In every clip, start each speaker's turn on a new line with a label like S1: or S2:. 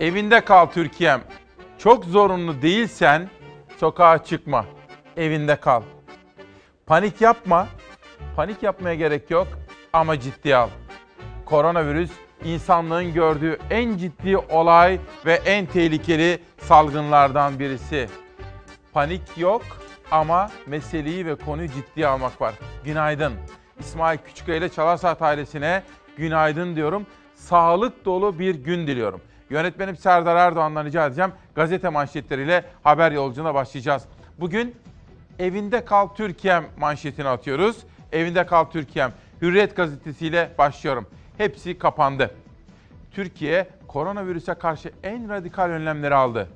S1: Evinde kal Türkiye'm. Çok zorunlu değilsen sokağa çıkma. Evinde kal. Panik yapma. Panik yapmaya gerek yok ama ciddiye al. Koronavirüs insanlığın gördüğü en ciddi olay ve en tehlikeli salgınlardan birisi. Panik yok ama meseleyi ve konuyu ciddiye almak var. Günaydın. İsmail Küçüköy ile Çalar ailesine günaydın diyorum. Sağlık dolu bir gün diliyorum. Yönetmenim Serdar Erdoğan'dan rica edeceğim. Gazete manşetleriyle haber yolculuğuna başlayacağız. Bugün Evinde Kal Türkiye'm manşetini atıyoruz. Evinde Kal Türkiye'm Hürriyet gazetesiyle başlıyorum. Hepsi kapandı. Türkiye koronavirüse karşı en radikal önlemleri aldı.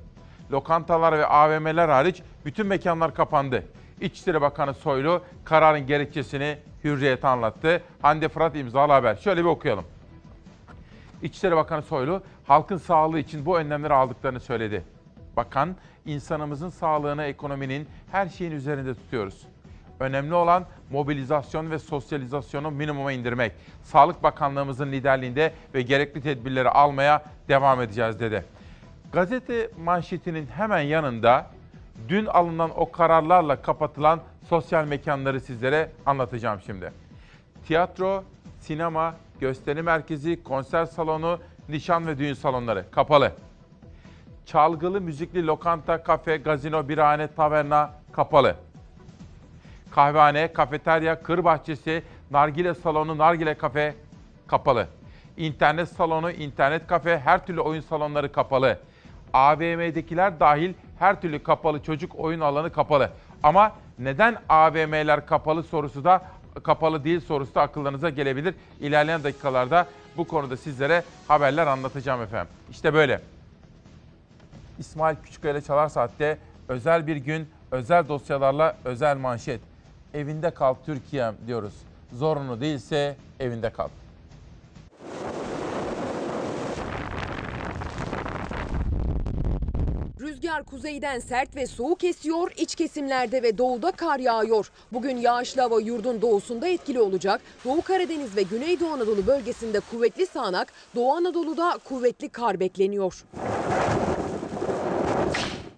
S1: Lokantalar ve AVM'ler hariç bütün mekanlar kapandı. İçişleri Bakanı Soylu kararın gerekçesini Hürriyet'e anlattı. Hande Fırat imzalı haber. Şöyle bir okuyalım. İçişleri Bakanı Soylu halkın sağlığı için bu önlemleri aldıklarını söyledi. Bakan, insanımızın sağlığını ekonominin her şeyin üzerinde tutuyoruz. Önemli olan mobilizasyon ve sosyalizasyonu minimuma indirmek. Sağlık Bakanlığımızın liderliğinde ve gerekli tedbirleri almaya devam edeceğiz dedi. Gazete manşetinin hemen yanında dün alınan o kararlarla kapatılan sosyal mekanları sizlere anlatacağım şimdi. Tiyatro, sinema, gösteri merkezi, konser salonu, nişan ve düğün salonları kapalı. Çalgılı müzikli lokanta, kafe, gazino, birahane, taverna kapalı. Kahvehane, kafeterya, kır bahçesi, nargile salonu, nargile kafe kapalı. İnternet salonu, internet kafe, her türlü oyun salonları kapalı. AVM'dekiler dahil her türlü kapalı çocuk oyun alanı kapalı. Ama neden AVM'ler kapalı sorusu da kapalı değil sorusu da akıllarınıza gelebilir. İlerleyen dakikalarda bu konuda sizlere haberler anlatacağım efendim. İşte böyle. İsmail Küçükkaya ile Çalar Saat'te özel bir gün, özel dosyalarla özel manşet. Evinde kal Türkiye'm diyoruz. Zorunlu değilse evinde kal.
S2: Rüzgar kuzeyden sert ve soğuk esiyor, iç kesimlerde ve doğuda kar yağıyor. Bugün yağışlı hava yurdun doğusunda etkili olacak. Doğu Karadeniz ve Güneydoğu Anadolu bölgesinde kuvvetli sağanak, Doğu Anadolu'da kuvvetli kar bekleniyor.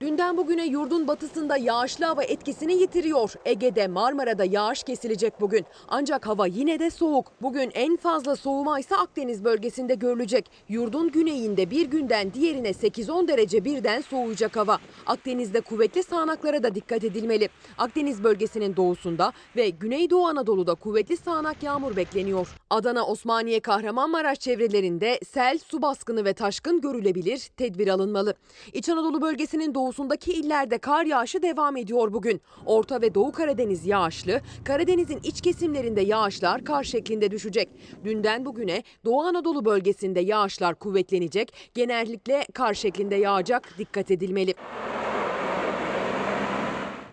S2: Dünden bugüne yurdun batısında yağışlı hava etkisini yitiriyor. Ege'de, Marmara'da yağış kesilecek bugün. Ancak hava yine de soğuk. Bugün en fazla soğuma ise Akdeniz bölgesinde görülecek. Yurdun güneyinde bir günden diğerine 8-10 derece birden soğuyacak hava. Akdeniz'de kuvvetli sağanaklara da dikkat edilmeli. Akdeniz bölgesinin doğusunda ve Güneydoğu Anadolu'da kuvvetli sağanak yağmur bekleniyor. Adana, Osmaniye, Kahramanmaraş çevrelerinde sel, su baskını ve taşkın görülebilir. Tedbir alınmalı. İç Anadolu bölgesinin doğusundaki illerde kar yağışı devam ediyor bugün. Orta ve Doğu Karadeniz yağışlı, Karadeniz'in iç kesimlerinde yağışlar kar şeklinde düşecek. Dünden bugüne Doğu Anadolu bölgesinde yağışlar kuvvetlenecek, genellikle kar şeklinde yağacak, dikkat edilmeli.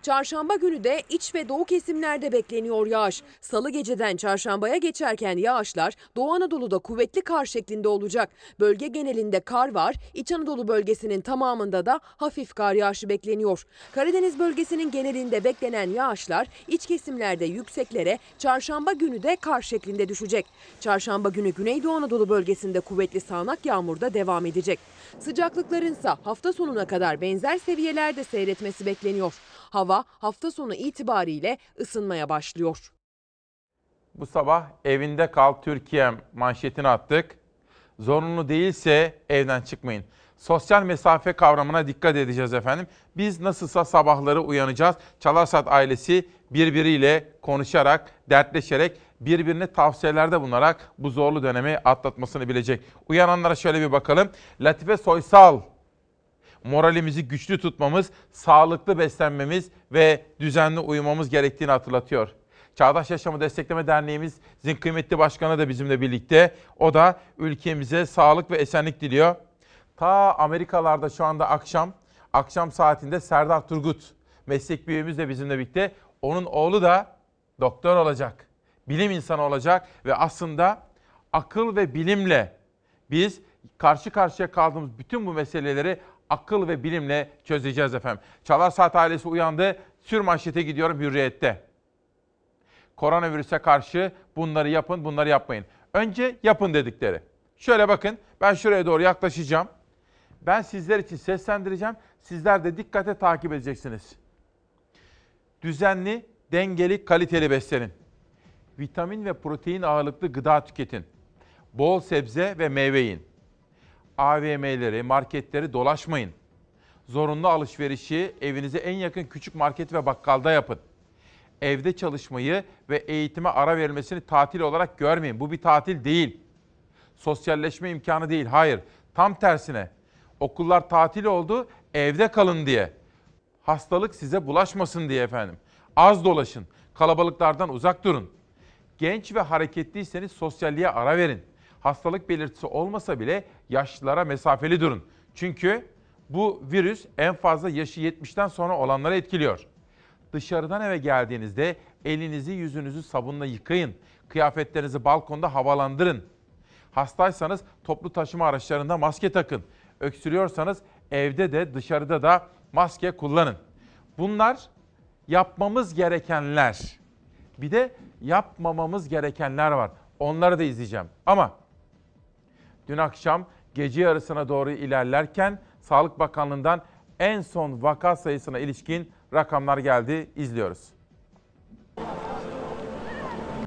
S2: Çarşamba günü de iç ve doğu kesimlerde bekleniyor yağış. Salı geceden çarşambaya geçerken yağışlar Doğu Anadolu'da kuvvetli kar şeklinde olacak. Bölge genelinde kar var. İç Anadolu bölgesinin tamamında da hafif kar yağışı bekleniyor. Karadeniz bölgesinin genelinde beklenen yağışlar iç kesimlerde yükseklere çarşamba günü de kar şeklinde düşecek. Çarşamba günü Güneydoğu Anadolu bölgesinde kuvvetli sağanak yağmur da devam edecek. Sıcaklıkların ise hafta sonuna kadar benzer seviyelerde seyretmesi bekleniyor. Hava hafta sonu itibariyle ısınmaya başlıyor.
S1: Bu sabah evinde kal Türkiye'm manşetini attık. Zorunlu değilse evden çıkmayın. Sosyal mesafe kavramına dikkat edeceğiz efendim. Biz nasılsa sabahları uyanacağız. Çalarsat ailesi birbiriyle konuşarak, dertleşerek, birbirine tavsiyelerde bulunarak bu zorlu dönemi atlatmasını bilecek. Uyananlara şöyle bir bakalım. Latife Soysal moralimizi güçlü tutmamız, sağlıklı beslenmemiz ve düzenli uyumamız gerektiğini hatırlatıyor. Çağdaş Yaşamı Destekleme Derneğimizin kıymetli başkanı da bizimle birlikte. O da ülkemize sağlık ve esenlik diliyor. Ta Amerikalarda şu anda akşam, akşam saatinde Serdar Turgut meslek büyüğümüz de bizimle birlikte. Onun oğlu da doktor olacak, bilim insanı olacak ve aslında akıl ve bilimle biz karşı karşıya kaldığımız bütün bu meseleleri akıl ve bilimle çözeceğiz efendim. Çalar Saat ailesi uyandı. Sür manşete gidiyorum hürriyette. Koronavirüse karşı bunları yapın, bunları yapmayın. Önce yapın dedikleri. Şöyle bakın, ben şuraya doğru yaklaşacağım. Ben sizler için seslendireceğim. Sizler de dikkate takip edeceksiniz. Düzenli, dengeli, kaliteli beslenin. Vitamin ve protein ağırlıklı gıda tüketin. Bol sebze ve meyve yiyin. AVM'leri, marketleri dolaşmayın. Zorunlu alışverişi evinize en yakın küçük market ve bakkalda yapın. Evde çalışmayı ve eğitime ara verilmesini tatil olarak görmeyin. Bu bir tatil değil. Sosyalleşme imkanı değil. Hayır. Tam tersine. Okullar tatil oldu, evde kalın diye. Hastalık size bulaşmasın diye efendim. Az dolaşın. Kalabalıklardan uzak durun. Genç ve hareketliyseniz sosyalliğe ara verin. Hastalık belirtisi olmasa bile yaşlılara mesafeli durun. Çünkü bu virüs en fazla yaşı 70'ten sonra olanları etkiliyor. Dışarıdan eve geldiğinizde elinizi yüzünüzü sabunla yıkayın. Kıyafetlerinizi balkonda havalandırın. Hastaysanız toplu taşıma araçlarında maske takın. Öksürüyorsanız evde de dışarıda da maske kullanın. Bunlar yapmamız gerekenler. Bir de yapmamamız gerekenler var. Onları da izleyeceğim. Ama dün akşam gece yarısına doğru ilerlerken Sağlık Bakanlığı'ndan en son vaka sayısına ilişkin rakamlar geldi. İzliyoruz.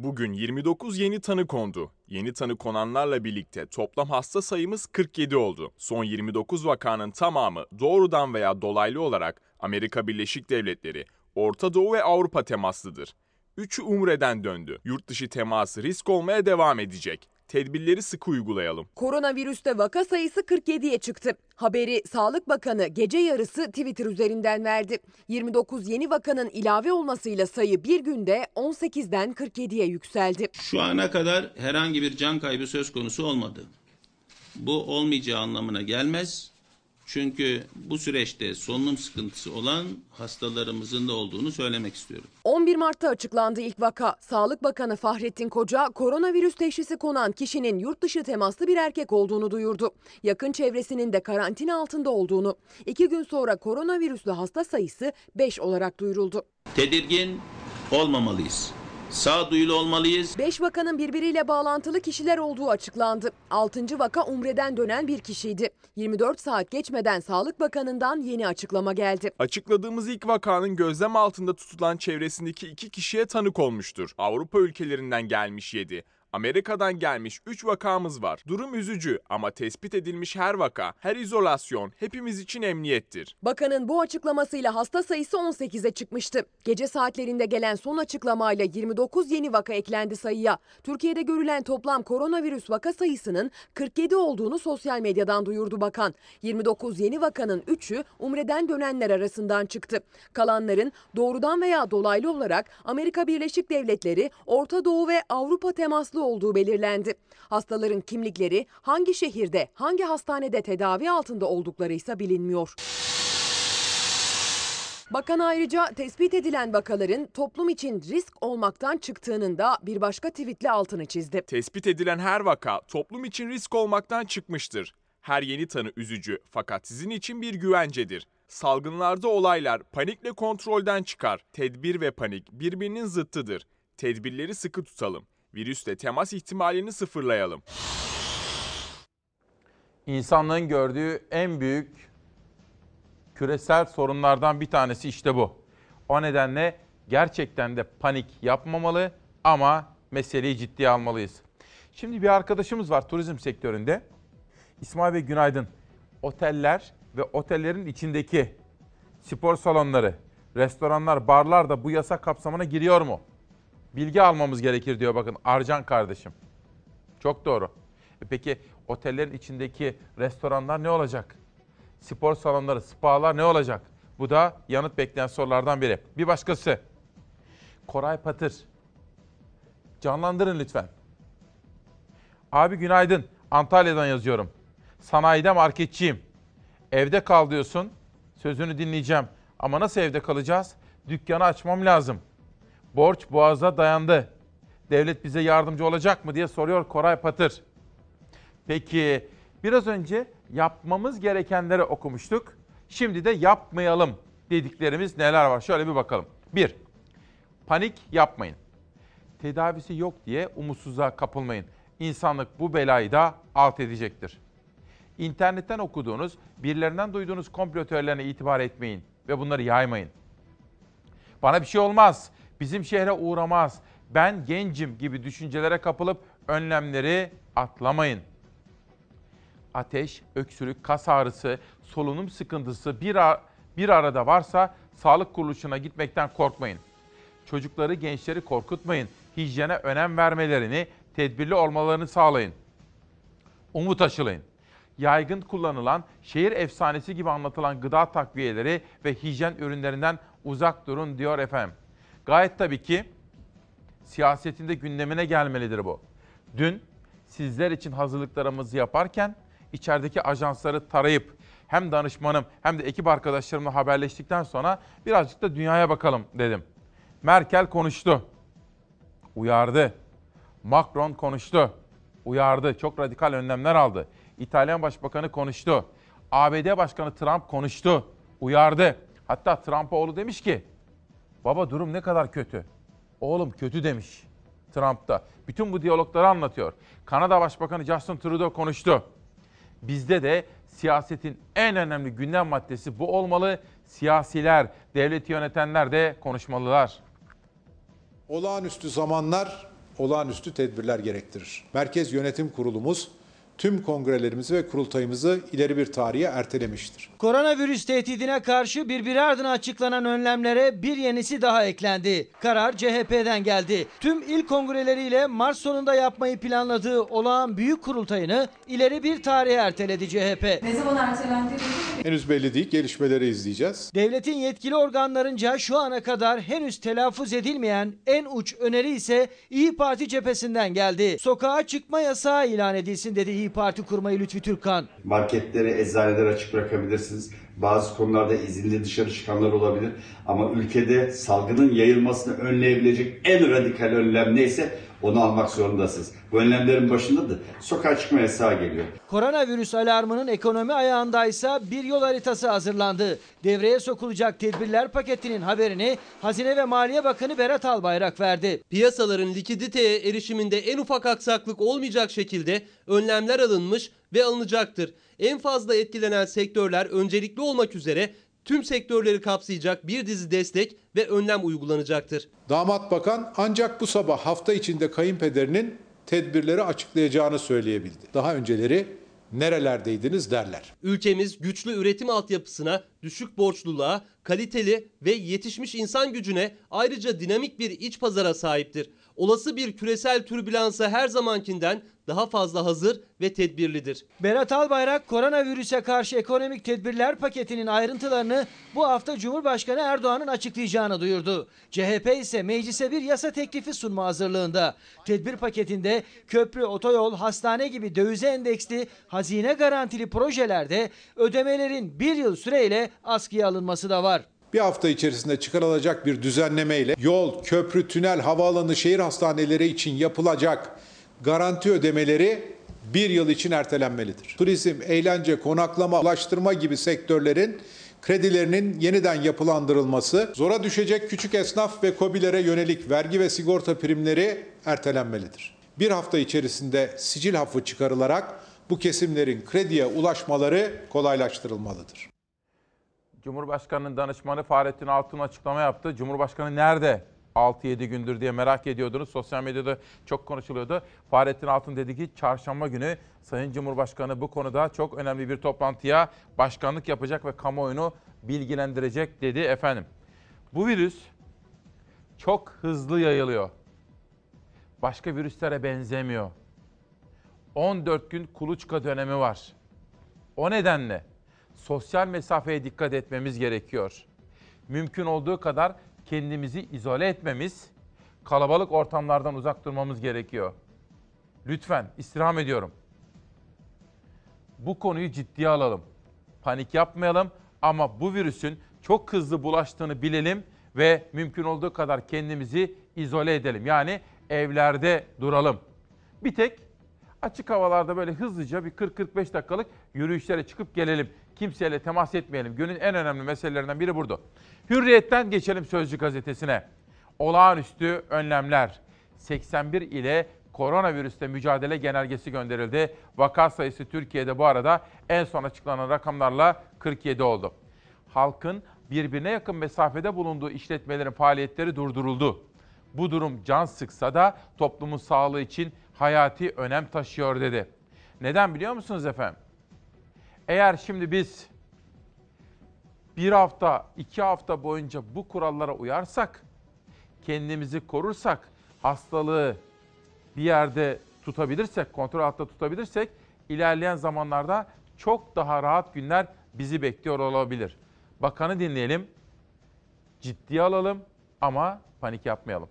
S3: Bugün 29 yeni tanı kondu. Yeni tanı konanlarla birlikte toplam hasta sayımız 47 oldu. Son 29 vakanın tamamı doğrudan veya dolaylı olarak Amerika Birleşik Devletleri, Orta Doğu ve Avrupa temaslıdır. Üçü Umre'den döndü. Yurt dışı teması risk olmaya devam edecek. Tedbirleri sıkı uygulayalım.
S2: Koronavirüste vaka sayısı 47'ye çıktı. Haberi Sağlık Bakanı gece yarısı Twitter üzerinden verdi. 29 yeni vakanın ilave olmasıyla sayı bir günde 18'den 47'ye yükseldi.
S4: Şu ana kadar herhangi bir can kaybı söz konusu olmadı. Bu olmayacağı anlamına gelmez. Çünkü bu süreçte solunum sıkıntısı olan hastalarımızın da olduğunu söylemek istiyorum.
S2: 11 Mart'ta açıklandı ilk vaka. Sağlık Bakanı Fahrettin Koca koronavirüs teşhisi konan kişinin yurt dışı temaslı bir erkek olduğunu duyurdu. Yakın çevresinin de karantina altında olduğunu. İki gün sonra koronavirüslü hasta sayısı 5 olarak duyuruldu.
S4: Tedirgin olmamalıyız. Sağduyulu olmalıyız.
S2: 5 vakanın birbiriyle bağlantılı kişiler olduğu açıklandı. 6. vaka Umre'den dönen bir kişiydi. 24 saat geçmeden Sağlık Bakanı'ndan yeni açıklama geldi.
S3: Açıkladığımız ilk vakanın gözlem altında tutulan çevresindeki iki kişiye tanık olmuştur. Avrupa ülkelerinden gelmiş 7. Amerika'dan gelmiş 3 vakamız var. Durum üzücü ama tespit edilmiş her vaka, her izolasyon hepimiz için emniyettir.
S2: Bakanın bu açıklamasıyla hasta sayısı 18'e çıkmıştı. Gece saatlerinde gelen son açıklamayla 29 yeni vaka eklendi sayıya. Türkiye'de görülen toplam koronavirüs vaka sayısının 47 olduğunu sosyal medyadan duyurdu bakan. 29 yeni vakanın 3'ü Umre'den dönenler arasından çıktı. Kalanların doğrudan veya dolaylı olarak Amerika Birleşik Devletleri, Orta Doğu ve Avrupa temaslı olduğu belirlendi. Hastaların kimlikleri hangi şehirde, hangi hastanede tedavi altında oldukları ise bilinmiyor. Bakan ayrıca tespit edilen vakaların toplum için risk olmaktan çıktığının da bir başka tweetle altını çizdi.
S3: Tespit edilen her vaka toplum için risk olmaktan çıkmıştır. Her yeni tanı üzücü fakat sizin için bir güvencedir. Salgınlarda olaylar panikle kontrolden çıkar. Tedbir ve panik birbirinin zıttıdır. Tedbirleri sıkı tutalım. Virüsle temas ihtimalini sıfırlayalım.
S1: İnsanlığın gördüğü en büyük küresel sorunlardan bir tanesi işte bu. O nedenle gerçekten de panik yapmamalı ama meseleyi ciddiye almalıyız. Şimdi bir arkadaşımız var turizm sektöründe. İsmail Bey günaydın. Oteller ve otellerin içindeki spor salonları, restoranlar, barlar da bu yasa kapsamına giriyor mu? Bilgi almamız gerekir diyor bakın Arcan kardeşim. Çok doğru. E peki otellerin içindeki restoranlar ne olacak? Spor salonları, spalar ne olacak? Bu da yanıt bekleyen sorulardan biri. Bir başkası. Koray Patır. Canlandırın lütfen. Abi günaydın. Antalya'dan yazıyorum. Sanayide marketçiyim. Evde kal diyorsun. Sözünü dinleyeceğim. Ama nasıl evde kalacağız? Dükkanı açmam lazım. Borç boğaza dayandı. Devlet bize yardımcı olacak mı diye soruyor Koray Patır. Peki biraz önce yapmamız gerekenleri okumuştuk. Şimdi de yapmayalım dediklerimiz neler var? Şöyle bir bakalım. Bir, panik yapmayın. Tedavisi yok diye umutsuzluğa kapılmayın. İnsanlık bu belayı da alt edecektir. İnternetten okuduğunuz, birilerinden duyduğunuz komplo teorilerine itibar etmeyin ve bunları yaymayın. Bana bir şey olmaz, bizim şehre uğramaz, ben gencim gibi düşüncelere kapılıp önlemleri atlamayın. Ateş, öksürük, kas ağrısı, solunum sıkıntısı bir, a- bir arada varsa sağlık kuruluşuna gitmekten korkmayın. Çocukları, gençleri korkutmayın. Hijyene önem vermelerini, tedbirli olmalarını sağlayın. Umut aşılayın. Yaygın kullanılan, şehir efsanesi gibi anlatılan gıda takviyeleri ve hijyen ürünlerinden uzak durun diyor efendim. Gayet tabii ki siyasetinde gündemine gelmelidir bu. Dün sizler için hazırlıklarımızı yaparken içerideki ajansları tarayıp hem danışmanım hem de ekip arkadaşlarımla haberleştikten sonra birazcık da dünyaya bakalım dedim. Merkel konuştu. Uyardı. Macron konuştu. Uyardı. Çok radikal önlemler aldı. İtalyan Başbakanı konuştu. ABD Başkanı Trump konuştu. Uyardı. Hatta Trump'a oğlu demiş ki Baba durum ne kadar kötü. Oğlum kötü demiş Trump da. Bütün bu diyalogları anlatıyor. Kanada Başbakanı Justin Trudeau konuştu. Bizde de siyasetin en önemli gündem maddesi bu olmalı. Siyasiler, devleti yönetenler de konuşmalılar.
S5: Olağanüstü zamanlar olağanüstü tedbirler gerektirir. Merkez Yönetim Kurulumuz tüm kongrelerimizi ve kurultayımızı ileri bir tarihe ertelemiştir.
S6: Koronavirüs tehdidine karşı birbiri ardına açıklanan önlemlere bir yenisi daha eklendi. Karar CHP'den geldi. Tüm il kongreleriyle Mart sonunda yapmayı planladığı olağan büyük kurultayını ileri bir tarihe erteledi CHP.
S7: Ne zaman ertelendi?
S5: Henüz belli değil, gelişmeleri izleyeceğiz.
S6: Devletin yetkili organlarınca şu ana kadar henüz telaffuz edilmeyen en uç öneri ise İyi Parti cephesinden geldi. Sokağa çıkma yasağı ilan edilsin dedi İyi Parti kurmayı Lütfi Türkkan.
S8: Marketleri, eczaneleri açık bırakabilirsiniz. Bazı konularda izinli dışarı çıkanlar olabilir. Ama ülkede salgının yayılmasını önleyebilecek en radikal önlem neyse onu almak zorundasınız. Bu önlemlerin başında da sokağa çıkma yasağı geliyor.
S6: Koronavirüs alarmının ekonomi ayağındaysa bir yol haritası hazırlandı. Devreye sokulacak tedbirler paketinin haberini Hazine ve Maliye Bakanı Berat Albayrak verdi.
S9: Piyasaların likiditeye erişiminde en ufak aksaklık olmayacak şekilde önlemler alınmış ve alınacaktır. En fazla etkilenen sektörler öncelikli olmak üzere tüm sektörleri kapsayacak bir dizi destek ve önlem uygulanacaktır.
S5: Damat Bakan ancak bu sabah hafta içinde kayınpederinin tedbirleri açıklayacağını söyleyebildi. Daha önceleri nerelerdeydiniz derler.
S9: Ülkemiz güçlü üretim altyapısına, düşük borçluluğa, kaliteli ve yetişmiş insan gücüne ayrıca dinamik bir iç pazara sahiptir. Olası bir küresel türbülansa her zamankinden daha fazla hazır ve tedbirlidir.
S6: Berat Albayrak koronavirüse karşı ekonomik tedbirler paketinin ayrıntılarını bu hafta Cumhurbaşkanı Erdoğan'ın açıklayacağını duyurdu. CHP ise meclise bir yasa teklifi sunma hazırlığında. Tedbir paketinde köprü, otoyol, hastane gibi dövize endeksli hazine garantili projelerde ödemelerin bir yıl süreyle askıya alınması da var.
S5: Bir hafta içerisinde çıkarılacak bir düzenlemeyle yol, köprü, tünel, havaalanı, şehir hastaneleri için yapılacak garanti ödemeleri bir yıl için ertelenmelidir. Turizm, eğlence, konaklama, ulaştırma gibi sektörlerin kredilerinin yeniden yapılandırılması, zora düşecek küçük esnaf ve kobilere yönelik vergi ve sigorta primleri ertelenmelidir. Bir hafta içerisinde sicil hafı çıkarılarak bu kesimlerin krediye ulaşmaları kolaylaştırılmalıdır.
S1: Cumhurbaşkanı'nın danışmanı Fahrettin Altun açıklama yaptı. Cumhurbaşkanı nerede? 6-7 gündür diye merak ediyordunuz. Sosyal medyada çok konuşuluyordu. Fahrettin Altun dedi ki çarşamba günü Sayın Cumhurbaşkanı bu konuda çok önemli bir toplantıya başkanlık yapacak ve kamuoyunu bilgilendirecek dedi efendim. Bu virüs çok hızlı yayılıyor. Başka virüslere benzemiyor. 14 gün kuluçka dönemi var. O nedenle sosyal mesafeye dikkat etmemiz gerekiyor. Mümkün olduğu kadar kendimizi izole etmemiz, kalabalık ortamlardan uzak durmamız gerekiyor. Lütfen istirham ediyorum. Bu konuyu ciddiye alalım. Panik yapmayalım ama bu virüsün çok hızlı bulaştığını bilelim ve mümkün olduğu kadar kendimizi izole edelim. Yani evlerde duralım. Bir tek açık havalarda böyle hızlıca bir 40-45 dakikalık yürüyüşlere çıkıp gelelim. Kimseyle temas etmeyelim. Günün en önemli meselelerinden biri burada. Hürriyetten geçelim Sözcü gazetesine. Olağanüstü önlemler. 81 ile koronavirüsle mücadele genelgesi gönderildi. Vaka sayısı Türkiye'de bu arada en son açıklanan rakamlarla 47 oldu. Halkın birbirine yakın mesafede bulunduğu işletmelerin faaliyetleri durduruldu. Bu durum can sıksa da toplumun sağlığı için hayati önem taşıyor dedi. Neden biliyor musunuz efendim? Eğer şimdi biz bir hafta, iki hafta boyunca bu kurallara uyarsak, kendimizi korursak, hastalığı bir yerde tutabilirsek, kontrol altında tutabilirsek, ilerleyen zamanlarda çok daha rahat günler bizi bekliyor olabilir. Bakanı dinleyelim, ciddiye alalım ama panik yapmayalım.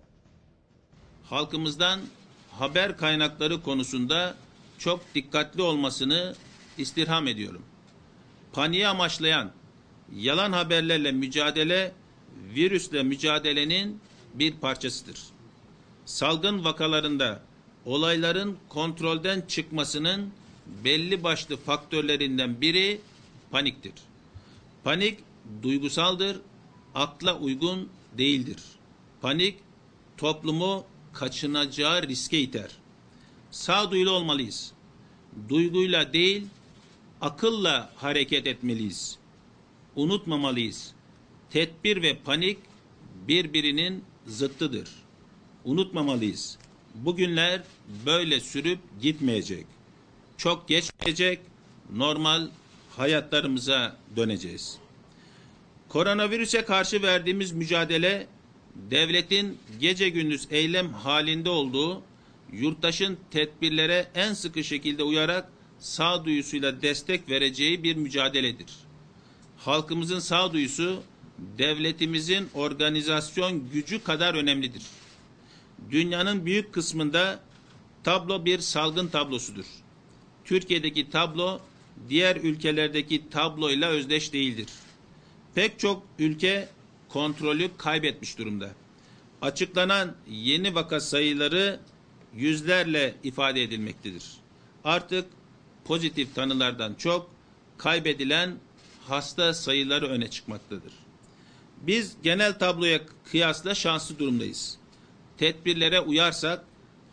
S10: halkımızdan haber kaynakları konusunda çok dikkatli olmasını istirham ediyorum. Paniği amaçlayan yalan haberlerle mücadele virüsle mücadelenin bir parçasıdır. Salgın vakalarında olayların kontrolden çıkmasının belli başlı faktörlerinden biri paniktir. Panik duygusaldır, akla uygun değildir. Panik toplumu kaçınacağı riske iter. Sağduyulu olmalıyız. Duyguyla değil, akılla hareket etmeliyiz. Unutmamalıyız. Tedbir ve panik birbirinin zıttıdır. Unutmamalıyız. Bugünler böyle sürüp gitmeyecek. Çok geçmeyecek. Normal hayatlarımıza döneceğiz. Koronavirüse karşı verdiğimiz mücadele devletin gece gündüz eylem halinde olduğu, yurttaşın tedbirlere en sıkı şekilde uyarak sağduyusuyla destek vereceği bir mücadeledir. Halkımızın sağduyusu devletimizin organizasyon gücü kadar önemlidir. Dünyanın büyük kısmında tablo bir salgın tablosudur. Türkiye'deki tablo diğer ülkelerdeki tabloyla özdeş değildir. Pek çok ülke kontrolü kaybetmiş durumda. Açıklanan yeni vaka sayıları yüzlerle ifade edilmektedir. Artık pozitif tanılardan çok kaybedilen hasta sayıları öne çıkmaktadır. Biz genel tabloya kıyasla şanslı durumdayız. Tedbirlere uyarsak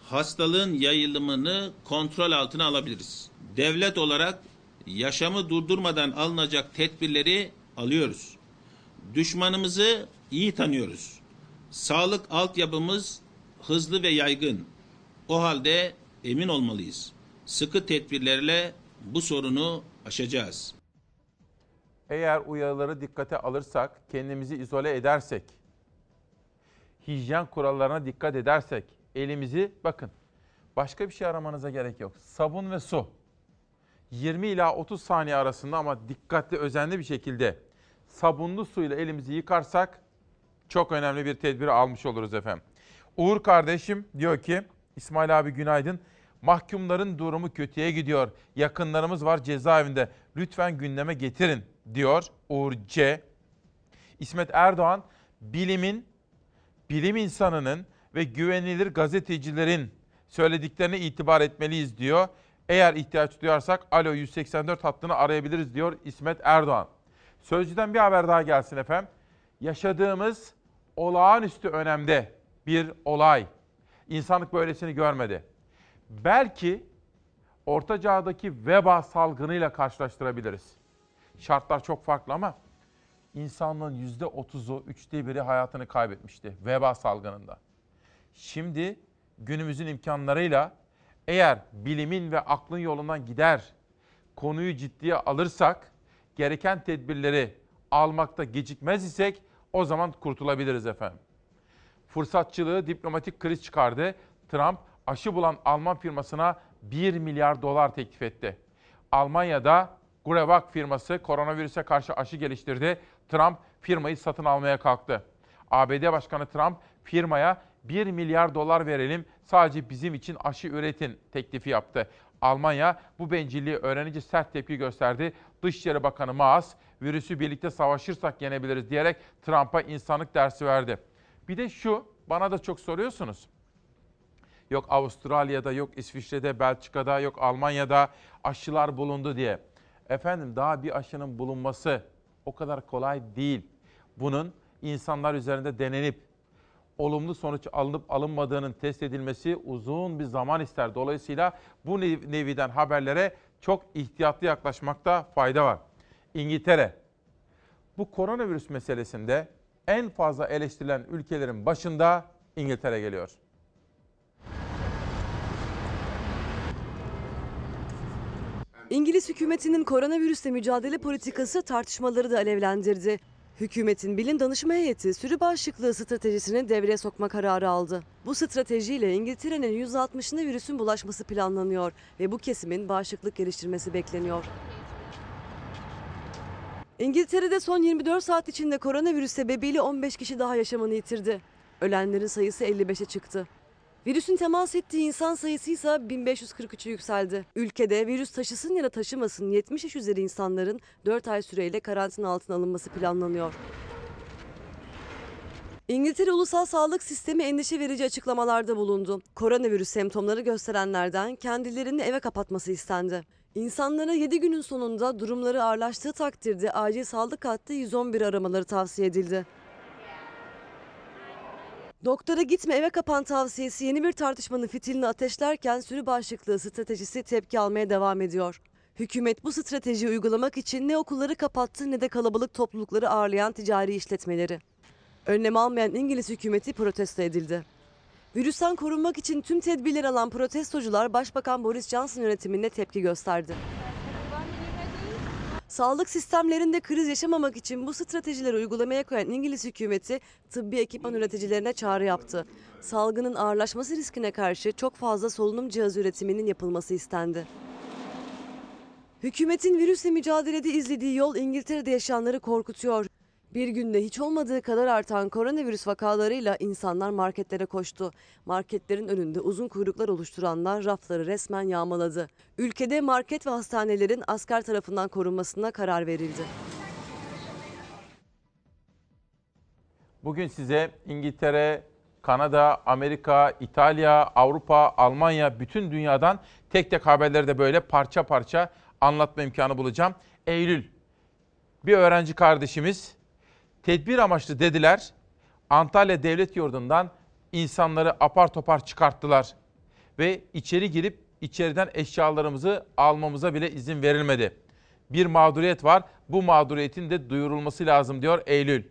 S10: hastalığın yayılımını kontrol altına alabiliriz. Devlet olarak yaşamı durdurmadan alınacak tedbirleri alıyoruz. Düşmanımızı iyi tanıyoruz. Sağlık altyapımız hızlı ve yaygın. O halde emin olmalıyız. Sıkı tedbirlerle bu sorunu aşacağız.
S1: Eğer uyarıları dikkate alırsak, kendimizi izole edersek, hijyen kurallarına dikkat edersek, elimizi bakın başka bir şey aramanıza gerek yok. Sabun ve su. 20 ila 30 saniye arasında ama dikkatli, özenli bir şekilde sabunlu suyla elimizi yıkarsak çok önemli bir tedbir almış oluruz efendim. Uğur kardeşim diyor ki, İsmail abi günaydın. Mahkumların durumu kötüye gidiyor. Yakınlarımız var cezaevinde. Lütfen gündeme getirin diyor Uğur C. İsmet Erdoğan bilimin, bilim insanının ve güvenilir gazetecilerin söylediklerine itibar etmeliyiz diyor. Eğer ihtiyaç duyarsak alo 184 hattını arayabiliriz diyor İsmet Erdoğan. Sözcüden bir haber daha gelsin efendim. Yaşadığımız olağanüstü önemde bir olay. İnsanlık böylesini görmedi. Belki Orta Çağ'daki veba salgınıyla karşılaştırabiliriz. Şartlar çok farklı ama insanlığın yüzde otuzu, üçte biri hayatını kaybetmişti veba salgınında. Şimdi günümüzün imkanlarıyla eğer bilimin ve aklın yolundan gider, konuyu ciddiye alırsak, gereken tedbirleri almakta gecikmez isek o zaman kurtulabiliriz efendim. Fırsatçılığı diplomatik kriz çıkardı. Trump aşı bulan Alman firmasına 1 milyar dolar teklif etti. Almanya'da Gurevac firması koronavirüse karşı aşı geliştirdi. Trump firmayı satın almaya kalktı. ABD Başkanı Trump firmaya 1 milyar dolar verelim sadece bizim için aşı üretin teklifi yaptı. Almanya bu bencilliği öğrenince sert tepki gösterdi. Dışişleri Bakanı Maas virüsü birlikte savaşırsak yenebiliriz diyerek Trump'a insanlık dersi verdi. Bir de şu bana da çok soruyorsunuz. Yok Avustralya'da, yok İsviçre'de, Belçika'da, yok Almanya'da aşılar bulundu diye. Efendim daha bir aşının bulunması o kadar kolay değil. Bunun insanlar üzerinde denenip olumlu sonuç alınıp alınmadığının test edilmesi uzun bir zaman ister. Dolayısıyla bu nev- neviden haberlere çok ihtiyatlı yaklaşmakta fayda var. İngiltere, bu koronavirüs meselesinde en fazla eleştirilen ülkelerin başında İngiltere geliyor.
S11: İngiliz hükümetinin koronavirüsle mücadele politikası tartışmaları da alevlendirdi. Hükümetin bilim danışma heyeti sürü bağışıklığı stratejisini devreye sokma kararı aldı. Bu stratejiyle İngiltere'nin %60'ına virüsün bulaşması planlanıyor ve bu kesimin bağışıklık geliştirmesi bekleniyor. İngiltere'de son 24 saat içinde koronavirüs sebebiyle 15 kişi daha yaşamını yitirdi. Ölenlerin sayısı 55'e çıktı. Virüsün temas ettiği insan sayısı ise 1543'e yükseldi. Ülkede virüs taşısın ya da taşımasın 70 yaş üzeri insanların 4 ay süreyle karantina altına alınması planlanıyor. İngiltere Ulusal Sağlık Sistemi endişe verici açıklamalarda bulundu. Koronavirüs semptomları gösterenlerden kendilerini eve kapatması istendi. İnsanlara 7 günün sonunda durumları ağırlaştığı takdirde acil sağlık hattı 111 aramaları tavsiye edildi. Doktora gitme eve kapan tavsiyesi yeni bir tartışmanın fitilini ateşlerken sürü bağışıklığı stratejisi tepki almaya devam ediyor. Hükümet bu stratejiyi uygulamak için ne okulları kapattı ne de kalabalık toplulukları ağırlayan ticari işletmeleri. Önlem almayan İngiliz hükümeti protesto edildi. Virüsten korunmak için tüm tedbirler alan protestocular Başbakan Boris Johnson yönetimine tepki gösterdi. Sağlık sistemlerinde kriz yaşamamak için bu stratejileri uygulamaya koyan İngiliz hükümeti tıbbi ekipman üreticilerine çağrı yaptı. Salgının ağırlaşması riskine karşı çok fazla solunum cihazı üretiminin yapılması istendi. Hükümetin virüsle mücadelede izlediği yol İngiltere'de yaşayanları korkutuyor. Bir günde hiç olmadığı kadar artan koronavirüs vakalarıyla insanlar marketlere koştu. Marketlerin önünde uzun kuyruklar oluşturanlar rafları resmen yağmaladı. Ülkede market ve hastanelerin asker tarafından korunmasına karar verildi.
S1: Bugün size İngiltere, Kanada, Amerika, İtalya, Avrupa, Almanya, bütün dünyadan tek tek haberleri de böyle parça parça anlatma imkanı bulacağım. Eylül, bir öğrenci kardeşimiz tedbir amaçlı dediler. Antalya Devlet Yurdu'ndan insanları apar topar çıkarttılar. Ve içeri girip içeriden eşyalarımızı almamıza bile izin verilmedi. Bir mağduriyet var. Bu mağduriyetin de duyurulması lazım diyor Eylül.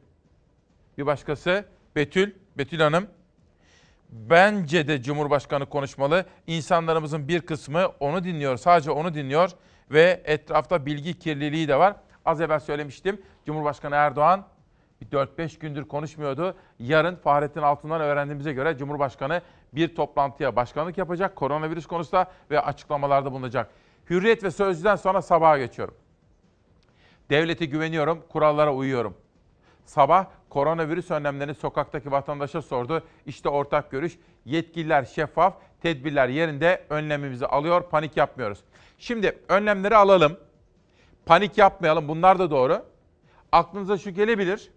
S1: Bir başkası Betül, Betül Hanım. Bence de Cumhurbaşkanı konuşmalı. İnsanlarımızın bir kısmı onu dinliyor, sadece onu dinliyor ve etrafta bilgi kirliliği de var. Az evvel söylemiştim. Cumhurbaşkanı Erdoğan 4-5 gündür konuşmuyordu. Yarın Fahrettin Altun'dan öğrendiğimize göre Cumhurbaşkanı bir toplantıya başkanlık yapacak koronavirüs konusunda ve açıklamalarda bulunacak. Hürriyet ve Sözcü'den sonra sabaha geçiyorum. Devlete güveniyorum, kurallara uyuyorum. Sabah koronavirüs önlemlerini sokaktaki vatandaşa sordu. İşte ortak görüş. Yetkililer şeffaf, tedbirler yerinde önlemimizi alıyor, panik yapmıyoruz. Şimdi önlemleri alalım. Panik yapmayalım. Bunlar da doğru. Aklınıza şu gelebilir.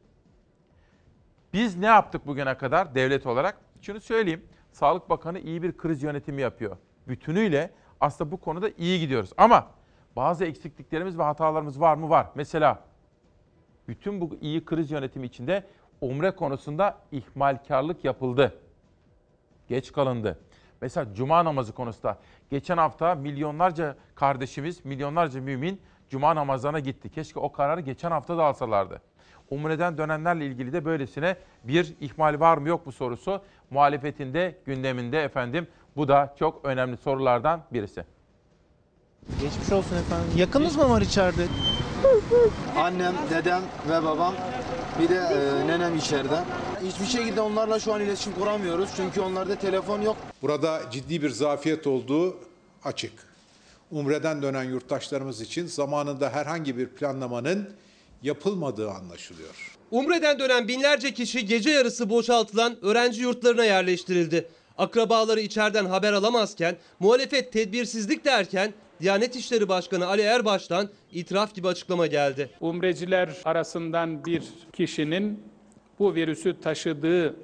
S1: Biz ne yaptık bugüne kadar devlet olarak? Şunu söyleyeyim. Sağlık Bakanı iyi bir kriz yönetimi yapıyor. Bütünüyle aslında bu konuda iyi gidiyoruz. Ama bazı eksikliklerimiz ve hatalarımız var mı? Var. Mesela bütün bu iyi kriz yönetimi içinde umre konusunda ihmalkarlık yapıldı. Geç kalındı. Mesela cuma namazı konusunda geçen hafta milyonlarca kardeşimiz, milyonlarca mümin cuma namazlarına gitti. Keşke o kararı geçen hafta da alsalardı. Umre'den dönenlerle ilgili de böylesine bir ihmal var mı yok mu sorusu muhalefetinde gündeminde efendim. Bu da çok önemli sorulardan birisi.
S12: Geçmiş olsun efendim. Yakınız mı var içeride?
S13: Annem, dedem ve babam bir de e, nenem içeride. Hiçbir şekilde onlarla şu an iletişim kuramıyoruz çünkü onlarda telefon yok.
S5: Burada ciddi bir zafiyet olduğu açık. Umre'den dönen yurttaşlarımız için zamanında herhangi bir planlamanın yapılmadığı anlaşılıyor.
S9: Umre'den dönen binlerce kişi gece yarısı boşaltılan öğrenci yurtlarına yerleştirildi. Akrabaları içeriden haber alamazken, muhalefet tedbirsizlik derken Diyanet İşleri Başkanı Ali Erbaş'tan itiraf gibi açıklama geldi.
S14: Umreciler arasından bir kişinin bu virüsü taşıdığı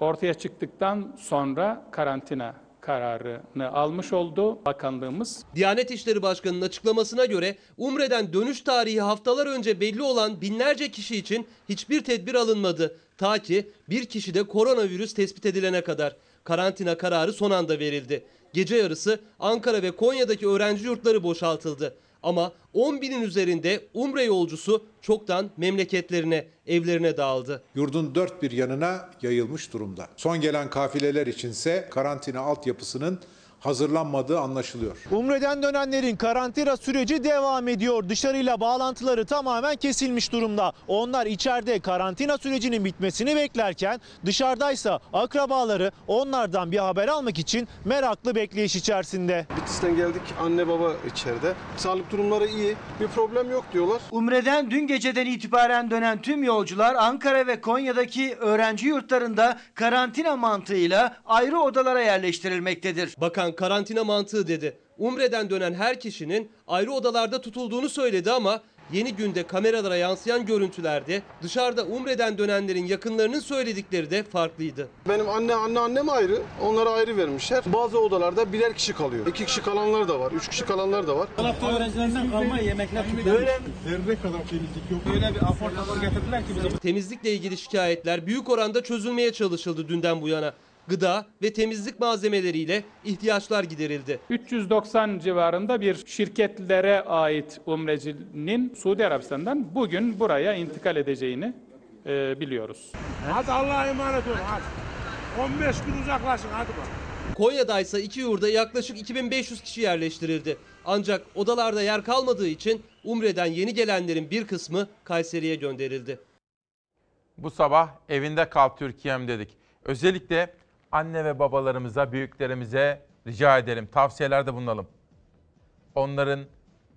S14: ortaya çıktıktan sonra karantina kararını almış oldu bakanlığımız.
S9: Diyanet İşleri Başkanı'nın açıklamasına göre Umre'den dönüş tarihi haftalar önce belli olan binlerce kişi için hiçbir tedbir alınmadı. Ta ki bir kişide koronavirüs tespit edilene kadar. Karantina kararı son anda verildi. Gece yarısı Ankara ve Konya'daki öğrenci yurtları boşaltıldı. Ama 10 binin üzerinde Umre yolcusu çoktan memleketlerine, evlerine dağıldı.
S5: Yurdun dört bir yanına yayılmış durumda. Son gelen kafileler içinse karantina altyapısının hazırlanmadığı anlaşılıyor.
S12: Umre'den dönenlerin karantina süreci devam ediyor. Dışarıyla bağlantıları tamamen kesilmiş durumda. Onlar içeride karantina sürecinin bitmesini beklerken dışarıdaysa akrabaları onlardan bir haber almak için meraklı bekleyiş içerisinde.
S15: Bitlis'ten geldik anne baba içeride. Sağlık durumları iyi bir problem yok diyorlar.
S6: Umre'den dün geceden itibaren dönen tüm yolcular Ankara ve Konya'daki öğrenci yurtlarında karantina mantığıyla ayrı odalara yerleştirilmektedir.
S9: Bakan karantina mantığı dedi. Umre'den dönen her kişinin ayrı odalarda tutulduğunu söyledi ama yeni günde kameralara yansıyan görüntülerde dışarıda Umre'den dönenlerin yakınlarının söyledikleri de farklıydı.
S15: Benim anne anne annem ayrı. Onlara ayrı vermişler. Bazı odalarda birer kişi kalıyor. İki kişi kalanlar da var. Üç kişi kalanlar da var.
S16: Dolapta öğrencilerinden kalma yemekler Böyle zerre kadar temizlik yok. Öyle bir aportador getirdiler ki bize.
S9: Temizlikle ilgili şikayetler büyük oranda çözülmeye çalışıldı dünden bu yana. Gıda ve temizlik malzemeleriyle ihtiyaçlar giderildi.
S14: 390 civarında bir şirketlere ait umrecinin Suudi Arabistan'dan bugün buraya intikal edeceğini e, biliyoruz.
S16: Hadi Allah'a emanet olun hadi. 15 gün uzaklaşın hadi bak.
S9: Konya'da ise iki yurda yaklaşık 2500 kişi yerleştirildi. Ancak odalarda yer kalmadığı için Umre'den yeni gelenlerin bir kısmı Kayseri'ye gönderildi.
S1: Bu sabah evinde kal Türkiye'm dedik. Özellikle anne ve babalarımıza, büyüklerimize rica edelim. Tavsiyelerde bulunalım. Onların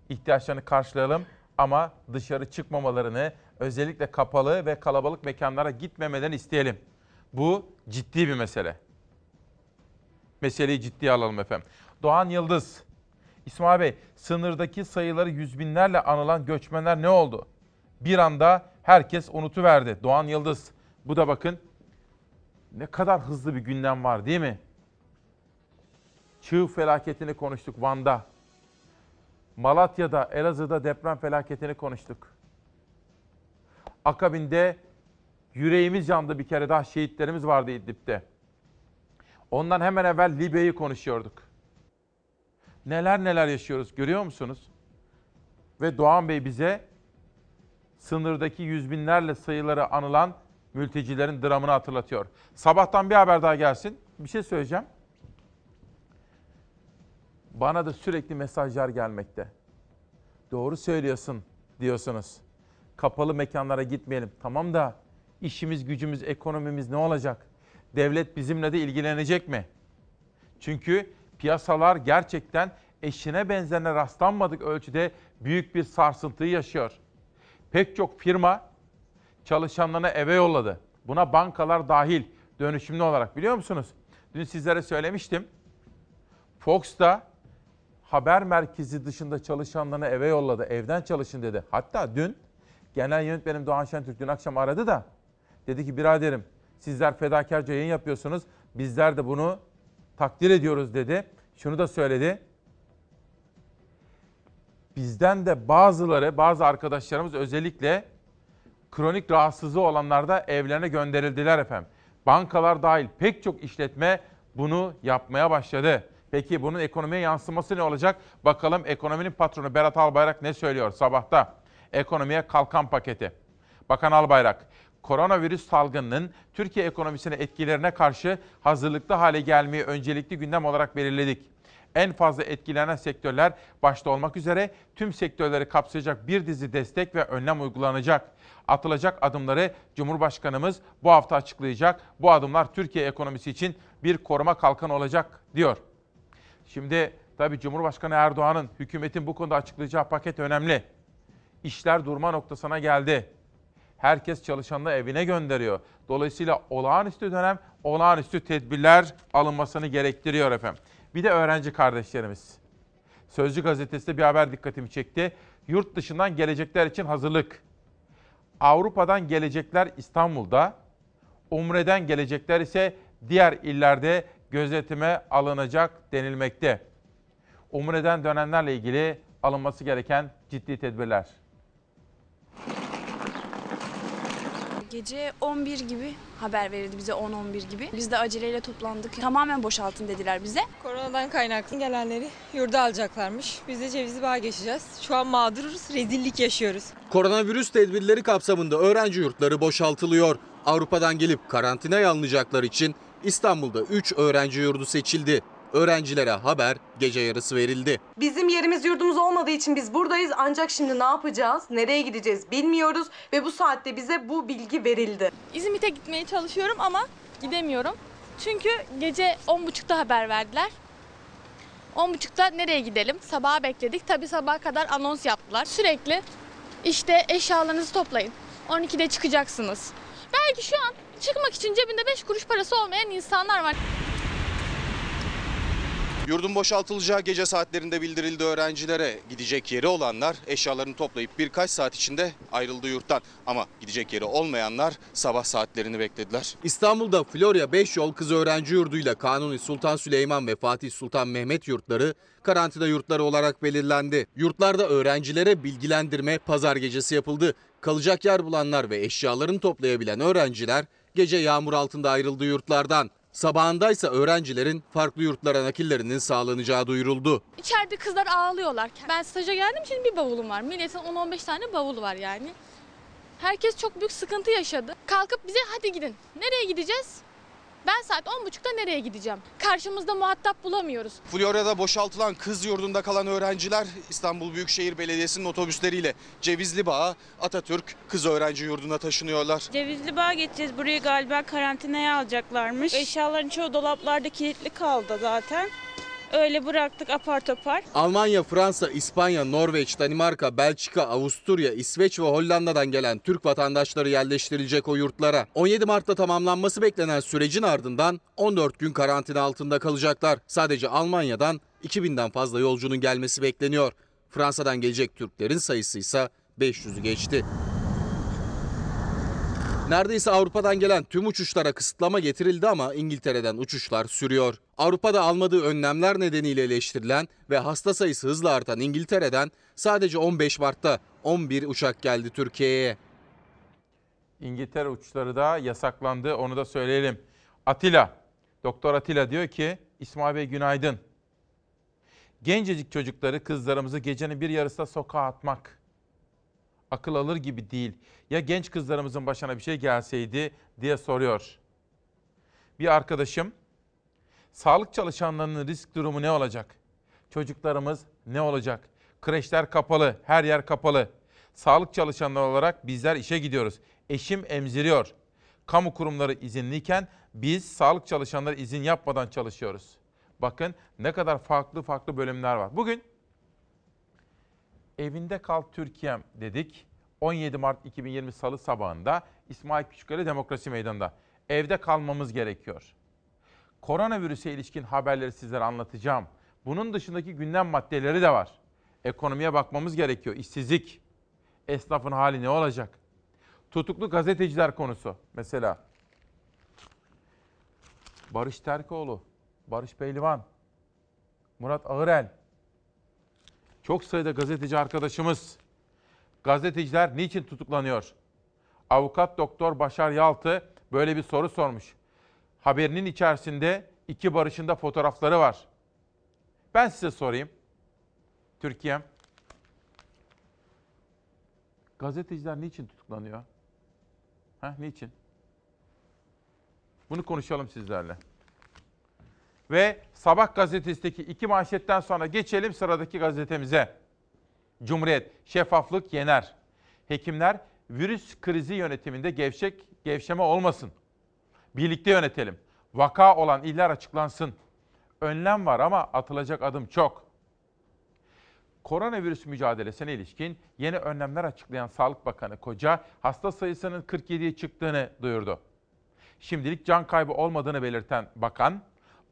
S1: ihtiyaçlarını karşılayalım ama dışarı çıkmamalarını, özellikle kapalı ve kalabalık mekanlara gitmemelerini isteyelim. Bu ciddi bir mesele. Meseleyi ciddiye alalım efendim. Doğan Yıldız, İsmail Bey, sınırdaki sayıları yüz binlerle anılan göçmenler ne oldu? Bir anda herkes unutuverdi. Doğan Yıldız, bu da bakın ne kadar hızlı bir gündem var değil mi? Çığ felaketini konuştuk Van'da. Malatya'da, Elazığ'da deprem felaketini konuştuk. Akabinde yüreğimiz yandı bir kere daha şehitlerimiz vardı İdlib'de. Ondan hemen evvel Libya'yı konuşuyorduk. Neler neler yaşıyoruz görüyor musunuz? Ve Doğan Bey bize sınırdaki yüz binlerle sayıları anılan mültecilerin dramını hatırlatıyor. Sabahtan bir haber daha gelsin. Bir şey söyleyeceğim. Bana da sürekli mesajlar gelmekte. Doğru söylüyorsun diyorsunuz. Kapalı mekanlara gitmeyelim. Tamam da işimiz, gücümüz, ekonomimiz ne olacak? Devlet bizimle de ilgilenecek mi? Çünkü piyasalar gerçekten eşine benzerine rastlanmadık ölçüde büyük bir sarsıntıyı yaşıyor. Pek çok firma çalışanlarını eve yolladı. Buna bankalar dahil dönüşümlü olarak biliyor musunuz? Dün sizlere söylemiştim. Fox da haber merkezi dışında çalışanlarını eve yolladı. Evden çalışın dedi. Hatta dün genel yönetmenim Doğan Şentürk dün akşam aradı da dedi ki biraderim sizler fedakarca yayın yapıyorsunuz. Bizler de bunu takdir ediyoruz dedi. Şunu da söyledi. Bizden de bazıları, bazı arkadaşlarımız özellikle kronik rahatsızlığı olanlar da evlerine gönderildiler efendim. Bankalar dahil pek çok işletme bunu yapmaya başladı. Peki bunun ekonomiye yansıması ne olacak? Bakalım ekonominin patronu Berat Albayrak ne söylüyor sabahta? Ekonomiye kalkan paketi. Bakan Albayrak, koronavirüs salgınının Türkiye ekonomisine etkilerine karşı hazırlıklı hale gelmeyi öncelikli gündem olarak belirledik. En fazla etkilenen sektörler başta olmak üzere tüm sektörleri kapsayacak bir dizi destek ve önlem uygulanacak. Atılacak adımları Cumhurbaşkanımız bu hafta açıklayacak. Bu adımlar Türkiye ekonomisi için bir koruma kalkanı olacak diyor. Şimdi tabii Cumhurbaşkanı Erdoğan'ın hükümetin bu konuda açıklayacağı paket önemli. İşler durma noktasına geldi. Herkes çalışanını evine gönderiyor. Dolayısıyla olağanüstü dönem olağanüstü tedbirler alınmasını gerektiriyor efendim. Bir de öğrenci kardeşlerimiz. Sözcü gazetesinde bir haber dikkatimi çekti. Yurt dışından gelecekler için hazırlık. Avrupa'dan gelecekler İstanbul'da, Umre'den gelecekler ise diğer illerde gözetime alınacak denilmekte. Umre'den dönenlerle ilgili alınması gereken ciddi tedbirler.
S17: Gece 11 gibi haber verildi bize 10-11 gibi. Biz de aceleyle toplandık. Tamamen boşaltın dediler bize.
S18: Koronadan kaynaklı gelenleri yurda alacaklarmış. Biz de Cevizli Bağ'a geçeceğiz. Şu an mağduruz, rezillik yaşıyoruz.
S19: Koronavirüs tedbirleri kapsamında öğrenci yurtları boşaltılıyor. Avrupa'dan gelip karantinaya alınacaklar için İstanbul'da 3 öğrenci yurdu seçildi. Öğrencilere haber gece yarısı verildi.
S20: Bizim yerimiz yurdumuz olmadığı için biz buradayız ancak şimdi ne yapacağız, nereye gideceğiz bilmiyoruz ve bu saatte bize bu bilgi verildi.
S21: İzmit'e gitmeye çalışıyorum ama gidemiyorum. Çünkü gece 10.30'da haber verdiler. 10.30'da nereye gidelim? Sabaha bekledik. Tabii sabaha kadar anons yaptılar. Sürekli işte eşyalarınızı toplayın. 12'de çıkacaksınız. Belki şu an çıkmak için cebinde 5 kuruş parası olmayan insanlar var.
S19: Yurdun boşaltılacağı gece saatlerinde bildirildi öğrencilere. Gidecek yeri olanlar eşyalarını toplayıp birkaç saat içinde ayrıldı yurttan. Ama gidecek yeri olmayanlar sabah saatlerini beklediler. İstanbul'da Florya 5 yol kız öğrenci yurduyla Kanuni Sultan Süleyman ve Fatih Sultan Mehmet yurtları karantina yurtları olarak belirlendi. Yurtlarda öğrencilere bilgilendirme pazar gecesi yapıldı. Kalacak yer bulanlar ve eşyalarını toplayabilen öğrenciler gece yağmur altında ayrıldı yurtlardan. Sabahındaysa öğrencilerin farklı yurtlara nakillerinin sağlanacağı duyuruldu.
S21: İçeride kızlar ağlıyorlar. Ben staja geldim şimdi bir bavulum var. Milletin 10-15 tane bavulu var yani. Herkes çok büyük sıkıntı yaşadı. Kalkıp bize hadi gidin. Nereye gideceğiz? Ben saat 10.30'da nereye gideceğim? Karşımızda muhatap bulamıyoruz.
S19: Florya'da boşaltılan kız yurdunda kalan öğrenciler İstanbul Büyükşehir Belediyesi'nin otobüsleriyle Cevizli Bağ'a Atatürk Kız Öğrenci Yurdu'na taşınıyorlar.
S22: Cevizli Bağ'a geçeceğiz. Burayı galiba karantinaya alacaklarmış. Eşyaların çoğu dolaplarda kilitli kaldı zaten. Öyle bıraktık apar topar.
S19: Almanya, Fransa, İspanya, Norveç, Danimarka, Belçika, Avusturya, İsveç ve Hollanda'dan gelen Türk vatandaşları yerleştirilecek o yurtlara. 17 Mart'ta tamamlanması beklenen sürecin ardından 14 gün karantina altında kalacaklar. Sadece Almanya'dan 2000'den fazla yolcunun gelmesi bekleniyor. Fransa'dan gelecek Türklerin sayısı ise 500'ü geçti. Neredeyse Avrupa'dan gelen tüm uçuşlara kısıtlama getirildi ama İngiltere'den uçuşlar sürüyor. Avrupa'da almadığı önlemler nedeniyle eleştirilen ve hasta sayısı hızla artan İngiltere'den sadece 15 Mart'ta 11 uçak geldi Türkiye'ye.
S1: İngiltere uçuşları da yasaklandı onu da söyleyelim. Atilla, Doktor Atilla diyor ki İsmail Bey günaydın. Gencecik çocukları kızlarımızı gecenin bir yarısında sokağa atmak akıl alır gibi değil. Ya genç kızlarımızın başına bir şey gelseydi diye soruyor. Bir arkadaşım sağlık çalışanlarının risk durumu ne olacak? Çocuklarımız ne olacak? Kreşler kapalı, her yer kapalı. Sağlık çalışanları olarak bizler işe gidiyoruz. Eşim emziriyor. Kamu kurumları izinliyken biz sağlık çalışanları izin yapmadan çalışıyoruz. Bakın ne kadar farklı farklı bölümler var. Bugün Evinde Kal Türkiye'm dedik. 17 Mart 2020 Salı sabahında İsmail Küçükleri Demokrasi Meydanı'nda. Evde kalmamız gerekiyor. Koronavirüse ilişkin haberleri sizlere anlatacağım. Bunun dışındaki gündem maddeleri de var. Ekonomiye bakmamız gerekiyor. İşsizlik, esnafın hali ne olacak? Tutuklu gazeteciler konusu mesela. Barış Terkoğlu, Barış Pehlivan, Murat Ağırel, çok sayıda gazeteci arkadaşımız. Gazeteciler niçin tutuklanıyor? Avukat Doktor Başar Yaltı böyle bir soru sormuş. Haberinin içerisinde iki barışında fotoğrafları var. Ben size sorayım. Türkiye'm. Gazeteciler niçin tutuklanıyor? Ha, niçin? Bunu konuşalım sizlerle. Ve Sabah gazetesindeki iki manşetten sonra geçelim sıradaki gazetemize. Cumhuriyet, şeffaflık yener. Hekimler virüs krizi yönetiminde gevşek, gevşeme olmasın. Birlikte yönetelim. Vaka olan iller açıklansın. Önlem var ama atılacak adım çok. Koronavirüs mücadelesine ilişkin yeni önlemler açıklayan Sağlık Bakanı Koca, hasta sayısının 47'ye çıktığını duyurdu. Şimdilik can kaybı olmadığını belirten bakan,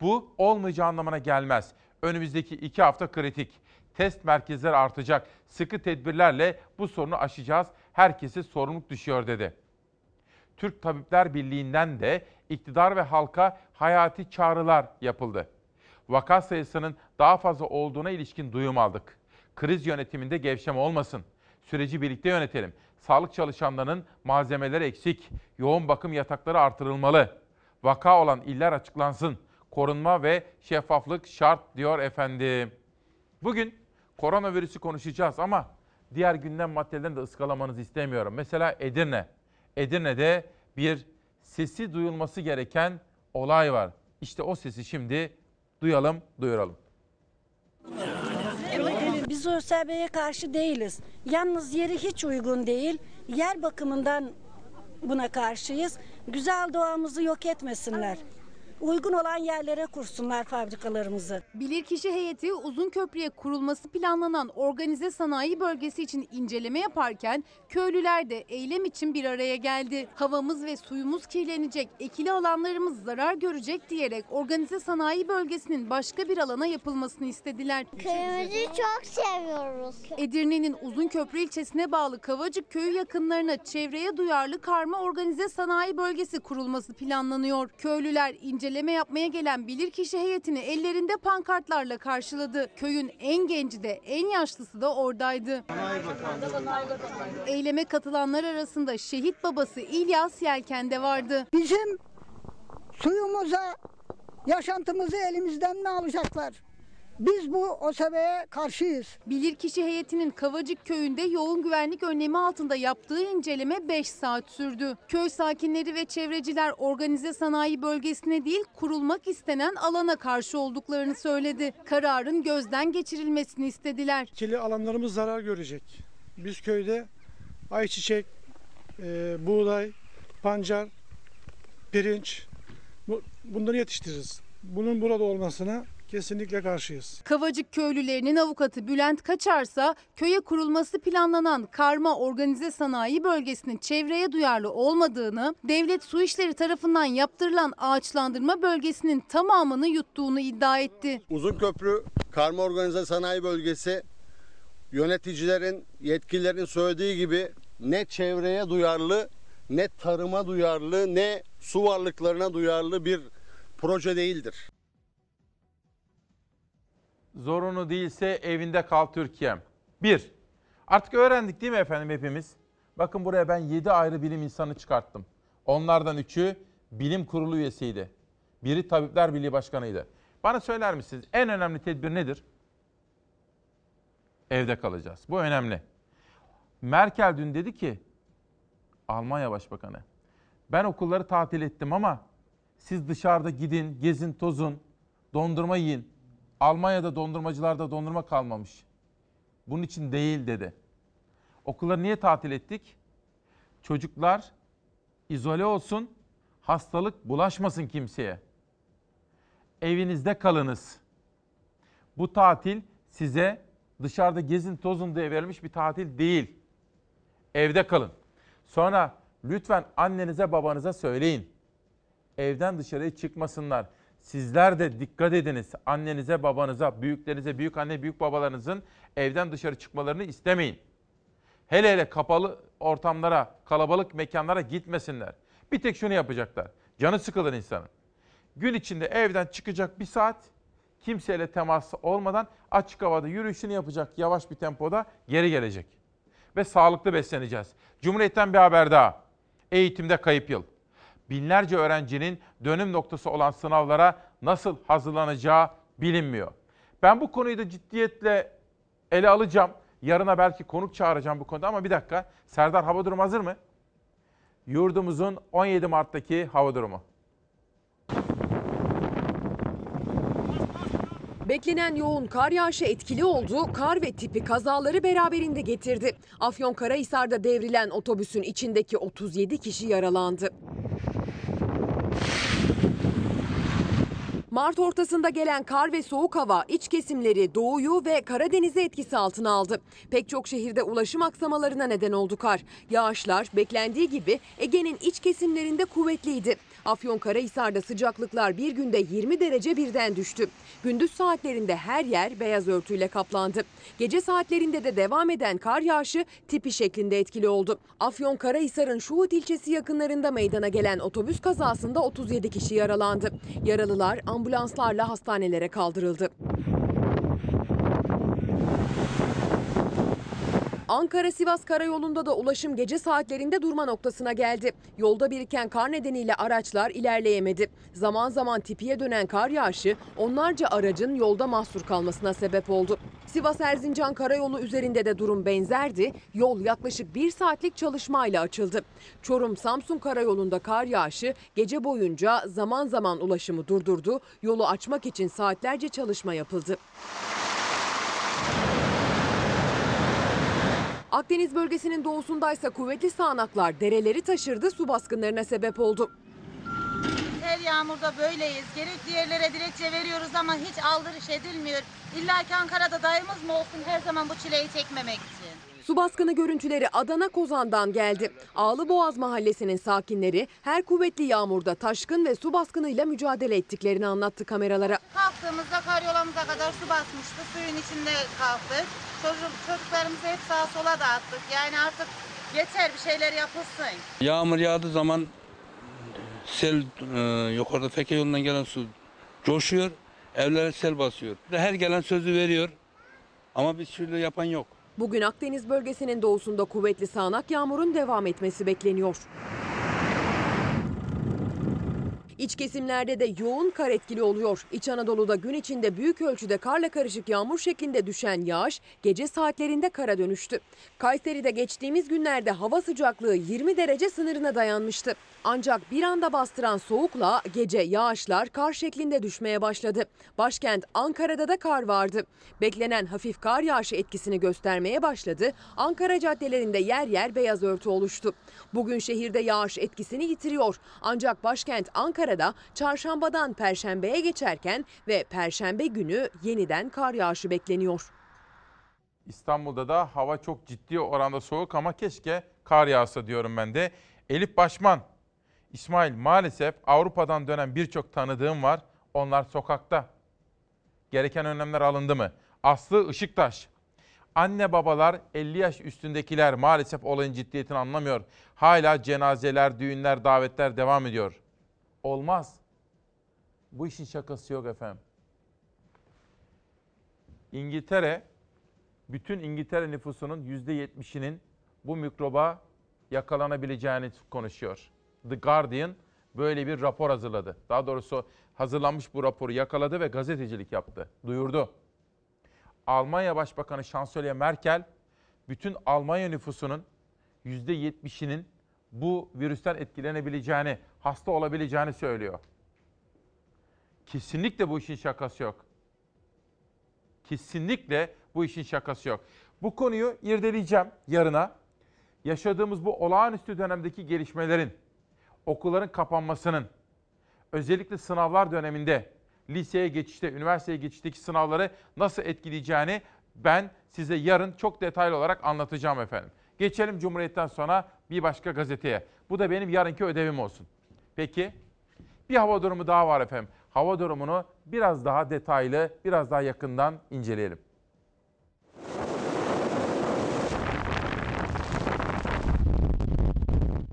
S1: bu olmayacağı anlamına gelmez. Önümüzdeki iki hafta kritik. Test merkezleri artacak. Sıkı tedbirlerle bu sorunu aşacağız. Herkese sorumluluk düşüyor dedi. Türk Tabipler Birliği'nden de iktidar ve halka hayati çağrılar yapıldı. Vaka sayısının daha fazla olduğuna ilişkin duyum aldık. Kriz yönetiminde gevşeme olmasın. Süreci birlikte yönetelim. Sağlık çalışanlarının malzemeleri eksik. Yoğun bakım yatakları artırılmalı. Vaka olan iller açıklansın. Korunma ve şeffaflık şart diyor efendim. Bugün koronavirüsü konuşacağız ama diğer gündem maddelerini de ıskalamanızı istemiyorum. Mesela Edirne. Edirne'de bir sesi duyulması gereken olay var. İşte o sesi şimdi duyalım, duyuralım.
S23: Biz ÖSB'ye karşı değiliz. Yalnız yeri hiç uygun değil. Yer bakımından buna karşıyız. Güzel doğamızı yok etmesinler. Uygun olan yerlere kursunlar fabrikalarımızı.
S24: Bilirkişi heyeti uzun köprüye kurulması planlanan organize sanayi bölgesi için inceleme yaparken köylüler de eylem için bir araya geldi. Havamız ve suyumuz kirlenecek, ekili alanlarımız zarar görecek diyerek organize sanayi bölgesinin başka bir alana yapılmasını istediler.
S25: Köyümüzü çok seviyoruz.
S24: Edirne'nin Uzunköprü ilçesine bağlı Kavacık köyü yakınlarına çevreye duyarlı karma organize sanayi bölgesi kurulması planlanıyor. Köylüler inceleme yapmaya gelen bilirkişi heyetini ellerinde pankartlarla karşıladı. Köyün en genci de en yaşlısı da oradaydı. Eyleme katılanlar arasında şehit babası İlyas Yelken de vardı.
S26: Bizim suyumuza, yaşantımızı elimizden mi alacaklar? Biz bu OSB'ye karşıyız.
S24: Bilirkişi heyetinin Kavacık köyünde yoğun güvenlik önlemi altında yaptığı inceleme 5 saat sürdü. Köy sakinleri ve çevreciler organize sanayi bölgesine değil kurulmak istenen alana karşı olduklarını söyledi. Kararın gözden geçirilmesini istediler.
S16: Kili alanlarımız zarar görecek. Biz köyde ayçiçek, e, buğday, pancar, pirinç bu- bunları yetiştiririz. Bunun burada olmasına kesinlikle karşıyız.
S24: Kavacık köylülerinin avukatı Bülent Kaçarsa köye kurulması planlanan karma organize sanayi bölgesinin çevreye duyarlı olmadığını, devlet su işleri tarafından yaptırılan ağaçlandırma bölgesinin tamamını yuttuğunu iddia etti.
S27: Uzunköprü Karma Organize Sanayi Bölgesi yöneticilerin, yetkililerin söylediği gibi ne çevreye duyarlı, ne tarıma duyarlı, ne su varlıklarına duyarlı bir proje değildir.
S1: Zorunlu değilse evinde kal Türkiye'm. Bir, artık öğrendik değil mi efendim hepimiz? Bakın buraya ben 7 ayrı bilim insanı çıkarttım. Onlardan üçü bilim kurulu üyesiydi. Biri Tabipler Birliği Başkanıydı. Bana söyler misiniz en önemli tedbir nedir? Evde kalacağız. Bu önemli. Merkel dün dedi ki, Almanya Başbakanı, ben okulları tatil ettim ama siz dışarıda gidin, gezin, tozun, dondurma yiyin. Almanya'da dondurmacılarda dondurma kalmamış. Bunun için değil dedi. Okulları niye tatil ettik? Çocuklar izole olsun, hastalık bulaşmasın kimseye. Evinizde kalınız. Bu tatil size dışarıda gezin tozun diye verilmiş bir tatil değil. Evde kalın. Sonra lütfen annenize babanıza söyleyin. Evden dışarıya çıkmasınlar. Sizler de dikkat ediniz. Annenize, babanıza, büyüklerinize, büyük anne, büyük babalarınızın evden dışarı çıkmalarını istemeyin. Hele hele kapalı ortamlara, kalabalık mekanlara gitmesinler. Bir tek şunu yapacaklar. Canı sıkılır insanın. Gün içinde evden çıkacak bir saat, kimseyle teması olmadan açık havada yürüyüşünü yapacak yavaş bir tempoda geri gelecek. Ve sağlıklı besleneceğiz. Cumhuriyet'ten bir haber daha. Eğitimde kayıp yıl binlerce öğrencinin dönüm noktası olan sınavlara nasıl hazırlanacağı bilinmiyor. Ben bu konuyu da ciddiyetle ele alacağım. Yarına belki konuk çağıracağım bu konuda ama bir dakika. Serdar hava durumu hazır mı? Yurdumuzun 17 Mart'taki hava durumu.
S2: Beklenen yoğun kar yağışı etkili oldu. Kar ve tipi kazaları beraberinde getirdi. Afyonkarahisar'da devrilen otobüsün içindeki 37 kişi yaralandı. Mart ortasında gelen kar ve soğuk hava iç kesimleri doğuyu ve Karadeniz'i etkisi altına aldı. Pek çok şehirde ulaşım aksamalarına neden oldu kar. Yağışlar beklendiği gibi Ege'nin iç kesimlerinde kuvvetliydi. Afyonkarahisar'da sıcaklıklar bir günde 20 derece birden düştü. Gündüz saatlerinde her yer beyaz örtüyle kaplandı. Gece saatlerinde de devam eden kar yağışı tipi şeklinde etkili oldu. Afyonkarahisar'ın Şuhut ilçesi yakınlarında meydana gelen otobüs kazasında 37 kişi yaralandı. Yaralılar ambulanslarla hastanelere kaldırıldı. Ankara-Sivas karayolunda da ulaşım gece saatlerinde durma noktasına geldi. Yolda biriken kar nedeniyle araçlar ilerleyemedi. Zaman zaman tipiye dönen kar yağışı onlarca aracın yolda mahsur kalmasına sebep oldu. Sivas-Erzincan karayolu üzerinde de durum benzerdi. Yol yaklaşık bir saatlik çalışmayla açıldı. Çorum-Samsun karayolunda kar yağışı gece boyunca zaman zaman ulaşımı durdurdu. Yolu açmak için saatlerce çalışma yapıldı. Akdeniz bölgesinin doğusundaysa kuvvetli sağanaklar dereleri taşırdı, su baskınlarına sebep oldu.
S28: Her yağmurda böyleyiz. Gerek diğerlere dilekçe veriyoruz ama hiç aldırış edilmiyor. İlla ki Ankara'da dayımız mı olsun her zaman bu çileyi çekmemek için.
S2: Su baskını görüntüleri Adana Kozan'dan geldi. Ağlıboğaz mahallesinin sakinleri her kuvvetli yağmurda taşkın ve su baskınıyla mücadele ettiklerini anlattı kameralara.
S28: Kalktığımızda karyolamıza kadar su basmıştı. Suyun içinde kalktık. Çocuk, çocuklarımızı hep sağa sola dağıttık. Yani artık yeter bir şeyler yapılsın.
S29: Yağmur yağdığı zaman sel e, yukarıda Feke yolundan gelen su coşuyor. Evlere sel basıyor. Her gelen sözü veriyor. Ama bir türlü yapan yok.
S2: Bugün Akdeniz bölgesinin doğusunda kuvvetli sağanak yağmurun devam etmesi bekleniyor. İç kesimlerde de yoğun kar etkili oluyor. İç Anadolu'da gün içinde büyük ölçüde karla karışık yağmur şeklinde düşen yağış gece saatlerinde kara dönüştü. Kayseri'de geçtiğimiz günlerde hava sıcaklığı 20 derece sınırına dayanmıştı. Ancak bir anda bastıran soğukla gece yağışlar kar şeklinde düşmeye başladı. Başkent Ankara'da da kar vardı. Beklenen hafif kar yağışı etkisini göstermeye başladı. Ankara caddelerinde yer yer beyaz örtü oluştu. Bugün şehirde yağış etkisini yitiriyor. Ancak başkent Ankara'da çarşambadan perşembeye geçerken ve perşembe günü yeniden kar yağışı bekleniyor.
S1: İstanbul'da da hava çok ciddi oranda soğuk ama keşke kar yağsa diyorum ben de. Elif Başman, İsmail maalesef Avrupa'dan dönen birçok tanıdığım var. Onlar sokakta. Gereken önlemler alındı mı? Aslı Işıktaş. Anne babalar 50 yaş üstündekiler maalesef olayın ciddiyetini anlamıyor. Hala cenazeler, düğünler, davetler devam ediyor. Olmaz. Bu işin şakası yok efendim. İngiltere, bütün İngiltere nüfusunun %70'inin bu mikroba yakalanabileceğini konuşuyor. The Guardian böyle bir rapor hazırladı. Daha doğrusu hazırlanmış bu raporu yakaladı ve gazetecilik yaptı, duyurdu. Almanya Başbakanı Şansölye Merkel bütün Almanya nüfusunun %70'inin bu virüsten etkilenebileceğini, hasta olabileceğini söylüyor. Kesinlikle bu işin şakası yok. Kesinlikle bu işin şakası yok. Bu konuyu irdeleyeceğim yarına. Yaşadığımız bu olağanüstü dönemdeki gelişmelerin, okulların kapanmasının, özellikle sınavlar döneminde, liseye geçişte, üniversiteye geçişteki sınavları nasıl etkileyeceğini ben size yarın çok detaylı olarak anlatacağım efendim. Geçelim Cumhuriyet'ten sonra bir başka gazeteye. Bu da benim yarınki ödevim olsun. Peki, bir hava durumu daha var efendim. Hava durumunu biraz daha detaylı, biraz daha yakından inceleyelim.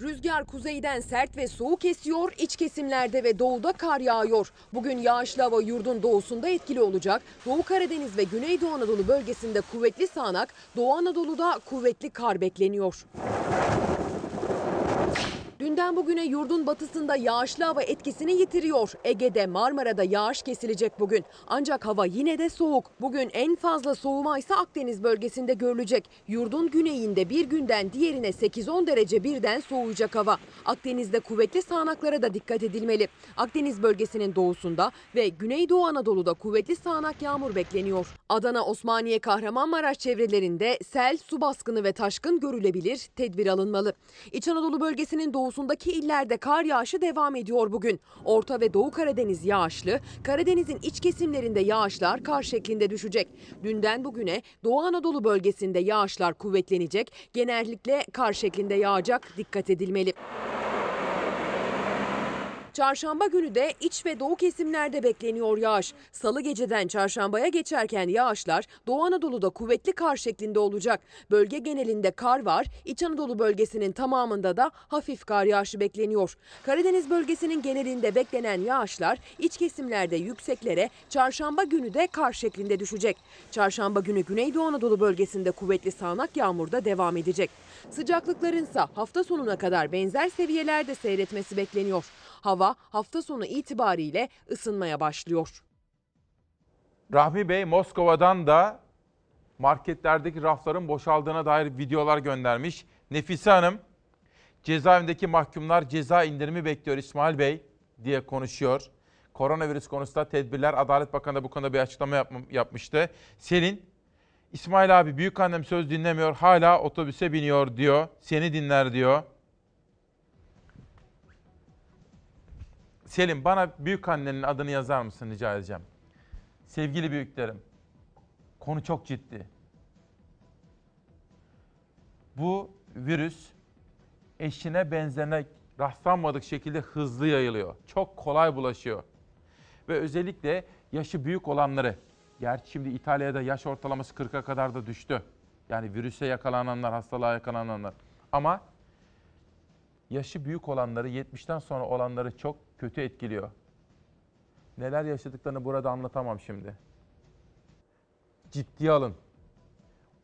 S2: Rüzgar kuzeyden sert ve soğuk esiyor, iç kesimlerde ve doğuda kar yağıyor. Bugün yağışlı hava yurdun doğusunda etkili olacak. Doğu Karadeniz ve Güneydoğu Anadolu bölgesinde kuvvetli sağanak, Doğu Anadolu'da kuvvetli kar bekleniyor. Dünden bugüne yurdun batısında yağışlı hava etkisini yitiriyor. Ege'de Marmara'da yağış kesilecek bugün. Ancak hava yine de soğuk. Bugün en fazla soğuma ise Akdeniz bölgesinde görülecek. Yurdun güneyinde bir günden diğerine 8-10 derece birden soğuyacak hava. Akdeniz'de kuvvetli sağanaklara da dikkat edilmeli. Akdeniz bölgesinin doğusunda ve Güneydoğu Anadolu'da kuvvetli sağanak yağmur bekleniyor. Adana, Osmaniye, Kahramanmaraş çevrelerinde sel, su baskını ve taşkın görülebilir. Tedbir alınmalı. İç Anadolu bölgesinin doğusundaki illerde kar yağışı devam ediyor bugün. Orta ve Doğu Karadeniz yağışlı, Karadeniz'in iç kesimlerinde yağışlar kar şeklinde düşecek. Dünden bugüne Doğu Anadolu bölgesinde yağışlar kuvvetlenecek, genellikle kar şeklinde yağacak, dikkat edilmeli. Çarşamba günü de iç ve doğu kesimlerde bekleniyor yağış. Salı geceden çarşambaya geçerken yağışlar Doğu Anadolu'da kuvvetli kar şeklinde olacak. Bölge genelinde kar var. İç Anadolu bölgesinin tamamında da hafif kar yağışı bekleniyor. Karadeniz bölgesinin genelinde beklenen yağışlar iç kesimlerde yükseklere çarşamba günü de kar şeklinde düşecek. Çarşamba günü Güneydoğu Anadolu bölgesinde kuvvetli sağanak yağmur da devam edecek. Sıcaklıkların ise hafta sonuna kadar benzer seviyelerde seyretmesi bekleniyor. Hava hafta sonu itibariyle ısınmaya başlıyor.
S1: Rahmi Bey Moskova'dan da marketlerdeki rafların boşaldığına dair videolar göndermiş. Nefise Hanım cezaevindeki mahkumlar ceza indirimi bekliyor İsmail Bey diye konuşuyor. Koronavirüs konusunda tedbirler Adalet Bakanı da bu konuda bir açıklama yapm- yapmıştı. Selin İsmail abi büyük annem söz dinlemiyor hala otobüse biniyor diyor. Seni dinler diyor. Selim bana büyük annenin adını yazar mısın rica edeceğim. Sevgili büyüklerim. Konu çok ciddi. Bu virüs eşine benzerine rastlanmadık şekilde hızlı yayılıyor. Çok kolay bulaşıyor. Ve özellikle yaşı büyük olanları, gerçi şimdi İtalya'da yaş ortalaması 40'a kadar da düştü. Yani virüse yakalananlar, hastalığa yakalananlar. Ama yaşı büyük olanları, 70'ten sonra olanları çok kötü etkiliyor. Neler yaşadıklarını burada anlatamam şimdi. Ciddiye alın.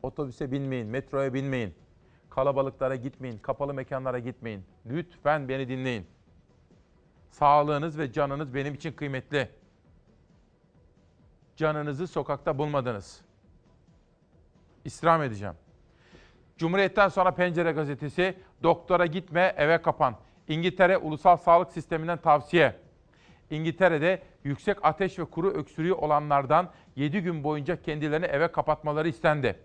S1: Otobüse binmeyin, metroya binmeyin. Kalabalıklara gitmeyin, kapalı mekanlara gitmeyin. Lütfen beni dinleyin. Sağlığınız ve canınız benim için kıymetli. Canınızı sokakta bulmadınız. İstirham edeceğim. Cumhuriyet'ten sonra Pencere gazetesi, doktora gitme eve kapan. İngiltere Ulusal Sağlık Sisteminden tavsiye. İngiltere'de yüksek ateş ve kuru öksürüğü olanlardan 7 gün boyunca kendilerini eve kapatmaları istendi.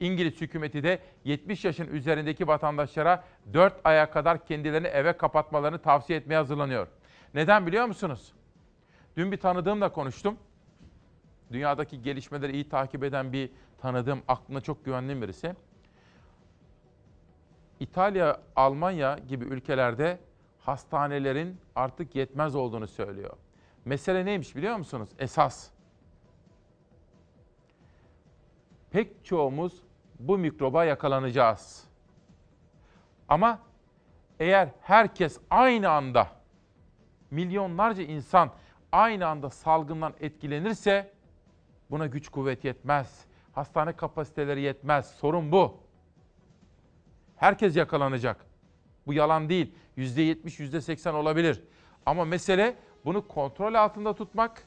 S1: İngiliz hükümeti de 70 yaşın üzerindeki vatandaşlara 4 aya kadar kendilerini eve kapatmalarını tavsiye etmeye hazırlanıyor. Neden biliyor musunuz? Dün bir tanıdığımla konuştum. Dünyadaki gelişmeleri iyi takip eden bir tanıdığım, aklına çok güvenli birisi. İtalya, Almanya gibi ülkelerde hastanelerin artık yetmez olduğunu söylüyor. Mesele neymiş biliyor musunuz? Esas. Pek çoğumuz bu mikroba yakalanacağız. Ama eğer herkes aynı anda milyonlarca insan aynı anda salgından etkilenirse buna güç kuvvet yetmez. Hastane kapasiteleri yetmez. Sorun bu. Herkes yakalanacak. Bu yalan değil. %70, %80 olabilir. Ama mesele bunu kontrol altında tutmak.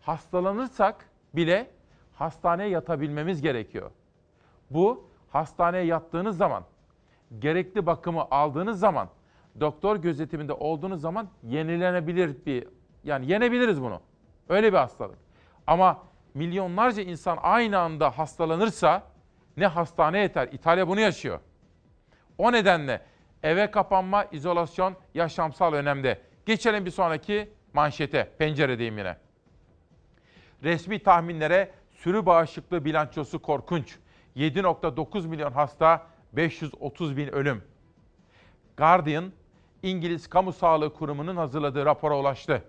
S1: Hastalanırsak bile hastaneye yatabilmemiz gerekiyor. Bu hastaneye yattığınız zaman, gerekli bakımı aldığınız zaman, doktor gözetiminde olduğunuz zaman yenilenebilir bir yani yenebiliriz bunu. Öyle bir hastalık. Ama milyonlarca insan aynı anda hastalanırsa ne hastane yeter. İtalya bunu yaşıyor. O nedenle eve kapanma, izolasyon yaşamsal önemde. Geçelim bir sonraki manşete. Penceredeyim yine. Resmi tahminlere sürü bağışıklığı bilançosu korkunç. 7.9 milyon hasta, 530 bin ölüm. Guardian, İngiliz Kamu Sağlığı Kurumu'nun hazırladığı rapora ulaştı.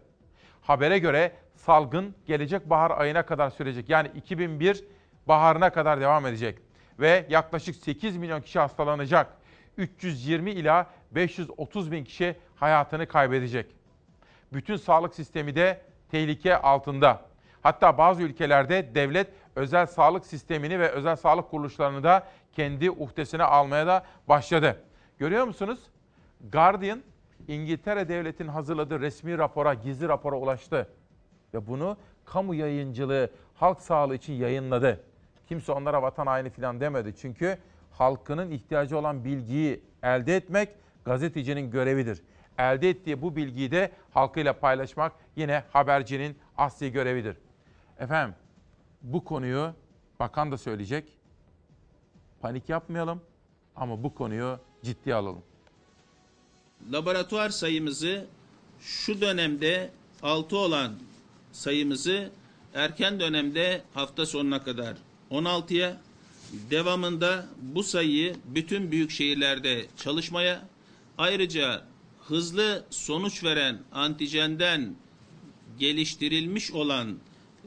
S1: Habere göre salgın gelecek bahar ayına kadar sürecek. Yani 2001 baharına kadar devam edecek. Ve yaklaşık 8 milyon kişi hastalanacak. 320 ila 530 bin kişi hayatını kaybedecek. Bütün sağlık sistemi de tehlike altında. Hatta bazı ülkelerde devlet özel sağlık sistemini ve özel sağlık kuruluşlarını da kendi uhdesine almaya da başladı. Görüyor musunuz? Guardian, İngiltere devletin hazırladığı resmi rapora, gizli rapora ulaştı. Ve bunu kamu yayıncılığı, halk sağlığı için yayınladı. Kimse onlara vatan haini falan demedi. Çünkü halkının ihtiyacı olan bilgiyi elde etmek gazetecinin görevidir. Elde ettiği bu bilgiyi de halkıyla paylaşmak yine habercinin asli görevidir. Efendim bu konuyu bakan da söyleyecek. Panik yapmayalım ama bu konuyu ciddiye alalım.
S10: Laboratuvar sayımızı şu dönemde 6 olan sayımızı erken dönemde hafta sonuna kadar 16'ya, devamında bu sayıyı bütün büyük şehirlerde çalışmaya, ayrıca hızlı sonuç veren antijenden geliştirilmiş olan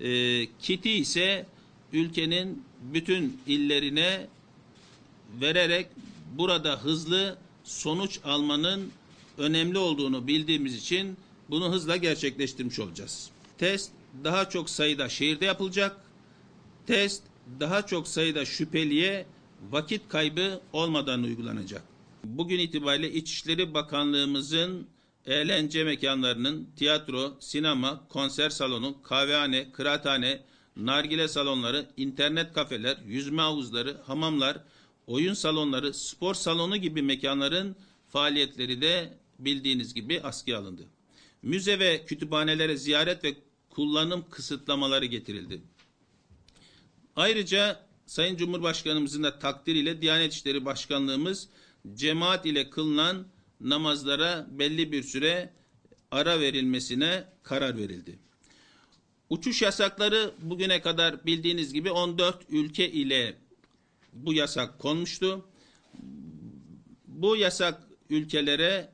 S10: e, kiti ise ülkenin bütün illerine vererek burada hızlı sonuç almanın önemli olduğunu bildiğimiz için bunu hızla gerçekleştirmiş olacağız. Test daha çok sayıda şehirde yapılacak. Test daha çok sayıda şüpheliye vakit kaybı olmadan uygulanacak. Bugün itibariyle İçişleri Bakanlığımızın eğlence mekanlarının tiyatro, sinema, konser salonu, kahvehane, kıraathane, nargile salonları, internet kafeler, yüzme havuzları, hamamlar, oyun salonları, spor salonu gibi mekanların faaliyetleri de bildiğiniz gibi askıya alındı. Müze ve kütüphanelere ziyaret ve kullanım kısıtlamaları getirildi. Ayrıca Sayın Cumhurbaşkanımızın da takdiriyle Diyanet İşleri Başkanlığımız cemaat ile kılınan namazlara belli bir süre ara verilmesine karar verildi. Uçuş yasakları bugüne kadar bildiğiniz gibi 14 ülke ile bu yasak konmuştu. Bu yasak ülkelere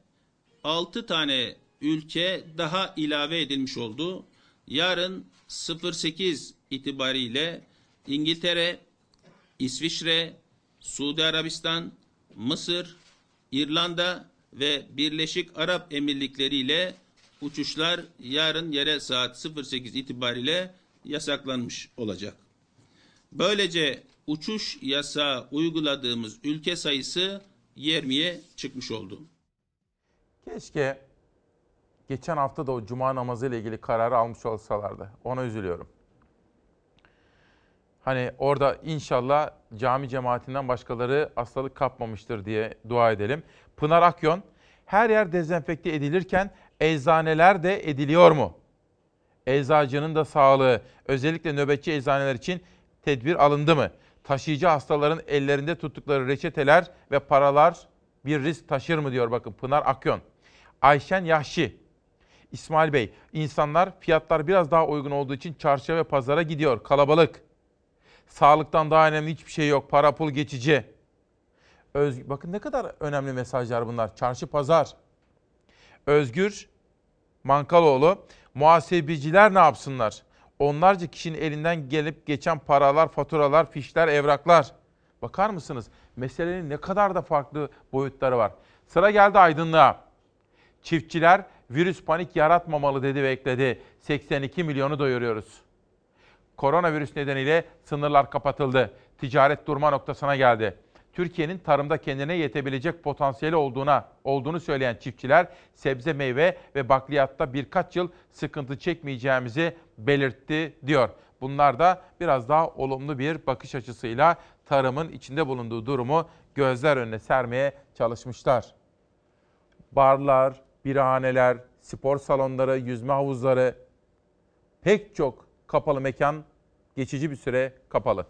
S10: 6 tane ülke daha ilave edilmiş oldu. Yarın 08 itibariyle İngiltere, İsviçre, Suudi Arabistan, Mısır, İrlanda ve Birleşik Arap Emirlikleri ile uçuşlar yarın yere saat 08 itibariyle yasaklanmış olacak. Böylece uçuş yasağı uyguladığımız ülke sayısı 20'ye çıkmış oldu.
S1: Keşke geçen hafta da o cuma namazı ile ilgili kararı almış olsalardı. Ona üzülüyorum. Hani orada inşallah cami cemaatinden başkaları hastalık kapmamıştır diye dua edelim. Pınar Akyon, her yer dezenfekte edilirken eczaneler de ediliyor mu? Eczacının da sağlığı, özellikle nöbetçi eczaneler için tedbir alındı mı? Taşıyıcı hastaların ellerinde tuttukları reçeteler ve paralar bir risk taşır mı diyor bakın Pınar Akyon. Ayşen Yahşi, İsmail Bey, insanlar fiyatlar biraz daha uygun olduğu için çarşıya ve pazara gidiyor. Kalabalık. Sağlıktan daha önemli hiçbir şey yok. Para pul geçici. Öz, bakın ne kadar önemli mesajlar bunlar. Çarşı pazar. Özgür Mankaloğlu. Muhasebeciler ne yapsınlar? Onlarca kişinin elinden gelip geçen paralar, faturalar, fişler, evraklar. Bakar mısınız? Meselenin ne kadar da farklı boyutları var. Sıra geldi aydınlığa. Çiftçiler virüs panik yaratmamalı dedi ve ekledi. 82 milyonu doyuruyoruz. Koronavirüs nedeniyle sınırlar kapatıldı. Ticaret durma noktasına geldi. Türkiye'nin tarımda kendine yetebilecek potansiyeli olduğuna olduğunu söyleyen çiftçiler sebze meyve ve bakliyatta birkaç yıl sıkıntı çekmeyeceğimizi belirtti diyor. Bunlar da biraz daha olumlu bir bakış açısıyla tarımın içinde bulunduğu durumu gözler önüne sermeye çalışmışlar. Barlar, birahaneler, spor salonları, yüzme havuzları pek çok kapalı mekan geçici bir süre kapalı.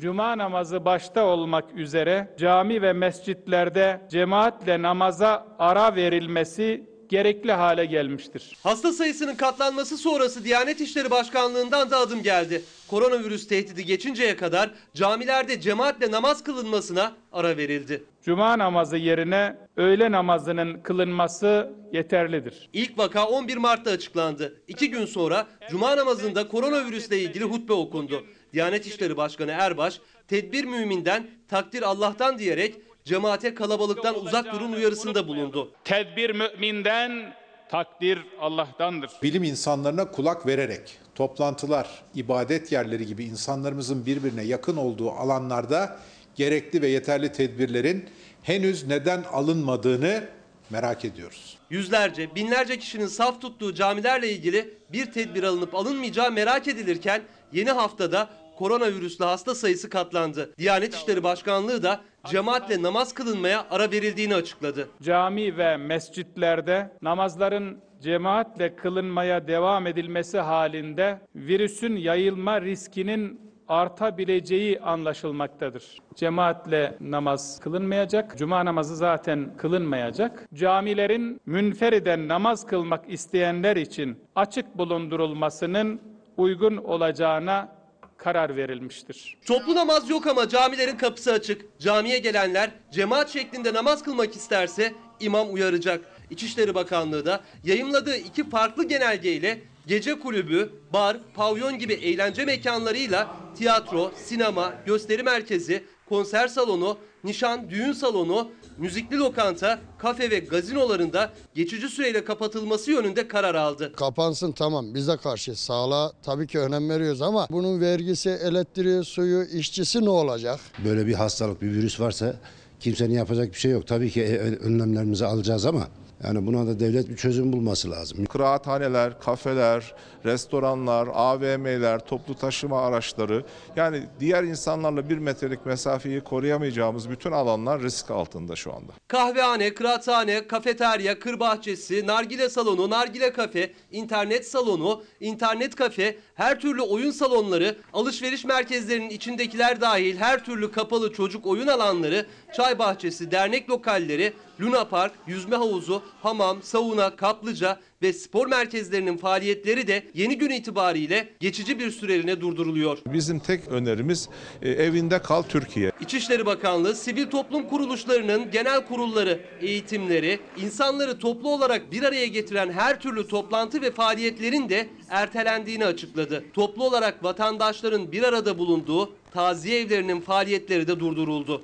S14: Cuma namazı başta olmak üzere cami ve mescitlerde cemaatle namaza ara verilmesi gerekli hale gelmiştir.
S9: Hasta sayısının katlanması sonrası Diyanet İşleri Başkanlığı'ndan da adım geldi. Koronavirüs tehdidi geçinceye kadar camilerde cemaatle namaz kılınmasına ara verildi.
S14: Cuma namazı yerine öğle namazının kılınması yeterlidir.
S9: İlk vaka 11 Mart'ta açıklandı. İki gün sonra Cuma namazında koronavirüsle ilgili hutbe okundu. Diyanet İşleri Başkanı Erbaş, tedbir müminden, takdir Allah'tan diyerek cemaate kalabalıktan uzak durun uyarısında bulundu.
S14: Tedbir müminden, takdir Allah'tandır.
S30: Bilim insanlarına kulak vererek toplantılar, ibadet yerleri gibi insanlarımızın birbirine yakın olduğu alanlarda gerekli ve yeterli tedbirlerin henüz neden alınmadığını merak ediyoruz.
S9: Yüzlerce, binlerce kişinin saf tuttuğu camilerle ilgili bir tedbir alınıp alınmayacağı merak edilirken yeni haftada koronavirüslü hasta sayısı katlandı. Diyanet İşleri Başkanlığı da cemaatle namaz kılınmaya ara verildiğini açıkladı.
S14: Cami ve mescitlerde namazların cemaatle kılınmaya devam edilmesi halinde virüsün yayılma riskinin artabileceği anlaşılmaktadır. Cemaatle namaz kılınmayacak. Cuma namazı zaten kılınmayacak. Camilerin münferiden namaz kılmak isteyenler için açık bulundurulmasının uygun olacağına karar verilmiştir.
S9: Toplu namaz yok ama camilerin kapısı açık. Camiye gelenler cemaat şeklinde namaz kılmak isterse imam uyaracak. İçişleri Bakanlığı da yayımladığı iki farklı genelgeyle gece kulübü, bar, pavyon gibi eğlence mekanlarıyla tiyatro, sinema, gösteri merkezi, konser salonu, nişan, düğün salonu, müzikli lokanta, kafe ve gazinolarında geçici süreyle kapatılması yönünde karar aldı.
S31: Kapansın tamam biz de karşı sağlığa tabii ki önem veriyoruz ama bunun vergisi, elektriği, suyu, işçisi ne olacak?
S32: Böyle bir hastalık, bir virüs varsa kimsenin yapacak bir şey yok. Tabii ki e, önlemlerimizi alacağız ama yani buna da devlet bir çözüm bulması lazım.
S33: Kıraathaneler, kafeler, restoranlar, AVM'ler, toplu taşıma araçları yani diğer insanlarla bir metrelik mesafeyi koruyamayacağımız bütün alanlar risk altında şu anda.
S9: Kahvehane, kıraathane, kafeterya, kır bahçesi, nargile salonu, nargile kafe, internet salonu, internet kafe, her türlü oyun salonları, alışveriş merkezlerinin içindekiler dahil her türlü kapalı çocuk oyun alanları, çay bahçesi, dernek lokalleri, Luna Park, yüzme havuzu, hamam, sauna, kaplıca ve spor merkezlerinin faaliyetleri de yeni gün itibariyle geçici bir süreliğine durduruluyor.
S33: Bizim tek önerimiz e, evinde kal Türkiye.
S9: İçişleri Bakanlığı sivil toplum kuruluşlarının genel kurulları, eğitimleri, insanları toplu olarak bir araya getiren her türlü toplantı ve faaliyetlerin de ertelendiğini açıkladı. Toplu olarak vatandaşların bir arada bulunduğu taziye evlerinin faaliyetleri de durduruldu.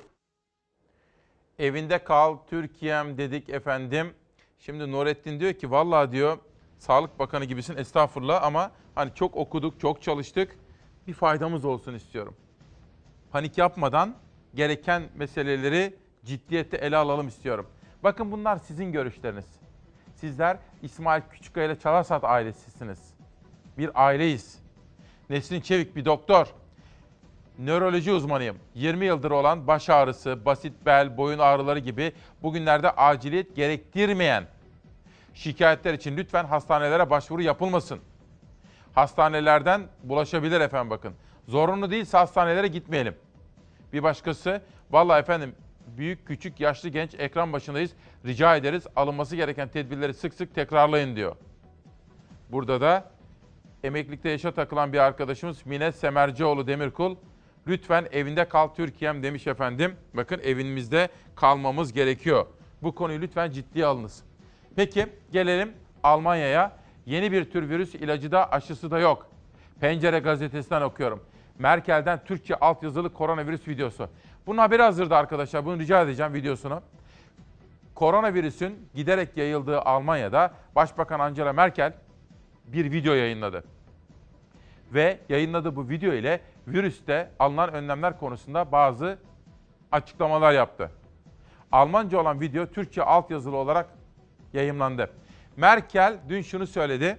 S1: Evinde kal Türkiye'm dedik efendim. Şimdi Nurettin diyor ki vallahi diyor Sağlık Bakanı gibisin estağfurullah ama hani çok okuduk, çok çalıştık. Bir faydamız olsun istiyorum. Panik yapmadan gereken meseleleri ciddiyette ele alalım istiyorum. Bakın bunlar sizin görüşleriniz. Sizler İsmail Küçükkaya ile Çalarsat ailesisiniz. Bir aileyiz. Nesrin Çevik bir doktor. Nöroloji uzmanıyım. 20 yıldır olan baş ağrısı, basit bel, boyun ağrıları gibi bugünlerde aciliyet gerektirmeyen şikayetler için lütfen hastanelere başvuru yapılmasın. Hastanelerden bulaşabilir efendim bakın. Zorunlu değilse hastanelere gitmeyelim. Bir başkası, vallahi efendim büyük, küçük, yaşlı, genç ekran başındayız. Rica ederiz alınması gereken tedbirleri sık sık tekrarlayın diyor. Burada da emeklilikte yaşa takılan bir arkadaşımız Mine Semercioğlu Demirkul. Lütfen evinde kal Türkiye'm demiş efendim. Bakın evimizde kalmamız gerekiyor. Bu konuyu lütfen ciddiye alınız. Peki gelelim Almanya'ya. Yeni bir tür virüs ilacı da aşısı da yok. Pencere gazetesinden okuyorum. Merkel'den Türkçe altyazılı koronavirüs videosu. Bunun haberi hazırdı arkadaşlar. Bunu rica edeceğim videosunu. Koronavirüsün giderek yayıldığı Almanya'da Başbakan Angela Merkel bir video yayınladı. Ve yayınladığı bu video ile virüste alınan önlemler konusunda bazı açıklamalar yaptı. Almanca olan video Türkçe altyazılı olarak yayımlandı. Merkel dün şunu söyledi.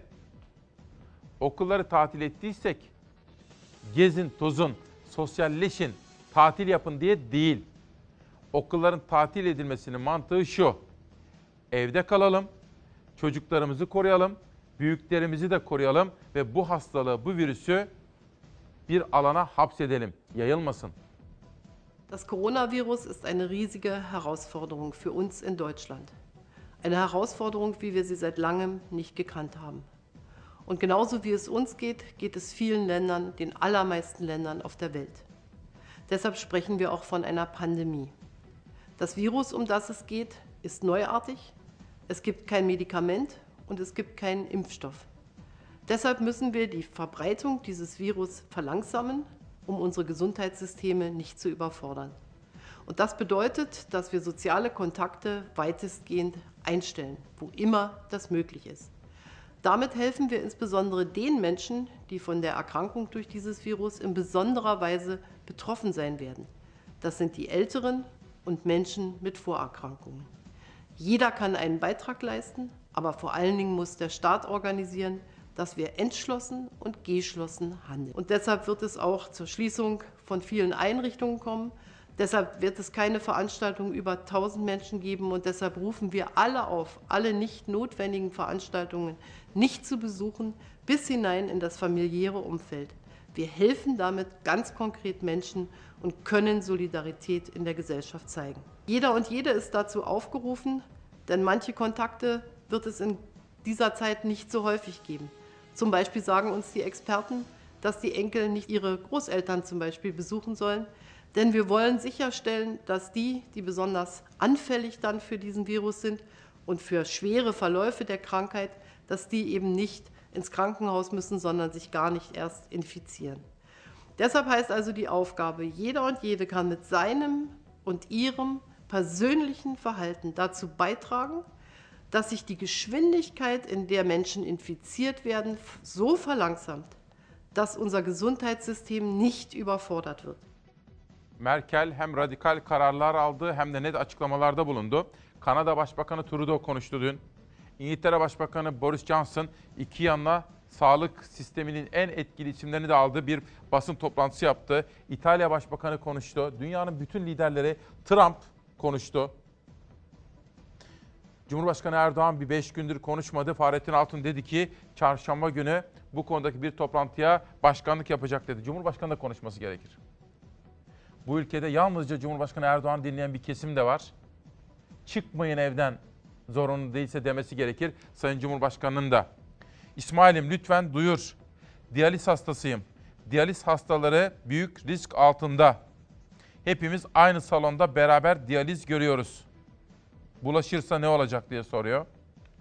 S1: Okulları tatil ettiysek gezin, tozun, sosyalleşin, tatil yapın diye değil. Okulların tatil edilmesinin mantığı şu. Evde kalalım, çocuklarımızı koruyalım, büyüklerimizi de koruyalım ve bu hastalığı, bu virüsü bir alana hapsedelim, yayılmasın.
S34: Das Coronavirus ist eine riesige Herausforderung für uns in Deutschland. Eine Herausforderung, wie wir sie seit langem nicht gekannt haben. Und genauso wie es uns geht, geht es vielen Ländern, den allermeisten Ländern auf der Welt. Deshalb sprechen wir auch von einer Pandemie. Das Virus, um das es geht, ist neuartig. Es gibt kein Medikament und es gibt keinen Impfstoff. Deshalb müssen wir die Verbreitung dieses Virus verlangsamen, um unsere Gesundheitssysteme nicht zu überfordern. Und das bedeutet, dass wir soziale Kontakte weitestgehend einstellen, wo immer das möglich ist. Damit helfen wir insbesondere den Menschen, die von der Erkrankung durch dieses Virus in besonderer Weise betroffen sein werden. Das sind die Älteren und Menschen mit Vorerkrankungen. Jeder kann einen Beitrag leisten, aber vor allen Dingen muss der Staat organisieren, dass wir entschlossen und geschlossen handeln. Und deshalb wird es auch zur Schließung von vielen Einrichtungen kommen. Deshalb wird es keine Veranstaltungen über 1000 Menschen geben und deshalb rufen wir alle auf, alle nicht notwendigen Veranstaltungen nicht zu besuchen, bis hinein in das familiäre Umfeld. Wir helfen damit ganz konkret Menschen und können Solidarität in der Gesellschaft zeigen. Jeder und jede ist dazu aufgerufen, denn manche Kontakte wird es in dieser Zeit nicht so häufig geben. Zum Beispiel sagen uns die Experten, dass die Enkel nicht ihre Großeltern zum Beispiel besuchen sollen, denn wir wollen sicherstellen, dass die, die besonders anfällig dann für diesen Virus sind, und für schwere Verläufe der Krankheit, dass die eben nicht ins Krankenhaus müssen, sondern sich gar nicht erst infizieren. Deshalb heißt also die Aufgabe, jeder und jede kann mit seinem und ihrem persönlichen Verhalten dazu beitragen, dass sich die Geschwindigkeit, in der Menschen infiziert werden, so verlangsamt, dass unser Gesundheitssystem nicht überfordert wird.
S1: Merkel hem radikal kararlar aldı hem de net açıklamalarda bulundu. Kanada Başbakanı Trudeau konuştu dün. İngiltere Başbakanı Boris Johnson iki yanına sağlık sisteminin en etkili isimlerini de aldı. Bir basın toplantısı yaptı. İtalya Başbakanı konuştu. Dünyanın bütün liderleri Trump konuştu. Cumhurbaşkanı Erdoğan bir beş gündür konuşmadı. Fahrettin Altun dedi ki çarşamba günü bu konudaki bir toplantıya başkanlık yapacak dedi. Cumhurbaşkanı da konuşması gerekir. Bu ülkede yalnızca Cumhurbaşkanı Erdoğan dinleyen bir kesim de var. Çıkmayın evden zorunlu değilse demesi gerekir Sayın Cumhurbaşkanı'nın da. İsmail'im lütfen duyur. Diyaliz hastasıyım. Diyaliz hastaları büyük risk altında. Hepimiz aynı salonda beraber diyaliz görüyoruz. Bulaşırsa ne olacak diye soruyor.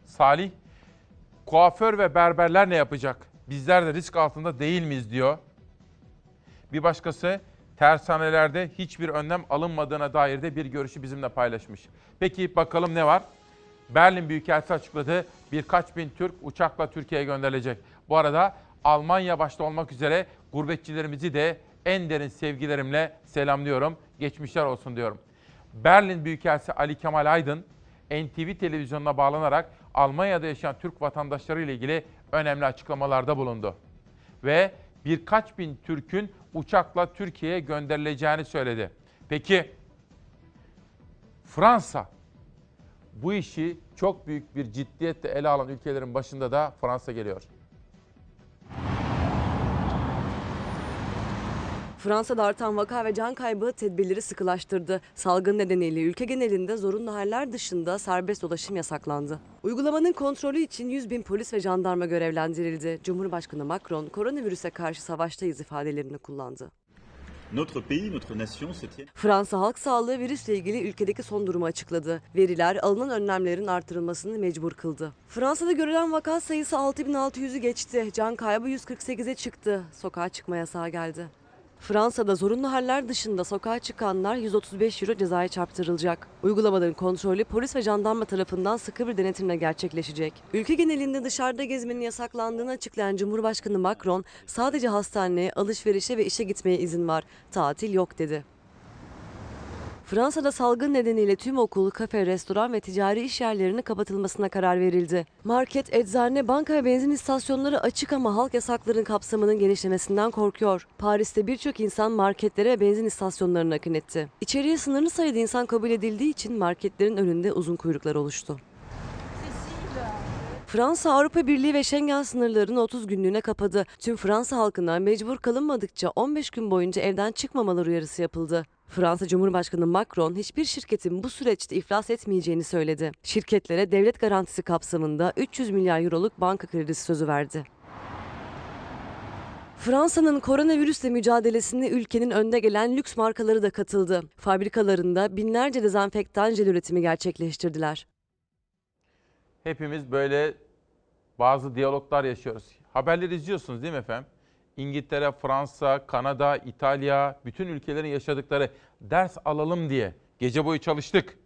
S1: Salih, kuaför ve berberler ne yapacak? Bizler de risk altında değil miyiz diyor. Bir başkası tersanelerde hiçbir önlem alınmadığına dair de bir görüşü bizimle paylaşmış. Peki bakalım ne var? Berlin Büyükelçisi açıkladı. Birkaç bin Türk uçakla Türkiye'ye gönderilecek. Bu arada Almanya başta olmak üzere gurbetçilerimizi de en derin sevgilerimle selamlıyorum. Geçmişler olsun diyorum. Berlin Büyükelçisi Ali Kemal Aydın NTV televizyonuna bağlanarak Almanya'da yaşayan Türk vatandaşları ile ilgili önemli açıklamalarda bulundu. Ve birkaç bin Türk'ün uçakla Türkiye'ye gönderileceğini söyledi. Peki Fransa bu işi çok büyük bir ciddiyetle ele alan ülkelerin başında da Fransa geliyor.
S11: Fransa'da artan vaka ve can kaybı tedbirleri sıkılaştırdı. Salgın nedeniyle ülke genelinde zorunlu haller dışında serbest dolaşım yasaklandı. Uygulamanın kontrolü için 100 bin polis ve jandarma görevlendirildi. Cumhurbaşkanı Macron koronavirüse karşı savaştayız ifadelerini kullandı.
S35: Notre pays, notre nation se tient.
S11: Fransa Halk Sağlığı virüsle ilgili ülkedeki son durumu açıkladı. Veriler alınan önlemlerin artırılmasını mecbur kıldı. Fransa'da görülen vaka sayısı 6600'ü geçti. Can kaybı 148'e çıktı. Sokağa çıkma yasağı geldi. Fransa'da zorunlu haller dışında sokağa çıkanlar 135 euro cezaya çarptırılacak. Uygulamaların kontrolü polis ve jandarma tarafından sıkı bir denetimle gerçekleşecek. Ülke genelinde dışarıda gezmenin yasaklandığını açıklayan Cumhurbaşkanı Macron sadece hastaneye, alışverişe ve işe gitmeye izin var. Tatil yok dedi. Fransa'da salgın nedeniyle tüm okul, kafe, restoran ve ticari iş yerlerinin kapatılmasına karar verildi. Market, eczane, banka ve benzin istasyonları açık ama halk yasakların kapsamının genişlemesinden korkuyor. Paris'te birçok insan marketlere ve benzin istasyonlarına akın etti. İçeriye sınırlı sayıda insan kabul edildiği için marketlerin önünde uzun kuyruklar oluştu. Fransa Avrupa Birliği ve Schengen sınırlarını 30 günlüğüne kapadı. Tüm Fransa halkına mecbur kalınmadıkça 15 gün boyunca evden çıkmamaları uyarısı yapıldı. Fransa Cumhurbaşkanı Macron hiçbir şirketin bu süreçte iflas etmeyeceğini söyledi. Şirketlere devlet garantisi kapsamında 300 milyar euroluk banka kredisi sözü verdi. Fransa'nın koronavirüsle mücadelesinde ülkenin önde gelen lüks markaları da katıldı. Fabrikalarında binlerce dezenfektan jel üretimi gerçekleştirdiler.
S1: Hepimiz böyle bazı diyaloglar yaşıyoruz. Haberleri izliyorsunuz değil mi efendim? İngiltere, Fransa, Kanada, İtalya, bütün ülkelerin yaşadıkları ders alalım diye gece boyu çalıştık.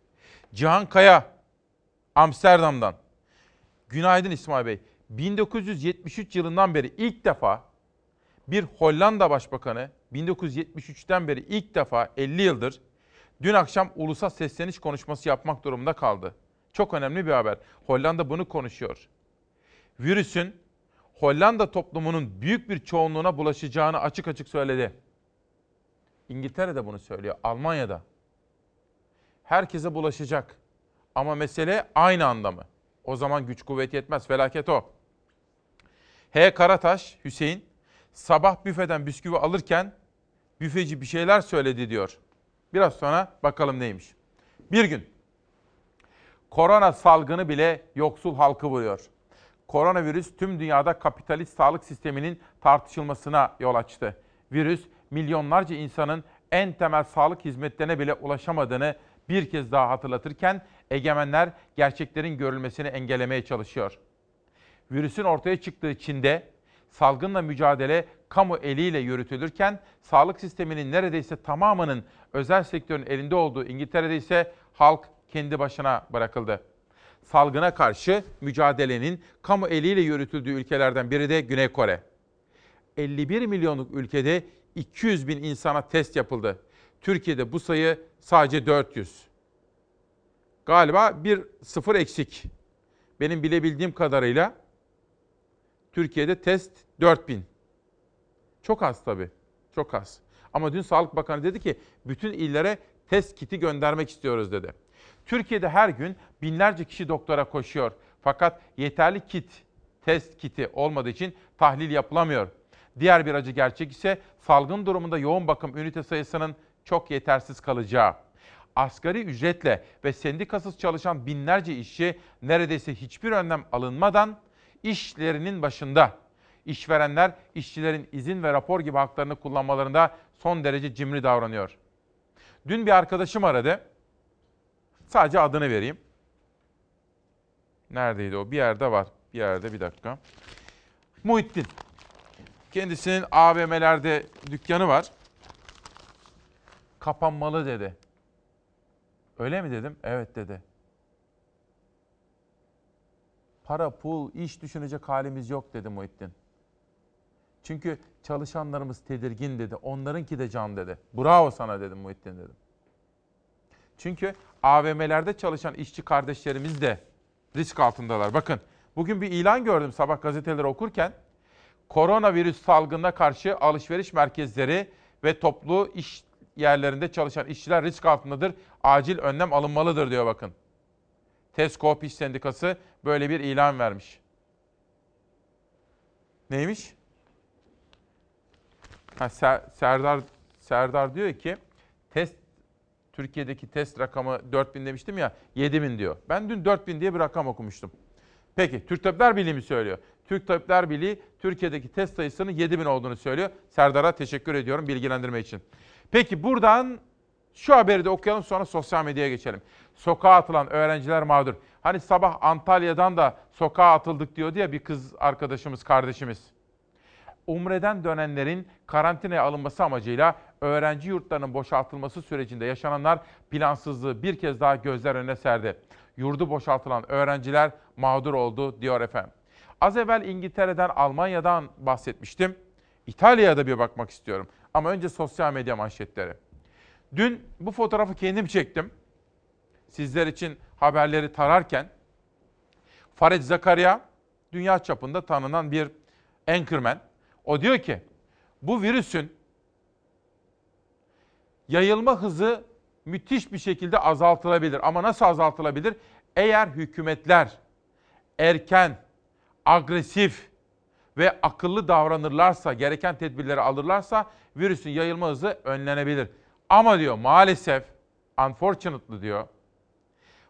S1: Cihan Kaya, Amsterdam'dan. Günaydın İsmail Bey. 1973 yılından beri ilk defa bir Hollanda Başbakanı 1973'ten beri ilk defa 50 yıldır dün akşam ulusal sesleniş konuşması yapmak durumunda kaldı. Çok önemli bir haber. Hollanda bunu konuşuyor. Virüsün Hollanda toplumunun büyük bir çoğunluğuna bulaşacağını açık açık söyledi. İngiltere de bunu söylüyor, Almanya'da. Herkese bulaşacak. Ama mesele aynı anda mı? O zaman güç kuvvet yetmez, felaket o. H. Karataş, Hüseyin, sabah büfeden bisküvi alırken büfeci bir şeyler söyledi diyor. Biraz sonra bakalım neymiş. Bir gün korona salgını bile yoksul halkı vuruyor koronavirüs tüm dünyada kapitalist sağlık sisteminin tartışılmasına yol açtı. Virüs milyonlarca insanın en temel sağlık hizmetlerine bile ulaşamadığını bir kez daha hatırlatırken egemenler gerçeklerin görülmesini engellemeye çalışıyor. Virüsün ortaya çıktığı Çin'de salgınla mücadele kamu eliyle yürütülürken sağlık sisteminin neredeyse tamamının özel sektörün elinde olduğu İngiltere'de ise halk kendi başına bırakıldı. Salgına karşı mücadelenin kamu eliyle yürütüldüğü ülkelerden biri de Güney Kore. 51 milyonluk ülkede 200 bin insana test yapıldı. Türkiye'de bu sayı sadece 400. Galiba bir sıfır eksik. Benim bilebildiğim kadarıyla Türkiye'de test 4000. Çok az tabii. Çok az. Ama dün Sağlık Bakanı dedi ki bütün illere test kiti göndermek istiyoruz dedi. Türkiye'de her gün binlerce kişi doktora koşuyor. Fakat yeterli kit, test kiti olmadığı için tahlil yapılamıyor. Diğer bir acı gerçek ise salgın durumunda yoğun bakım ünite sayısının çok yetersiz kalacağı. Asgari ücretle ve sendikasız çalışan binlerce işçi neredeyse hiçbir önlem alınmadan işlerinin başında. İşverenler işçilerin izin ve rapor gibi haklarını kullanmalarında son derece cimri davranıyor. Dün bir arkadaşım aradı. Sadece adını vereyim. Neredeydi o? Bir yerde var. Bir yerde bir dakika. Muhittin. Kendisinin AVM'lerde dükkanı var. Kapanmalı dedi. Öyle mi dedim? Evet dedi. Para, pul, iş düşünecek halimiz yok dedi Muhittin. Çünkü çalışanlarımız tedirgin dedi. Onlarınki de can dedi. Bravo sana dedim Muhittin dedim. Çünkü AVM'lerde çalışan işçi kardeşlerimiz de risk altındalar. Bakın bugün bir ilan gördüm sabah gazeteleri okurken. Koronavirüs salgınına karşı alışveriş merkezleri ve toplu iş yerlerinde çalışan işçiler risk altındadır. Acil önlem alınmalıdır diyor bakın. Tesco İş Sendikası böyle bir ilan vermiş. Neymiş? Ha, Serdar Serdar diyor ki test Türkiye'deki test rakamı 4000 demiştim ya 7000 diyor. Ben dün 4000 diye bir rakam okumuştum. Peki Türk Tabipler Birliği mi söylüyor? Türk Tabipler Birliği Türkiye'deki test sayısının 7000 olduğunu söylüyor. Serdar'a teşekkür ediyorum bilgilendirme için. Peki buradan şu haberi de okuyalım sonra sosyal medyaya geçelim. Sokağa atılan öğrenciler mağdur. Hani sabah Antalya'dan da sokağa atıldık diyordu ya bir kız arkadaşımız, kardeşimiz. Umre'den dönenlerin karantinaya alınması amacıyla öğrenci yurtlarının boşaltılması sürecinde yaşananlar plansızlığı bir kez daha gözler önüne serdi. Yurdu boşaltılan öğrenciler mağdur oldu diyor efendim. Az evvel İngiltere'den, Almanya'dan bahsetmiştim. İtalya'ya da bir bakmak istiyorum. Ama önce sosyal medya manşetleri. Dün bu fotoğrafı kendim çektim. Sizler için haberleri tararken Farid Zakaria dünya çapında tanınan bir anchorman. O diyor ki bu virüsün yayılma hızı müthiş bir şekilde azaltılabilir. Ama nasıl azaltılabilir? Eğer hükümetler erken, agresif ve akıllı davranırlarsa, gereken tedbirleri alırlarsa virüsün yayılma hızı önlenebilir. Ama diyor maalesef, unfortunately diyor,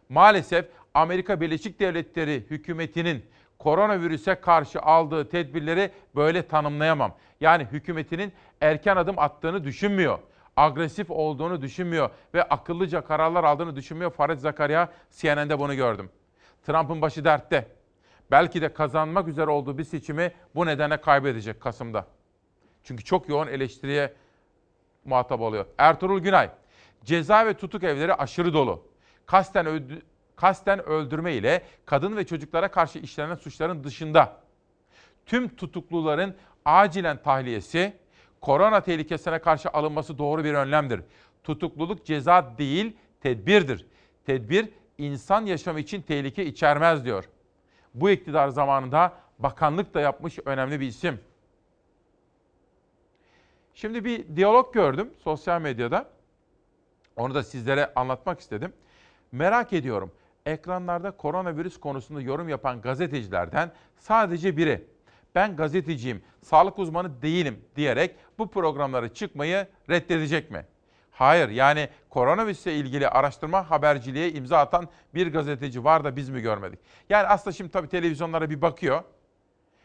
S1: maalesef Amerika Birleşik Devletleri hükümetinin koronavirüse karşı aldığı tedbirleri böyle tanımlayamam. Yani hükümetinin erken adım attığını düşünmüyor. Agresif olduğunu düşünmüyor ve akıllıca kararlar aldığını düşünmüyor. Farid Zakaria CNN'de bunu gördüm. Trump'ın başı dertte. Belki de kazanmak üzere olduğu bir seçimi bu nedene kaybedecek Kasım'da. Çünkü çok yoğun eleştiriye muhatap oluyor. Ertuğrul Günay, ceza ve tutuk evleri aşırı dolu. Kasten öldü, kasten öldürme ile kadın ve çocuklara karşı işlenen suçların dışında tüm tutukluların acilen tahliyesi, korona tehlikesine karşı alınması doğru bir önlemdir. Tutukluluk ceza değil, tedbirdir. Tedbir insan yaşamı için tehlike içermez diyor. Bu iktidar zamanında bakanlık da yapmış önemli bir isim. Şimdi bir diyalog gördüm sosyal medyada. Onu da sizlere anlatmak istedim. Merak ediyorum ekranlarda koronavirüs konusunda yorum yapan gazetecilerden sadece biri ben gazeteciyim, sağlık uzmanı değilim diyerek bu programlara çıkmayı reddedecek mi? Hayır yani koronavirüsle ilgili araştırma haberciliğe imza atan bir gazeteci var da biz mi görmedik? Yani aslında şimdi tabii televizyonlara bir bakıyor.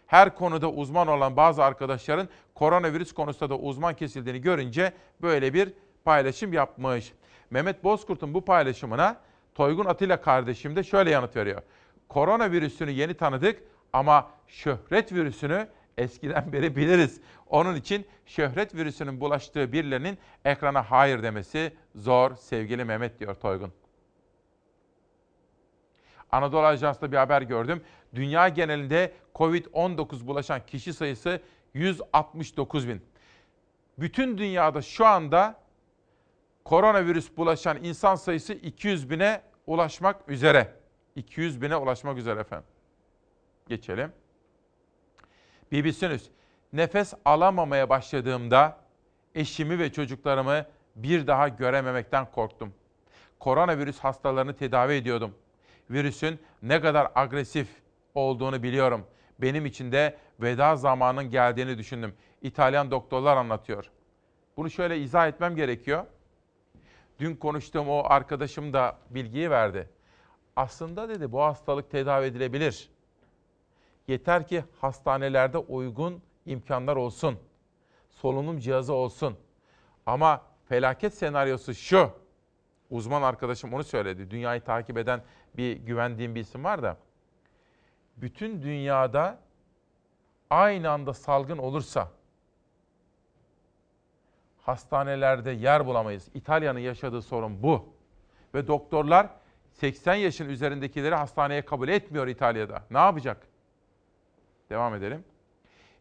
S1: Her konuda uzman olan bazı arkadaşların koronavirüs konusunda da uzman kesildiğini görünce böyle bir paylaşım yapmış. Mehmet Bozkurt'un bu paylaşımına Toygun Atilla kardeşim de şöyle yanıt veriyor. Koronavirüsünü yeni tanıdık ama şöhret virüsünü eskiden beri biliriz. Onun için şöhret virüsünün bulaştığı birilerinin ekrana hayır demesi zor sevgili Mehmet diyor Toygun. Anadolu Ajansı'da bir haber gördüm. Dünya genelinde Covid-19 bulaşan kişi sayısı 169 bin. Bütün dünyada şu anda koronavirüs bulaşan insan sayısı 200 bine ulaşmak üzere. 200 bine ulaşmak üzere efendim. Geçelim. BBC News. Nefes alamamaya başladığımda eşimi ve çocuklarımı bir daha görememekten korktum. Koronavirüs hastalarını tedavi ediyordum. Virüsün ne kadar agresif olduğunu biliyorum. Benim için de veda zamanının geldiğini düşündüm. İtalyan doktorlar anlatıyor. Bunu şöyle izah etmem gerekiyor. Dün konuştuğum o arkadaşım da bilgiyi verdi. Aslında dedi bu hastalık tedavi edilebilir. Yeter ki hastanelerde uygun imkanlar olsun. Solunum cihazı olsun. Ama felaket senaryosu şu. Uzman arkadaşım onu söyledi. Dünyayı takip eden bir güvendiğim bir isim var da. Bütün dünyada aynı anda salgın olursa hastanelerde yer bulamayız. İtalya'nın yaşadığı sorun bu. Ve doktorlar 80 yaşın üzerindekileri hastaneye kabul etmiyor İtalya'da. Ne yapacak? Devam edelim.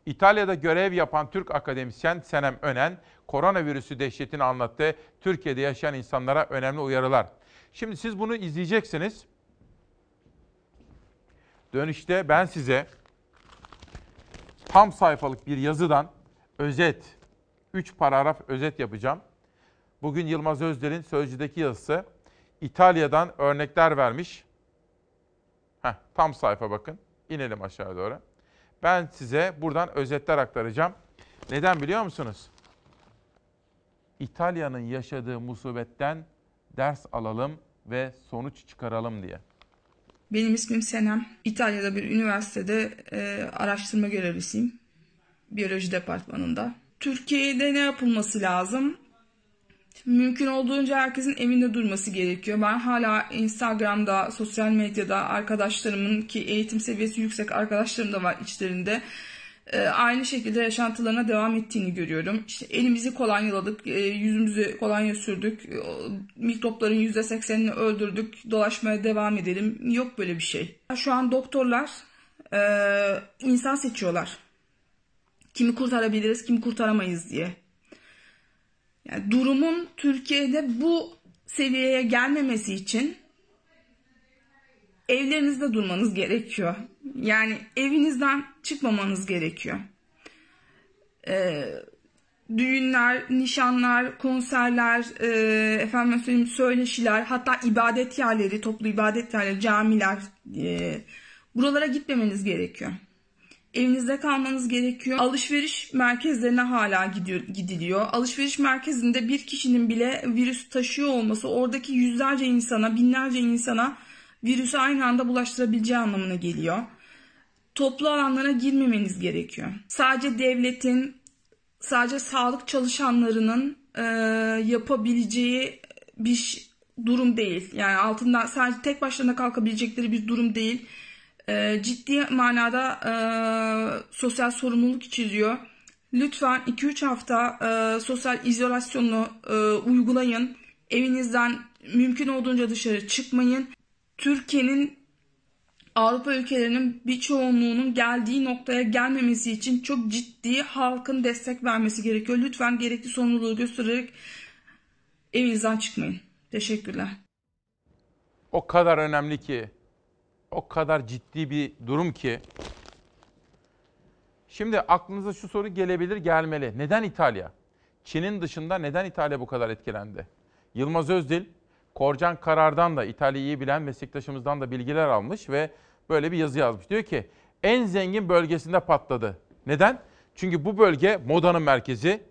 S1: İtalya'da görev yapan Türk akademisyen Senem Önen, koronavirüsü dehşetini anlattı. Türkiye'de yaşayan insanlara önemli uyarılar. Şimdi siz bunu izleyeceksiniz. Dönüşte ben size tam sayfalık bir yazıdan özet, 3 paragraf özet yapacağım. Bugün Yılmaz Özdel'in Sözcü'deki yazısı. İtalya'dan örnekler vermiş. Heh, tam sayfa bakın. İnelim aşağı doğru. Ben size buradan özetler aktaracağım. Neden biliyor musunuz? İtalya'nın yaşadığı musibetten ders alalım ve sonuç çıkaralım diye.
S36: Benim ismim Senem. İtalya'da bir üniversitede e, araştırma görevlisiyim. Biyoloji departmanında. Türkiye'de ne yapılması lazım? Mümkün olduğunca herkesin evinde durması gerekiyor. Ben hala Instagram'da, sosyal medyada arkadaşlarımın ki eğitim seviyesi yüksek arkadaşlarım da var içlerinde. e, aynı şekilde yaşantılarına devam ettiğini görüyorum. İşte elimizi kolonyaladık, e, yüzümüzü kolonya sürdük, e, mikropların %80'ini öldürdük, dolaşmaya devam edelim. Yok böyle bir şey. Şu an doktorlar e, insan seçiyorlar. Kimi kurtarabiliriz, kimi kurtaramayız diye. Yani durumun Türkiye'de bu seviyeye gelmemesi için evlerinizde durmanız gerekiyor. Yani evinizden çıkmamanız gerekiyor. Ee, düğünler, nişanlar, konserler, e, efendim söyleyeyim söyleşiler, hatta ibadet yerleri, toplu ibadet yerleri, camiler, e, buralara gitmemeniz gerekiyor. Evinizde kalmanız gerekiyor. Alışveriş merkezlerine hala gidiyor, gidiliyor. Alışveriş merkezinde bir kişinin bile virüs taşıyor olması oradaki yüzlerce insana, binlerce insana virüsü aynı anda bulaştırabileceği anlamına geliyor. Toplu alanlara girmemeniz gerekiyor. Sadece devletin, sadece sağlık çalışanlarının e, yapabileceği bir durum değil. Yani altından sadece tek başlarına kalkabilecekleri bir durum değil. E, ciddi manada e, sosyal sorumluluk içeriyor. Lütfen 2-3 hafta e, sosyal izolasyonu e, uygulayın. Evinizden mümkün olduğunca dışarı çıkmayın. Türkiye'nin Avrupa ülkelerinin bir çoğunluğunun geldiği noktaya gelmemesi için çok ciddi halkın destek vermesi gerekiyor. Lütfen gerekli sorumluluğu göstererek evinizden çıkmayın. Teşekkürler.
S1: O kadar önemli ki, o kadar ciddi bir durum ki. Şimdi aklınıza şu soru gelebilir, gelmeli. Neden İtalya? Çin'in dışında neden İtalya bu kadar etkilendi? Yılmaz Özdil, Korcan Karar'dan da İtalya'yı bilen meslektaşımızdan da bilgiler almış ve böyle bir yazı yazmış. Diyor ki en zengin bölgesinde patladı. Neden? Çünkü bu bölge modanın merkezi.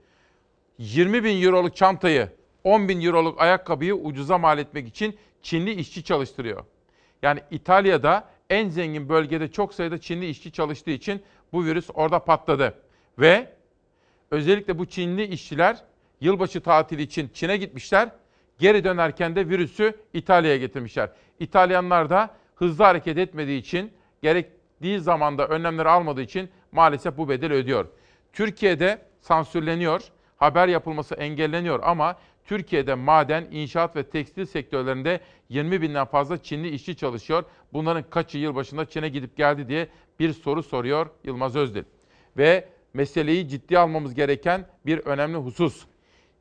S1: 20 bin euroluk çantayı, 10 bin euroluk ayakkabıyı ucuza mal etmek için Çinli işçi çalıştırıyor. Yani İtalya'da en zengin bölgede çok sayıda Çinli işçi çalıştığı için bu virüs orada patladı. Ve özellikle bu Çinli işçiler yılbaşı tatili için Çin'e gitmişler. Geri dönerken de virüsü İtalya'ya getirmişler. İtalyanlar da hızlı hareket etmediği için, gerektiği zamanda önlemleri almadığı için maalesef bu bedeli ödüyor. Türkiye'de sansürleniyor, haber yapılması engelleniyor ama Türkiye'de maden, inşaat ve tekstil sektörlerinde 20 binden fazla Çinli işçi çalışıyor. Bunların kaçı yılbaşında Çin'e gidip geldi diye bir soru soruyor Yılmaz Özdil. Ve meseleyi ciddiye almamız gereken bir önemli husus.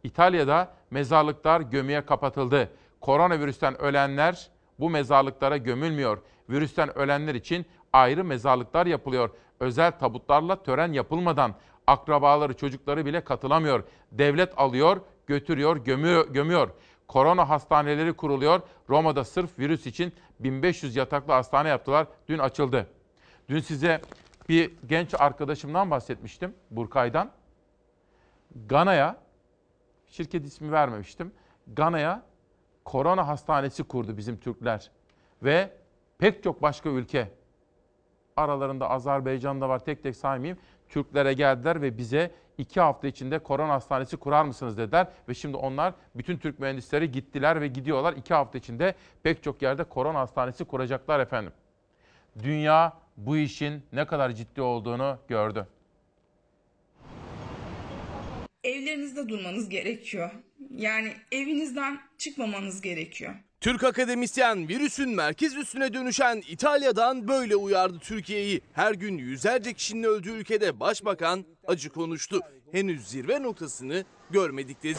S1: İtalya'da mezarlıklar gömüye kapatıldı. Koronavirüsten ölenler bu mezarlıklara gömülmüyor. Virüsten ölenler için ayrı mezarlıklar yapılıyor. Özel tabutlarla tören yapılmadan akrabaları, çocukları bile katılamıyor. Devlet alıyor, götürüyor, gömüyor. gömüyor. Korona hastaneleri kuruluyor. Roma'da sırf virüs için 1500 yataklı hastane yaptılar. Dün açıldı. Dün size bir genç arkadaşımdan bahsetmiştim, Burkay'dan. Gana'ya, şirket ismi vermemiştim. Gana'ya korona hastanesi kurdu bizim Türkler. Ve pek çok başka ülke, aralarında Azerbaycan da var tek tek saymayayım. Türklere geldiler ve bize iki hafta içinde korona hastanesi kurar mısınız dediler. Ve şimdi onlar bütün Türk mühendisleri gittiler ve gidiyorlar. iki hafta içinde pek çok yerde korona hastanesi kuracaklar efendim. Dünya bu işin ne kadar ciddi olduğunu gördü.
S36: Evlerinizde durmanız gerekiyor. Yani evinizden çıkmamanız gerekiyor.
S37: Türk akademisyen virüsün merkez üstüne dönüşen İtalya'dan böyle uyardı Türkiye'yi. Her gün yüzlerce kişinin öldüğü ülkede başbakan acı konuştu. Henüz zirve noktasını görmedik dedi.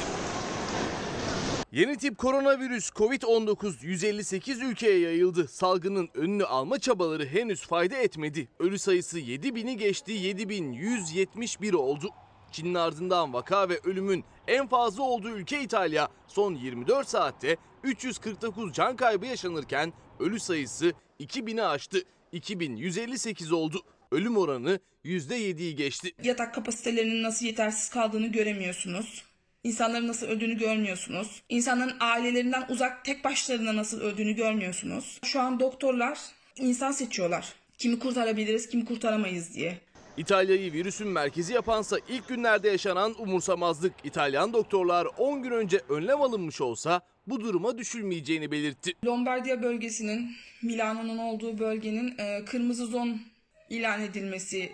S37: Yeni tip koronavirüs Covid-19 158 ülkeye yayıldı. Salgının önünü alma çabaları henüz fayda etmedi. Ölü sayısı 7000'i geçti, 7171 oldu. Çin'in ardından vaka ve ölümün en fazla olduğu ülke İtalya. Son 24 saatte 349 can kaybı yaşanırken ölü sayısı 2000'i aştı. 2158 oldu. Ölüm oranı %7'yi geçti.
S36: Yatak kapasitelerinin nasıl yetersiz kaldığını göremiyorsunuz. İnsanların nasıl öldüğünü görmüyorsunuz. İnsanların ailelerinden uzak tek başlarına nasıl öldüğünü görmüyorsunuz. Şu an doktorlar insan seçiyorlar. Kimi kurtarabiliriz, kimi kurtaramayız diye.
S37: İtalya'yı virüsün merkezi yapansa ilk günlerde yaşanan umursamazlık. İtalyan doktorlar 10 gün önce önlem alınmış olsa bu duruma düşülmeyeceğini belirtti.
S36: Lombardiya bölgesinin, Milano'nun olduğu bölgenin e, kırmızı zon ilan edilmesi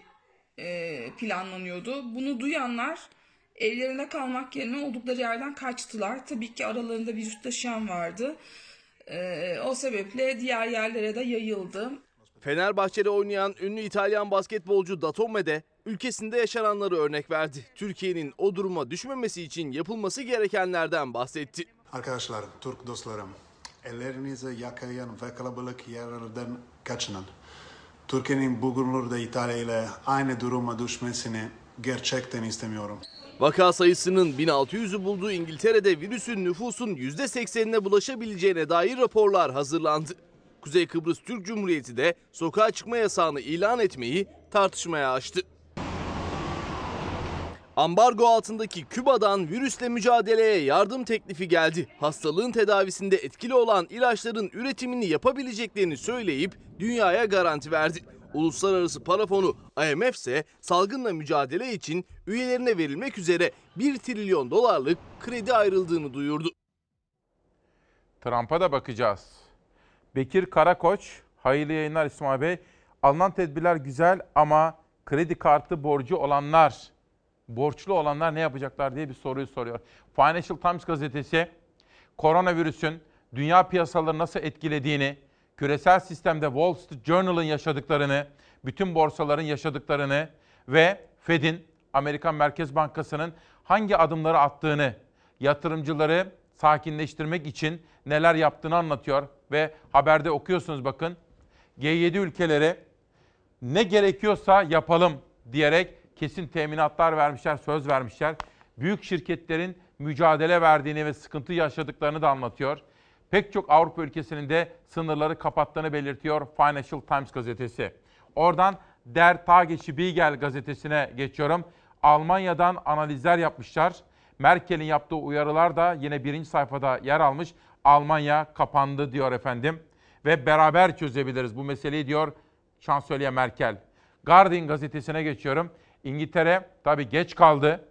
S36: e, planlanıyordu. Bunu duyanlar evlerinde kalmak yerine oldukları yerden kaçtılar. Tabii ki aralarında virüs taşıyan vardı. E, o sebeple diğer yerlere de yayıldı.
S37: Fenerbahçe'de oynayan ünlü İtalyan basketbolcu Datome de ülkesinde yaşananları örnek verdi. Türkiye'nin o duruma düşmemesi için yapılması gerekenlerden bahsetti.
S38: Arkadaşlar, Türk dostlarım, ellerinizi yakayan ve kalabalık yerlerden kaçının. Türkiye'nin bugünlerde İtalya ile aynı duruma düşmesini gerçekten istemiyorum.
S37: Vaka sayısının 1600'ü bulduğu İngiltere'de virüsün nüfusun %80'ine bulaşabileceğine dair raporlar hazırlandı. Kuzey Kıbrıs Türk Cumhuriyeti de sokağa çıkma yasağını ilan etmeyi tartışmaya açtı. Ambargo altındaki Küba'dan virüsle mücadeleye yardım teklifi geldi. Hastalığın tedavisinde etkili olan ilaçların üretimini yapabileceklerini söyleyip dünyaya garanti verdi. Uluslararası Para Fonu IMF ise salgınla mücadele için üyelerine verilmek üzere 1 trilyon dolarlık kredi ayrıldığını duyurdu.
S1: Trump'a da bakacağız. Bekir Karakoç, hayırlı yayınlar İsmail Bey. Alınan tedbirler güzel ama kredi kartı borcu olanlar, borçlu olanlar ne yapacaklar diye bir soruyu soruyor. Financial Times gazetesi koronavirüsün dünya piyasaları nasıl etkilediğini, küresel sistemde Wall Street Journal'ın yaşadıklarını, bütün borsaların yaşadıklarını ve Fed'in, Amerikan Merkez Bankası'nın hangi adımları attığını, yatırımcıları sakinleştirmek için neler yaptığını anlatıyor ve haberde okuyorsunuz bakın. G7 ülkeleri ne gerekiyorsa yapalım diyerek kesin teminatlar vermişler, söz vermişler. Büyük şirketlerin mücadele verdiğini ve sıkıntı yaşadıklarını da anlatıyor. Pek çok Avrupa ülkesinin de sınırları kapattığını belirtiyor Financial Times gazetesi. Oradan Der Tagesspiegel gazetesine geçiyorum. Almanya'dan analizler yapmışlar. Merkel'in yaptığı uyarılar da yine birinci sayfada yer almış. Almanya kapandı diyor efendim. Ve beraber çözebiliriz bu meseleyi diyor Şansölye Merkel. Guardian gazetesine geçiyorum. İngiltere tabii geç kaldı.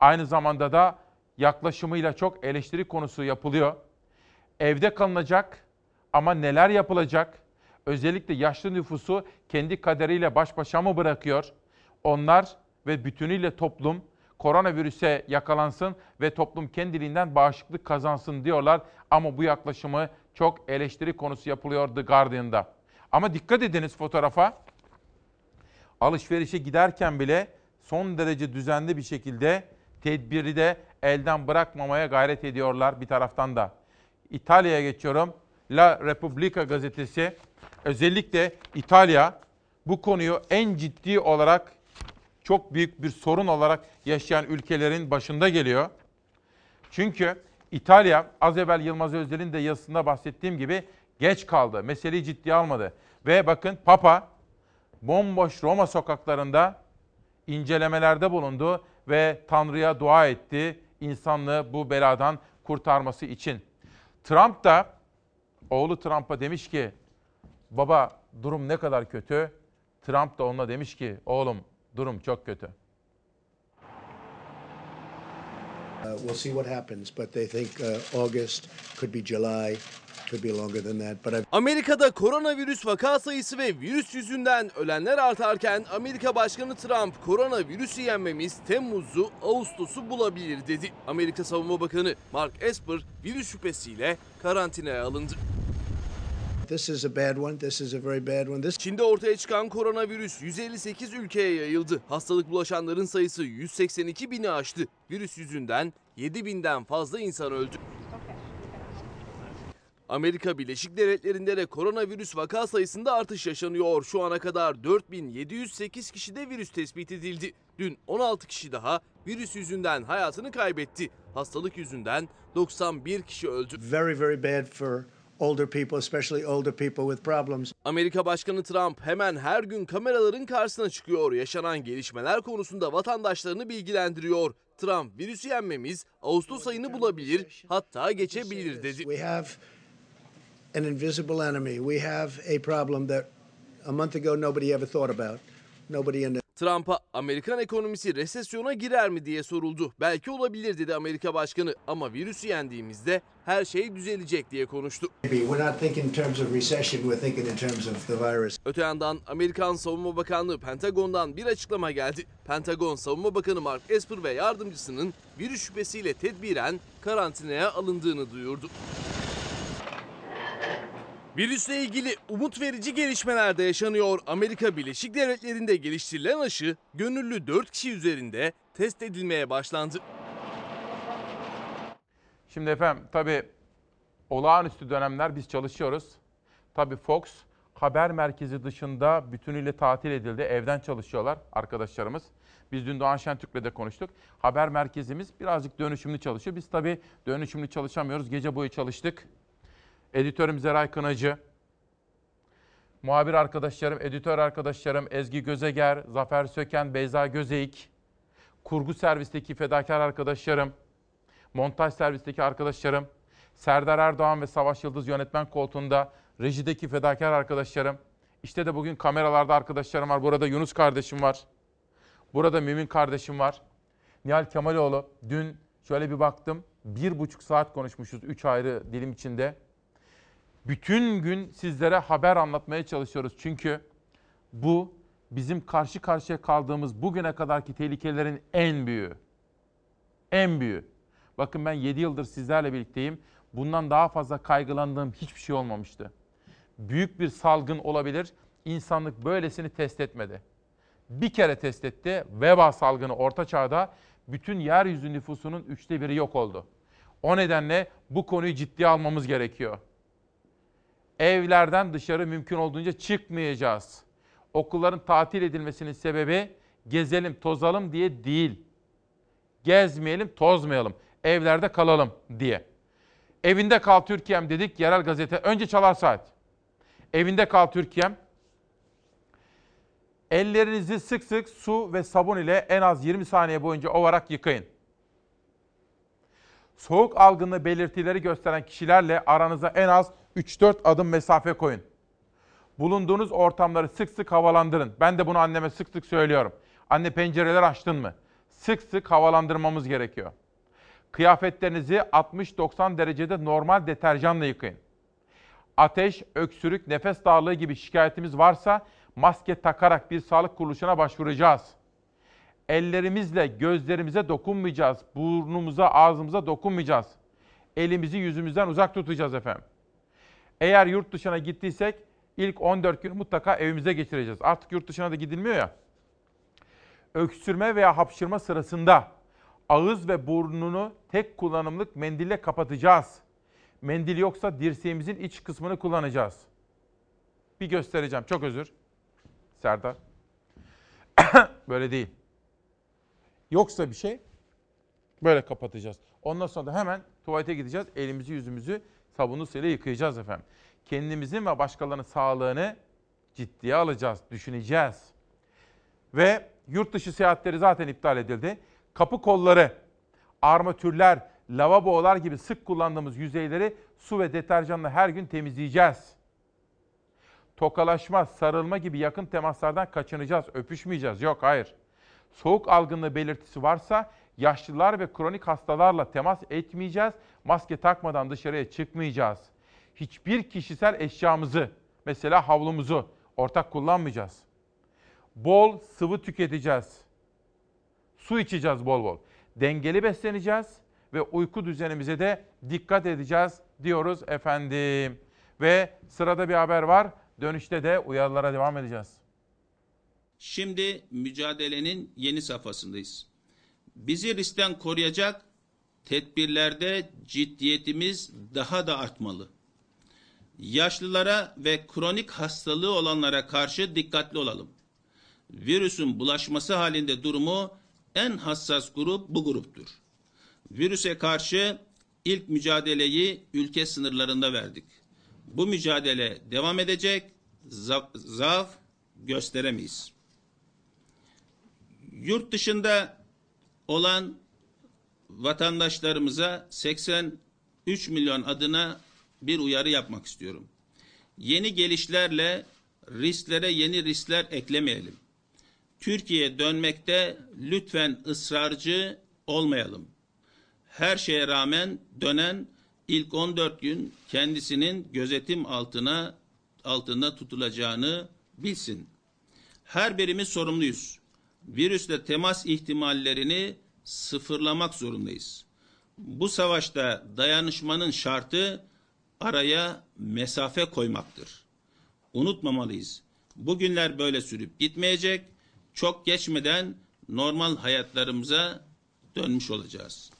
S1: Aynı zamanda da yaklaşımıyla çok eleştiri konusu yapılıyor. Evde kalınacak ama neler yapılacak? Özellikle yaşlı nüfusu kendi kaderiyle baş başa mı bırakıyor? Onlar ve bütünüyle toplum koronavirüse yakalansın ve toplum kendiliğinden bağışıklık kazansın diyorlar. Ama bu yaklaşımı çok eleştiri konusu yapılıyor The Guardian'da. Ama dikkat ediniz fotoğrafa. Alışverişe giderken bile son derece düzenli bir şekilde tedbiri de elden bırakmamaya gayret ediyorlar bir taraftan da. İtalya'ya geçiyorum. La Repubblica gazetesi özellikle İtalya bu konuyu en ciddi olarak çok büyük bir sorun olarak yaşayan ülkelerin başında geliyor. Çünkü İtalya az evvel Yılmaz Özdel'in de yazısında bahsettiğim gibi geç kaldı. Meseleyi ciddiye almadı. Ve bakın Papa bomboş Roma sokaklarında incelemelerde bulundu ve Tanrı'ya dua etti insanlığı bu beladan kurtarması için. Trump da oğlu Trump'a demiş ki baba durum ne kadar kötü? Trump da ona demiş ki oğlum durum çok kötü.
S39: Uh, we'll see what happens, but they think uh, August could be July, could be longer than that. But I've
S37: Amerika'da koronavirüs vaka sayısı ve virüs yüzünden ölenler artarken Amerika Başkanı Trump koronavirüsü yenmemiz Temmuz'u Ağustos'u bulabilir dedi. Amerika Savunma Bakanı Mark Esper virüs şüphesiyle karantinaya alındı.
S39: This is a bad one. This is a very bad one. This
S37: Çin'de ortaya çıkan koronavirüs 158 ülkeye yayıldı. Hastalık bulaşanların sayısı 182 bini aştı. Virüs yüzünden 7 binden fazla insan öldü. Amerika Birleşik Devletleri'nde de koronavirüs vaka sayısında artış yaşanıyor. Şu ana kadar 4708 kişide virüs tespit edildi. Dün 16 kişi daha virüs yüzünden hayatını kaybetti. Hastalık yüzünden 91 kişi öldü.
S39: very, very bad for older people, especially older people with problems.
S37: Amerika Başkanı Trump hemen her gün kameraların karşısına çıkıyor. Yaşanan gelişmeler konusunda vatandaşlarını bilgilendiriyor. Trump virüsü yenmemiz Ağustos ayını bulabilir hatta geçebilir dedi.
S39: We have an invisible enemy. We have a problem that a month ago nobody ever thought about. Nobody in
S37: Trump'a Amerikan ekonomisi resesyona girer mi diye soruldu. Belki olabilir dedi Amerika Başkanı ama virüsü yendiğimizde her şey düzelecek diye konuştu. Öte yandan Amerikan Savunma Bakanlığı Pentagon'dan bir açıklama geldi. Pentagon Savunma Bakanı Mark Esper ve yardımcısının virüs şüphesiyle tedbiren karantinaya alındığını duyurdu. Virüsle ilgili umut verici gelişmeler de yaşanıyor. Amerika Birleşik Devletleri'nde geliştirilen aşı gönüllü 4 kişi üzerinde test edilmeye başlandı.
S1: Şimdi efendim tabii olağanüstü dönemler biz çalışıyoruz. Tabii Fox haber merkezi dışında bütünüyle tatil edildi. Evden çalışıyorlar arkadaşlarımız. Biz dün Doğan Şentürk'le de konuştuk. Haber merkezimiz birazcık dönüşümlü çalışıyor. Biz tabii dönüşümlü çalışamıyoruz. Gece boyu çalıştık. Editörüm Zeray Kınacı, muhabir arkadaşlarım, editör arkadaşlarım Ezgi Gözeger, Zafer Söken, Beyza Gözeyik, kurgu servisteki fedakar arkadaşlarım, montaj servisteki arkadaşlarım, Serdar Erdoğan ve Savaş Yıldız yönetmen koltuğunda rejideki fedakar arkadaşlarım. İşte de bugün kameralarda arkadaşlarım var. Burada Yunus kardeşim var. Burada Mümin kardeşim var. Nihal Kemaloğlu. Dün şöyle bir baktım. Bir buçuk saat konuşmuşuz üç ayrı dilim içinde. Bütün gün sizlere haber anlatmaya çalışıyoruz. Çünkü bu bizim karşı karşıya kaldığımız bugüne kadarki tehlikelerin en büyüğü. En büyüğü. Bakın ben 7 yıldır sizlerle birlikteyim. Bundan daha fazla kaygılandığım hiçbir şey olmamıştı. Büyük bir salgın olabilir. İnsanlık böylesini test etmedi. Bir kere test etti. Veba salgını orta çağda bütün yeryüzü nüfusunun üçte biri yok oldu. O nedenle bu konuyu ciddiye almamız gerekiyor. Evlerden dışarı mümkün olduğunca çıkmayacağız. Okulların tatil edilmesinin sebebi gezelim, tozalım diye değil. Gezmeyelim, tozmayalım. Evlerde kalalım diye. Evinde kal Türkiye'm dedik yerel gazete. Önce çalar saat. Evinde kal Türkiye'm. Ellerinizi sık sık su ve sabun ile en az 20 saniye boyunca ovarak yıkayın. Soğuk algınlığı belirtileri gösteren kişilerle aranıza en az 3-4 adım mesafe koyun. Bulunduğunuz ortamları sık sık havalandırın. Ben de bunu anneme sık sık söylüyorum. Anne pencereler açtın mı? Sık sık havalandırmamız gerekiyor. Kıyafetlerinizi 60-90 derecede normal deterjanla yıkayın. Ateş, öksürük, nefes darlığı gibi şikayetimiz varsa maske takarak bir sağlık kuruluşuna başvuracağız. Ellerimizle gözlerimize dokunmayacağız. Burnumuza, ağzımıza dokunmayacağız. Elimizi yüzümüzden uzak tutacağız efendim. Eğer yurt dışına gittiysek ilk 14 gün mutlaka evimize geçireceğiz. Artık yurt dışına da gidilmiyor ya. Öksürme veya hapşırma sırasında ağız ve burnunu tek kullanımlık mendille kapatacağız. Mendil yoksa dirseğimizin iç kısmını kullanacağız. Bir göstereceğim. Çok özür. Serdar. Böyle değil. Yoksa bir şey böyle kapatacağız. Ondan sonra da hemen tuvalete gideceğiz. Elimizi yüzümüzü sabunlu suyla yıkayacağız efendim. Kendimizin ve başkalarının sağlığını ciddiye alacağız, düşüneceğiz. Ve yurt dışı seyahatleri zaten iptal edildi. Kapı kolları, armatürler, lavabolar gibi sık kullandığımız yüzeyleri su ve deterjanla her gün temizleyeceğiz. Tokalaşma, sarılma gibi yakın temaslardan kaçınacağız, öpüşmeyeceğiz. Yok, hayır. Soğuk algınlığı belirtisi varsa yaşlılar ve kronik hastalarla temas etmeyeceğiz. Maske takmadan dışarıya çıkmayacağız. Hiçbir kişisel eşyamızı, mesela havlumuzu ortak kullanmayacağız. Bol sıvı tüketeceğiz. Su içeceğiz bol bol. Dengeli besleneceğiz ve uyku düzenimize de dikkat edeceğiz diyoruz efendim. Ve sırada bir haber var. Dönüşte de uyarılara devam edeceğiz.
S10: Şimdi mücadelenin yeni safhasındayız. Bizi riskten koruyacak tedbirlerde ciddiyetimiz daha da artmalı. Yaşlılara ve kronik hastalığı olanlara karşı dikkatli olalım. Virüsün bulaşması halinde durumu en hassas grup bu gruptur. Virüse karşı ilk mücadeleyi ülke sınırlarında verdik. Bu mücadele devam edecek, za- zaaf gösteremeyiz. Yurt dışında olan vatandaşlarımıza 83 milyon adına bir uyarı yapmak istiyorum. Yeni gelişlerle risklere yeni riskler eklemeyelim. Türkiye'ye dönmekte lütfen ısrarcı olmayalım. Her şeye rağmen dönen ilk 14 gün kendisinin gözetim altına altında tutulacağını bilsin. Her birimiz sorumluyuz. Virüsle temas ihtimallerini sıfırlamak zorundayız. Bu savaşta dayanışmanın şartı araya mesafe koymaktır. Unutmamalıyız. Bugünler böyle sürüp gitmeyecek. Çok geçmeden normal hayatlarımıza dönmüş olacağız.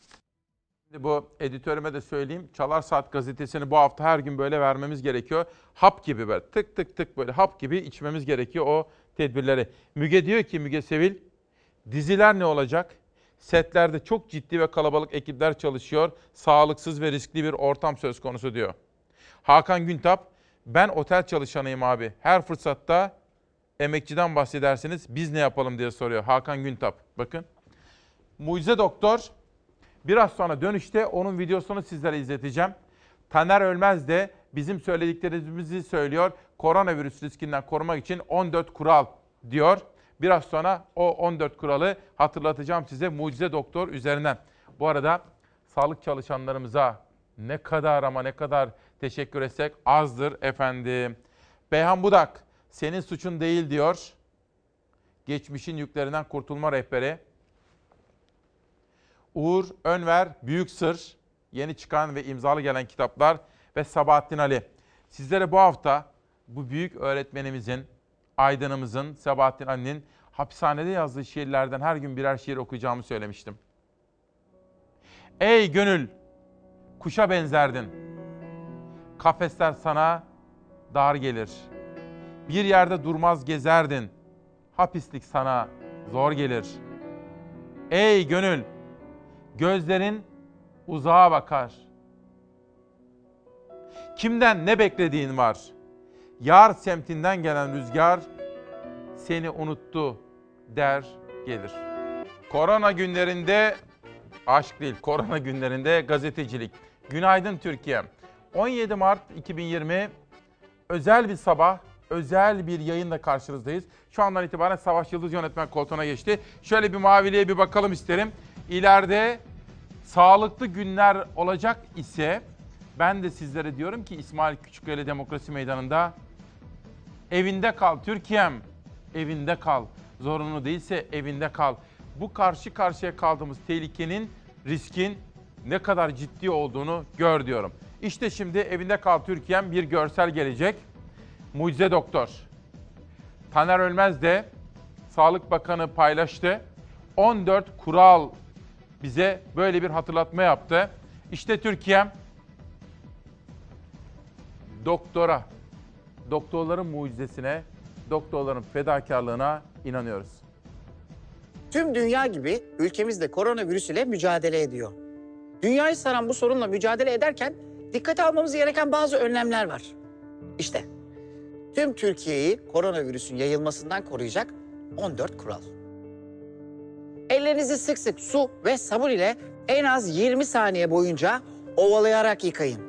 S1: Şimdi bu editörüme de söyleyeyim. Çalar Saat gazetesini bu hafta her gün böyle vermemiz gerekiyor. Hap gibi böyle tık tık tık böyle hap gibi içmemiz gerekiyor o tedbirleri. Müge diyor ki Müge Sevil diziler ne olacak? Setlerde çok ciddi ve kalabalık ekipler çalışıyor. Sağlıksız ve riskli bir ortam söz konusu diyor. Hakan Güntap ben otel çalışanıyım abi. Her fırsatta emekçiden bahsedersiniz. Biz ne yapalım diye soruyor Hakan Güntap. Bakın. Mucize Doktor Biraz sonra dönüşte onun videosunu sizlere izleteceğim. Taner Ölmez de bizim söylediklerimizi söylüyor. Koronavirüs riskinden korumak için 14 kural diyor. Biraz sonra o 14 kuralı hatırlatacağım size mucize doktor üzerinden. Bu arada sağlık çalışanlarımıza ne kadar ama ne kadar teşekkür etsek azdır efendim. Beyhan Budak senin suçun değil diyor. Geçmişin yüklerinden kurtulma rehberi. Uğur Önver Büyük Sır, yeni çıkan ve imzalı gelen kitaplar ve Sabahattin Ali. Sizlere bu hafta bu büyük öğretmenimizin, aydınımızın, Sabahattin Ali'nin hapishanede yazdığı şiirlerden her gün birer şiir okuyacağımı söylemiştim. Ey gönül, kuşa benzerdin. Kafesler sana dar gelir. Bir yerde durmaz gezerdin. Hapislik sana zor gelir. Ey gönül, Gözlerin uzağa bakar. Kimden ne beklediğin var? Yar semtinden gelen rüzgar seni unuttu der gelir. Korona günlerinde aşk değil, korona günlerinde gazetecilik. Günaydın Türkiye. 17 Mart 2020 özel bir sabah, özel bir yayınla karşınızdayız. Şu andan itibaren Savaş Yıldız yönetmen koltuğuna geçti. Şöyle bir maviliğe bir bakalım isterim. İleride Sağlıklı günler olacak ise ben de sizlere diyorum ki İsmail Küçükkaya Demokrasi Meydanı'nda evinde kal Türkiye'm. Evinde kal. Zorunlu değilse evinde kal. Bu karşı karşıya kaldığımız tehlikenin, riskin ne kadar ciddi olduğunu gör diyorum. İşte şimdi evinde kal Türkiye'm bir görsel gelecek. Mucize Doktor. Taner Ölmez de Sağlık Bakanı paylaştı. 14 kural bize böyle bir hatırlatma yaptı. İşte Türkiye'm doktora, doktorların mucizesine, doktorların fedakarlığına inanıyoruz.
S40: Tüm dünya gibi ülkemiz de koronavirüs ile mücadele ediyor. Dünyayı saran bu sorunla mücadele ederken dikkate almamız gereken bazı önlemler var. İşte tüm Türkiye'yi koronavirüsün yayılmasından koruyacak 14 kural. Ellerinizi sık sık su ve sabun ile en az 20 saniye boyunca ovalayarak yıkayın.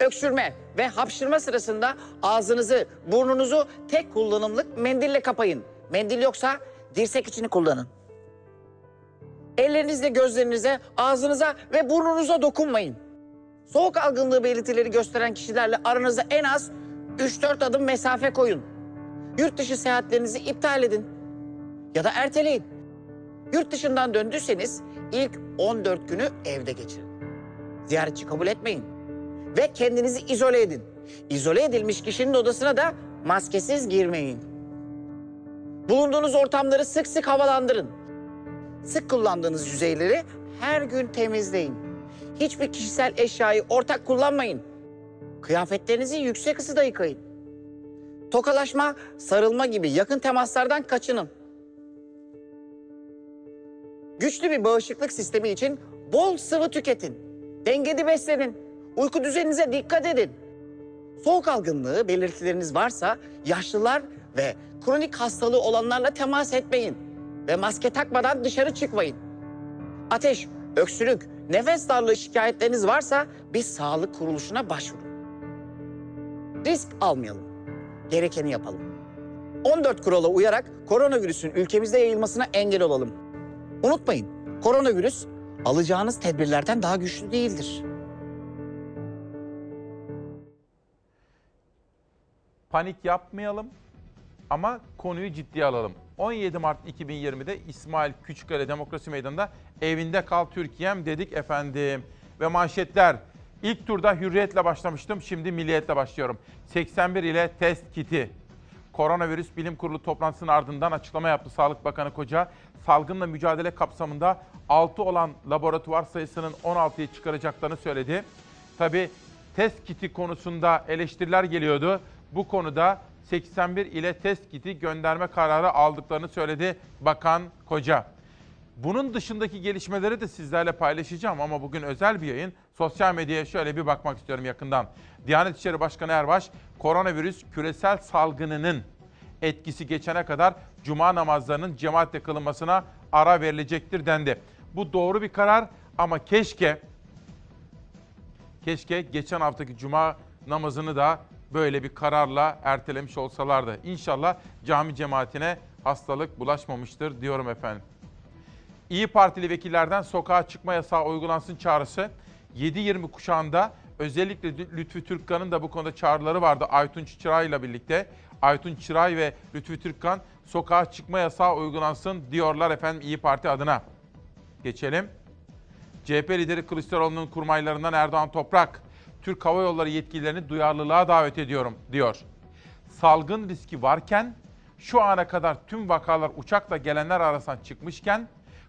S40: Öksürme ve hapşırma sırasında ağzınızı, burnunuzu tek kullanımlık mendille kapayın. Mendil yoksa dirsek içini kullanın. Ellerinizle gözlerinize, ağzınıza ve burnunuza dokunmayın. Soğuk algınlığı belirtileri gösteren kişilerle aranızda en az 3-4 adım mesafe koyun. Yurt dışı seyahatlerinizi iptal edin ya da erteleyin. Yurt dışından döndüyseniz ilk 14 günü evde geçirin. Ziyaretçi kabul etmeyin ve kendinizi izole edin. İzole edilmiş kişinin odasına da maskesiz girmeyin. Bulunduğunuz ortamları sık sık havalandırın. Sık kullandığınız yüzeyleri her gün temizleyin. Hiçbir kişisel eşyayı ortak kullanmayın. Kıyafetlerinizi yüksek ısıda yıkayın. Tokalaşma, sarılma gibi yakın temaslardan kaçının. Güçlü bir bağışıklık sistemi için bol sıvı tüketin. Dengeli beslenin. Uyku düzeninize dikkat edin. Soğuk algınlığı belirtileriniz varsa yaşlılar ve kronik hastalığı olanlarla temas etmeyin ve maske takmadan dışarı çıkmayın. Ateş, öksürük, nefes darlığı şikayetleriniz varsa bir sağlık kuruluşuna başvurun. Risk almayalım. Gerekeni yapalım. 14 kurala uyarak koronavirüsün ülkemizde yayılmasına engel olalım. Unutmayın, koronavirüs alacağınız tedbirlerden daha güçlü değildir.
S1: Panik yapmayalım ama konuyu ciddiye alalım. 17 Mart 2020'de İsmail Küçükkale Demokrasi Meydanı'nda evinde kal Türkiye'm dedik efendim. Ve manşetler ilk turda hürriyetle başlamıştım şimdi milliyetle başlıyorum. 81 ile test kiti. Koronavirüs Bilim Kurulu toplantısının ardından açıklama yaptı Sağlık Bakanı Koca. Salgınla mücadele kapsamında 6 olan laboratuvar sayısının 16'ya çıkaracaklarını söyledi. Tabi test kiti konusunda eleştiriler geliyordu. Bu konuda 81 ile test kiti gönderme kararı aldıklarını söyledi Bakan Koca. Bunun dışındaki gelişmeleri de sizlerle paylaşacağım ama bugün özel bir yayın. Sosyal medyaya şöyle bir bakmak istiyorum yakından. Diyanet İşleri Başkanı Erbaş, koronavirüs küresel salgınının etkisi geçene kadar cuma namazlarının cemaatle kılınmasına ara verilecektir dendi. Bu doğru bir karar ama keşke keşke geçen haftaki cuma namazını da böyle bir kararla ertelemiş olsalardı. İnşallah cami cemaatine hastalık bulaşmamıştır diyorum efendim. İyi Partili vekillerden sokağa çıkma yasağı uygulansın çağrısı 7-20 kuşağında özellikle Lütfü Türkkan'ın da bu konuda çağrıları vardı Aytunç Çıray ile birlikte. Aytunç Çıray ve Lütfü Türkkan sokağa çıkma yasağı uygulansın diyorlar efendim İyi Parti adına. Geçelim. CHP lideri Kılıçdaroğlu'nun kurmaylarından Erdoğan Toprak, Türk Hava Yolları yetkililerini duyarlılığa davet ediyorum diyor. Salgın riski varken şu ana kadar tüm vakalar uçakla gelenler arasından çıkmışken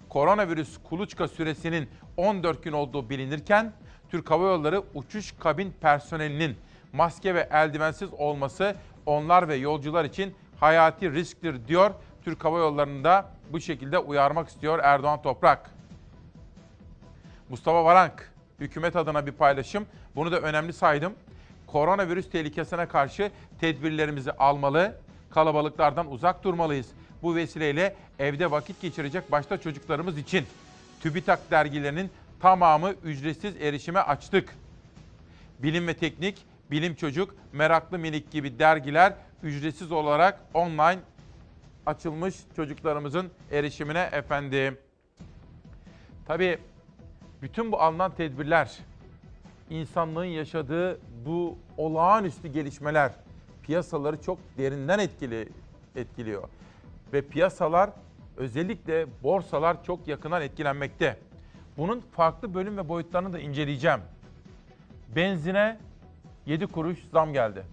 S1: koronavirüs kuluçka süresinin 14 gün olduğu bilinirken Türk Hava Yolları uçuş kabin personelinin maske ve eldivensiz olması onlar ve yolcular için hayati risktir diyor. Türk Hava Yolları'nda bu şekilde uyarmak istiyor Erdoğan Toprak. Mustafa Varank, hükümet adına bir paylaşım. Bunu da önemli saydım. Koronavirüs tehlikesine karşı tedbirlerimizi almalı, kalabalıklardan uzak durmalıyız. Bu vesileyle evde vakit geçirecek başta çocuklarımız için TÜBİTAK dergilerinin tamamı ücretsiz erişime açtık. Bilim ve Teknik, Bilim Çocuk, Meraklı Minik gibi dergiler ücretsiz olarak online açılmış çocuklarımızın erişimine efendim. Tabii Bütün bu alınan tedbirler, insanlığın yaşadığı bu olağanüstü gelişmeler piyasaları çok derinden etkili etkiliyor. Ve piyasalar özellikle borsalar çok yakından etkilenmekte. Bunun farklı bölüm ve boyutlarını da inceleyeceğim. Benzine 7 kuruş zam geldi.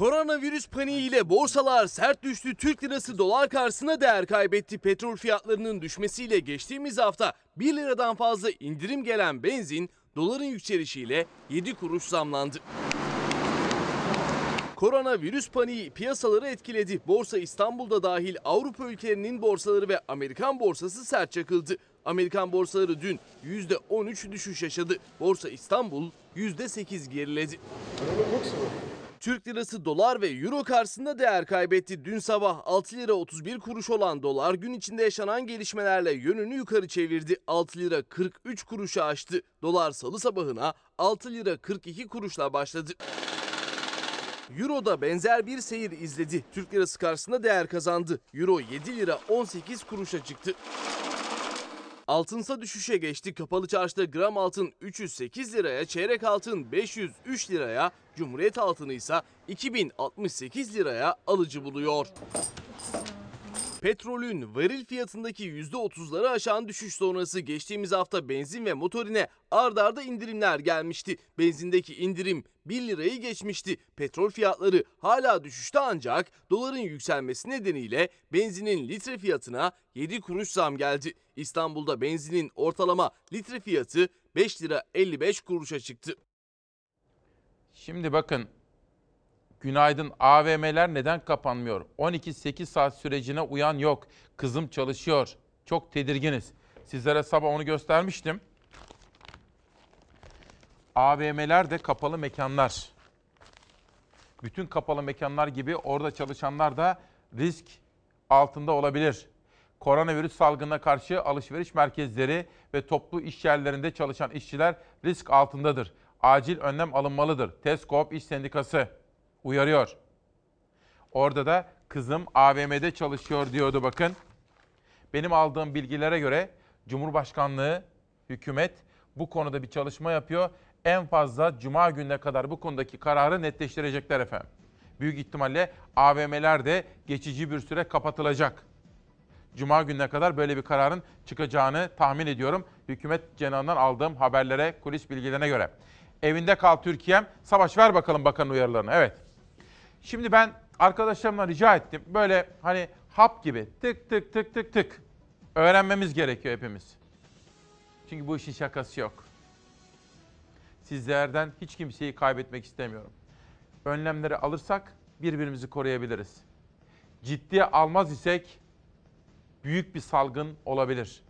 S37: Koronavirüs paniğiyle borsalar sert düştü. Türk lirası dolar karşısında değer kaybetti. Petrol fiyatlarının düşmesiyle geçtiğimiz hafta 1 liradan fazla indirim gelen benzin doların yükselişiyle 7 kuruş zamlandı. Koronavirüs paniği piyasaları etkiledi. Borsa İstanbul'da dahil Avrupa ülkelerinin borsaları ve Amerikan borsası sert çakıldı. Amerikan borsaları dün %13 düşüş yaşadı. Borsa İstanbul %8 geriledi. Türk lirası dolar ve euro karşısında değer kaybetti. Dün sabah 6 lira 31 kuruş olan dolar gün içinde yaşanan gelişmelerle yönünü yukarı çevirdi. 6 lira 43 kuruşa aştı. Dolar salı sabahına 6 lira 42 kuruşla başladı. Euro da benzer bir seyir izledi. Türk lirası karşısında değer kazandı. Euro 7 lira 18 kuruşa çıktı. Altınsa düşüşe geçti. Kapalı çarşıda gram altın 308 liraya, çeyrek altın 503 liraya, Cumhuriyet altını ise 2068 liraya alıcı buluyor. Petrolün varil fiyatındaki %30'ları aşan düşüş sonrası geçtiğimiz hafta benzin ve motorine ard arda indirimler gelmişti. Benzindeki indirim 1 lirayı geçmişti. Petrol fiyatları hala düşüşte ancak doların yükselmesi nedeniyle benzinin litre fiyatına 7 kuruş zam geldi. İstanbul'da benzinin ortalama litre fiyatı 5 lira 55 kuruşa çıktı.
S1: Şimdi bakın Günaydın AVM'ler neden kapanmıyor? 12-8 saat sürecine uyan yok. Kızım çalışıyor. Çok tedirginiz. Sizlere sabah onu göstermiştim. AVM'ler de kapalı mekanlar. Bütün kapalı mekanlar gibi orada çalışanlar da risk altında olabilir. Koronavirüs salgınına karşı alışveriş merkezleri ve toplu iş yerlerinde çalışan işçiler risk altındadır. Acil önlem alınmalıdır. TESKOP İş Sendikası uyarıyor. Orada da kızım AVM'de çalışıyor diyordu bakın. Benim aldığım bilgilere göre Cumhurbaşkanlığı, hükümet bu konuda bir çalışma yapıyor. En fazla cuma gününe kadar bu konudaki kararı netleştirecekler efendim. Büyük ihtimalle AVM'ler de geçici bir süre kapatılacak. Cuma gününe kadar böyle bir kararın çıkacağını tahmin ediyorum. Hükümet cenahından aldığım haberlere, kulis bilgilerine göre. Evinde kal Türkiye'm. Savaş ver bakalım bakan uyarılarını. Evet. Şimdi ben arkadaşlarımla rica ettim. Böyle hani hap gibi tık tık tık tık tık öğrenmemiz gerekiyor hepimiz. Çünkü bu işin şakası yok. Sizlerden hiç kimseyi kaybetmek istemiyorum. Önlemleri alırsak birbirimizi koruyabiliriz. Ciddiye almaz isek büyük bir salgın olabilir.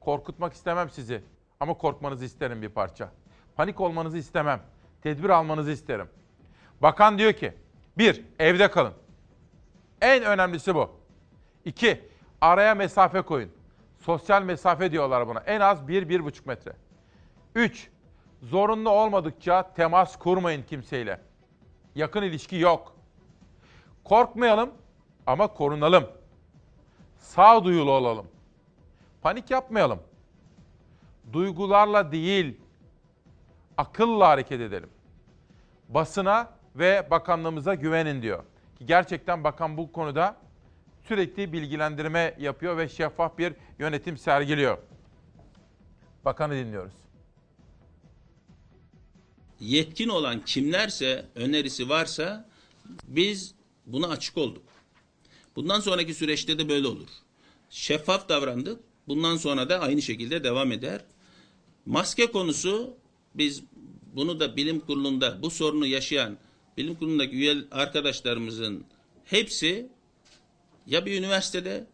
S1: Korkutmak istemem sizi ama korkmanızı isterim bir parça. Panik olmanızı istemem. Tedbir almanızı isterim. Bakan diyor ki, bir, evde kalın. En önemlisi bu. İki, araya mesafe koyun. Sosyal mesafe diyorlar buna. En az bir, bir buçuk metre. Üç, zorunlu olmadıkça temas kurmayın kimseyle. Yakın ilişki yok. Korkmayalım ama korunalım. Sağduyulu olalım. Panik yapmayalım. Duygularla değil, akılla hareket edelim. Basına ve bakanlığımıza güvenin diyor. Ki gerçekten bakan bu konuda sürekli bilgilendirme yapıyor ve şeffaf bir yönetim sergiliyor. Bakanı dinliyoruz.
S10: Yetkin olan kimlerse, önerisi varsa biz buna açık olduk. Bundan sonraki süreçte de böyle olur. Şeffaf davrandık. Bundan sonra da aynı şekilde devam eder. Maske konusu biz bunu da bilim kurulunda bu sorunu yaşayan bilim kurulundaki üye arkadaşlarımızın hepsi ya bir üniversitede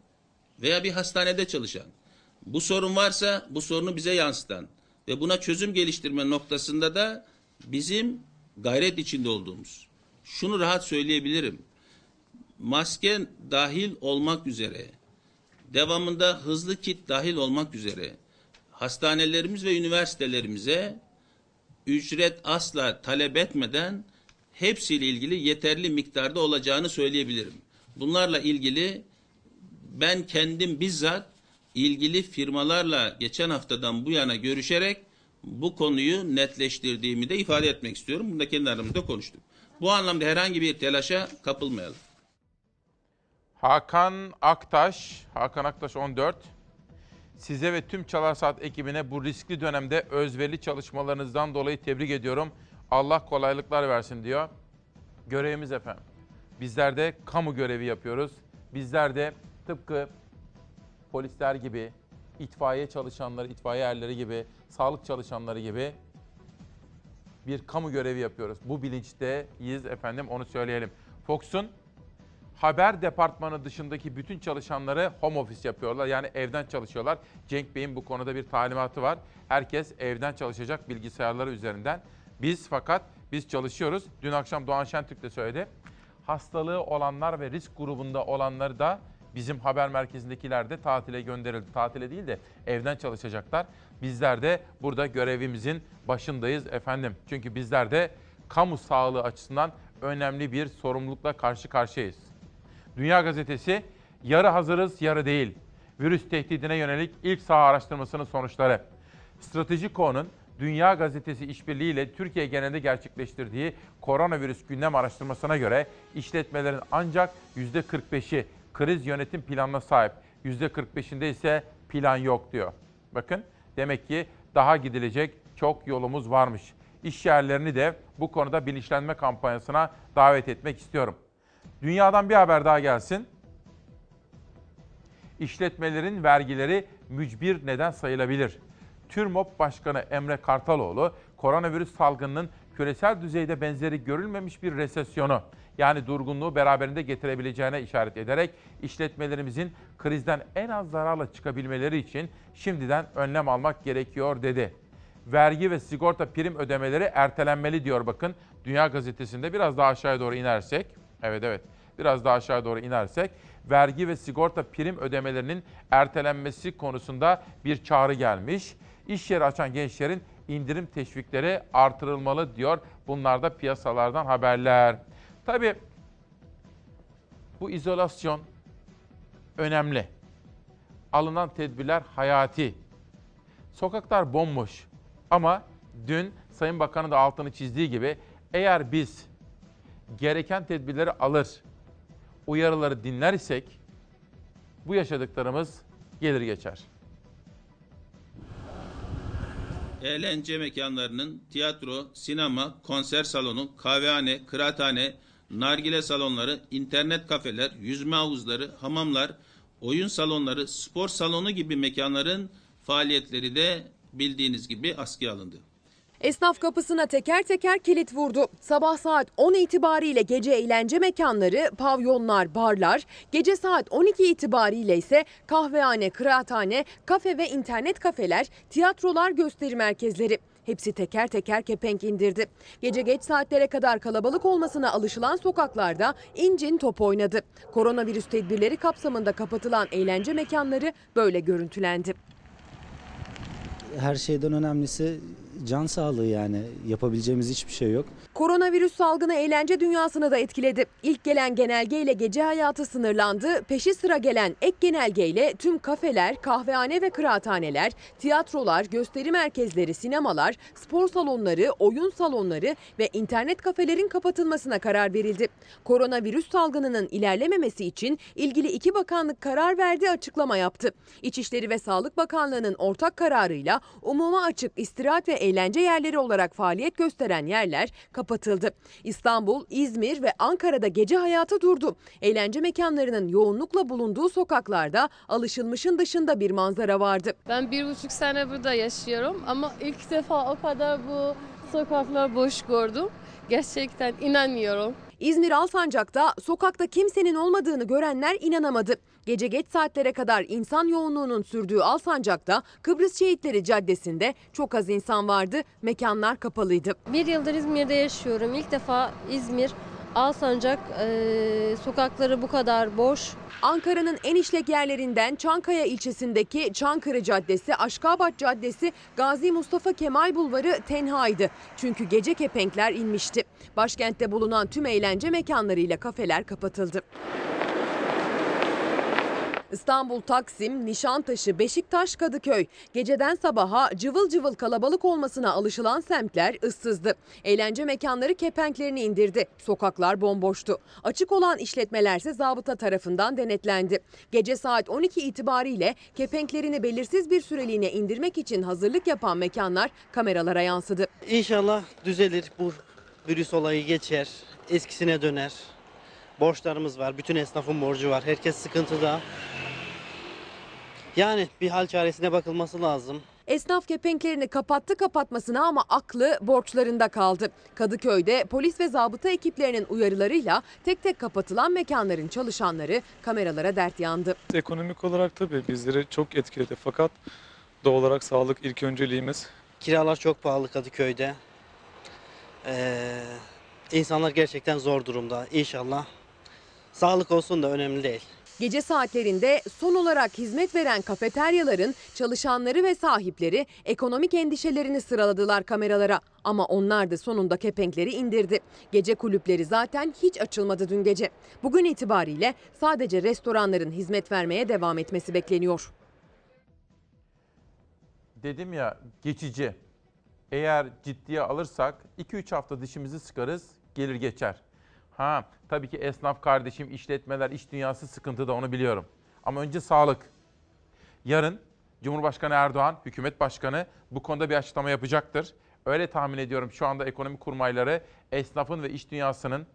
S10: veya bir hastanede çalışan. Bu sorun varsa bu sorunu bize yansıtan ve buna çözüm geliştirme noktasında da bizim gayret içinde olduğumuz. Şunu rahat söyleyebilirim. Maske dahil olmak üzere, devamında hızlı kit dahil olmak üzere hastanelerimiz ve üniversitelerimize ücret asla talep etmeden hepsiyle ilgili yeterli miktarda olacağını söyleyebilirim. Bunlarla ilgili ben kendim bizzat ilgili firmalarla geçen haftadan bu yana görüşerek bu konuyu netleştirdiğimi de ifade etmek istiyorum. Bunu da kendi aramızda konuştuk. Bu anlamda herhangi bir telaşa kapılmayalım.
S1: Hakan Aktaş, Hakan Aktaş 14. Size ve tüm Çalar Saat ekibine bu riskli dönemde özverili çalışmalarınızdan dolayı tebrik ediyorum. Allah kolaylıklar versin diyor. Görevimiz efendim. Bizler de kamu görevi yapıyoruz. Bizler de tıpkı polisler gibi, itfaiye çalışanları, itfaiye erleri gibi, sağlık çalışanları gibi bir kamu görevi yapıyoruz. Bu bilinçteyiz efendim onu söyleyelim. Fox'un haber departmanı dışındaki bütün çalışanları home office yapıyorlar. Yani evden çalışıyorlar. Cenk Bey'in bu konuda bir talimatı var. Herkes evden çalışacak bilgisayarları üzerinden. Biz fakat biz çalışıyoruz. Dün akşam Doğan Şentürk de söyledi. Hastalığı olanlar ve risk grubunda olanları da bizim haber merkezindekiler de tatile gönderildi. Tatile değil de evden çalışacaklar. Bizler de burada görevimizin başındayız efendim. Çünkü bizler de kamu sağlığı açısından önemli bir sorumlulukla karşı karşıyayız. Dünya Gazetesi yarı hazırız yarı değil. Virüs tehdidine yönelik ilk saha araştırmasının sonuçları. Stratejiko'nun Dünya Gazetesi işbirliğiyle Türkiye genelinde gerçekleştirdiği koronavirüs gündem araştırmasına göre işletmelerin ancak %45'i kriz yönetim planına sahip. %45'inde ise plan yok diyor. Bakın demek ki daha gidilecek çok yolumuz varmış. İş yerlerini de bu konuda bilinçlenme kampanyasına davet etmek istiyorum. Dünyadan bir haber daha gelsin. İşletmelerin vergileri mücbir neden sayılabilir. TÜRMOP Başkanı Emre Kartaloğlu, koronavirüs salgınının küresel düzeyde benzeri görülmemiş bir resesyonu yani durgunluğu beraberinde getirebileceğine işaret ederek işletmelerimizin krizden en az zararla çıkabilmeleri için şimdiden önlem almak gerekiyor dedi. Vergi ve sigorta prim ödemeleri ertelenmeli diyor bakın Dünya Gazetesi'nde biraz daha aşağıya doğru inersek. Evet evet biraz daha aşağı doğru inersek vergi ve sigorta prim ödemelerinin ertelenmesi konusunda bir çağrı gelmiş. İş yeri açan gençlerin indirim teşvikleri artırılmalı diyor. Bunlar da piyasalardan haberler. Tabii bu izolasyon önemli. Alınan tedbirler hayati. Sokaklar bomboş. Ama dün Sayın Bakan'ın da altını çizdiği gibi eğer biz gereken tedbirleri alır, uyarıları dinler isek bu yaşadıklarımız gelir geçer.
S10: Eğlence mekanlarının tiyatro, sinema, konser salonu, kahvehane, kıraathane, nargile salonları, internet kafeler, yüzme havuzları, hamamlar, oyun salonları, spor salonu gibi mekanların faaliyetleri de bildiğiniz gibi askıya alındı.
S2: Esnaf kapısına teker teker kilit vurdu. Sabah saat 10 itibariyle gece eğlence mekanları, pavyonlar, barlar, gece saat 12 itibariyle ise kahvehane, kıraathane, kafe ve internet kafeler, tiyatrolar, gösteri merkezleri. Hepsi teker teker kepenk indirdi. Gece geç saatlere kadar kalabalık olmasına alışılan sokaklarda incin top oynadı. Koronavirüs tedbirleri kapsamında kapatılan eğlence mekanları böyle görüntülendi.
S41: Her şeyden önemlisi can sağlığı yani yapabileceğimiz hiçbir şey yok.
S2: Koronavirüs salgını eğlence dünyasını da etkiledi. İlk gelen genelgeyle gece hayatı sınırlandı. Peşi sıra gelen ek genelgeyle tüm kafeler, kahvehane ve kıraathaneler, tiyatrolar, gösteri merkezleri, sinemalar, spor salonları, oyun salonları ve internet kafelerin kapatılmasına karar verildi. Koronavirüs salgınının ilerlememesi için ilgili iki bakanlık karar verdi, açıklama yaptı. İçişleri ve Sağlık Bakanlığı'nın ortak kararıyla umuma açık istirahat ve eğlence yerleri olarak faaliyet gösteren yerler kapatıldı. İstanbul, İzmir ve Ankara'da gece hayatı durdu. Eğlence mekanlarının yoğunlukla bulunduğu sokaklarda alışılmışın dışında bir manzara vardı.
S42: Ben bir buçuk sene burada yaşıyorum ama ilk defa o kadar bu sokaklar boş gördüm. Gerçekten inanmıyorum.
S2: İzmir Alsancak'ta sokakta kimsenin olmadığını görenler inanamadı. Gece geç saatlere kadar insan yoğunluğunun sürdüğü Alsancak'ta Kıbrıs Şehitleri Caddesi'nde çok az insan vardı. Mekanlar kapalıydı.
S42: Bir yıldır İzmir'de yaşıyorum. İlk defa İzmir, Alsancak e, sokakları bu kadar boş.
S2: Ankara'nın en işlek yerlerinden Çankaya ilçesindeki Çankırı Caddesi, Aşkabat Caddesi, Gazi Mustafa Kemal Bulvarı tenhaydı. Çünkü gece kepenkler inmişti. Başkentte bulunan tüm eğlence mekanlarıyla kafeler kapatıldı. İstanbul, Taksim, Nişantaşı, Beşiktaş, Kadıköy. Geceden sabaha cıvıl cıvıl kalabalık olmasına alışılan semtler ıssızdı. Eğlence mekanları kepenklerini indirdi. Sokaklar bomboştu. Açık olan işletmelerse zabıta tarafından denetlendi. Gece saat 12 itibariyle kepenklerini belirsiz bir süreliğine indirmek için hazırlık yapan mekanlar kameralara yansıdı.
S43: İnşallah düzelir bu virüs olayı geçer, eskisine döner. Borçlarımız var, bütün esnafın borcu var, herkes sıkıntıda. Yani bir hal çaresine bakılması lazım.
S2: Esnaf kepenklerini kapattı kapatmasına ama aklı borçlarında kaldı. Kadıköy'de polis ve zabıta ekiplerinin uyarılarıyla tek tek kapatılan mekanların çalışanları kameralara dert yandı.
S44: Ekonomik olarak tabii bizleri çok etkiledi fakat doğal olarak sağlık ilk önceliğimiz.
S43: Kiralar çok pahalı Kadıköy'de. Ee, insanlar gerçekten zor durumda. İnşallah sağlık olsun da önemli değil.
S2: Gece saatlerinde son olarak hizmet veren kafeteryaların çalışanları ve sahipleri ekonomik endişelerini sıraladılar kameralara. Ama onlar da sonunda kepenkleri indirdi. Gece kulüpleri zaten hiç açılmadı dün gece. Bugün itibariyle sadece restoranların hizmet vermeye devam etmesi bekleniyor.
S1: Dedim ya geçici. Eğer ciddiye alırsak 2-3 hafta dişimizi sıkarız, gelir geçer. Ha tabii ki esnaf kardeşim, işletmeler, iş dünyası sıkıntıda onu biliyorum. Ama önce sağlık. Yarın Cumhurbaşkanı Erdoğan, hükümet başkanı bu konuda bir açıklama yapacaktır. Öyle tahmin ediyorum şu anda ekonomi kurmayları esnafın ve iş dünyasının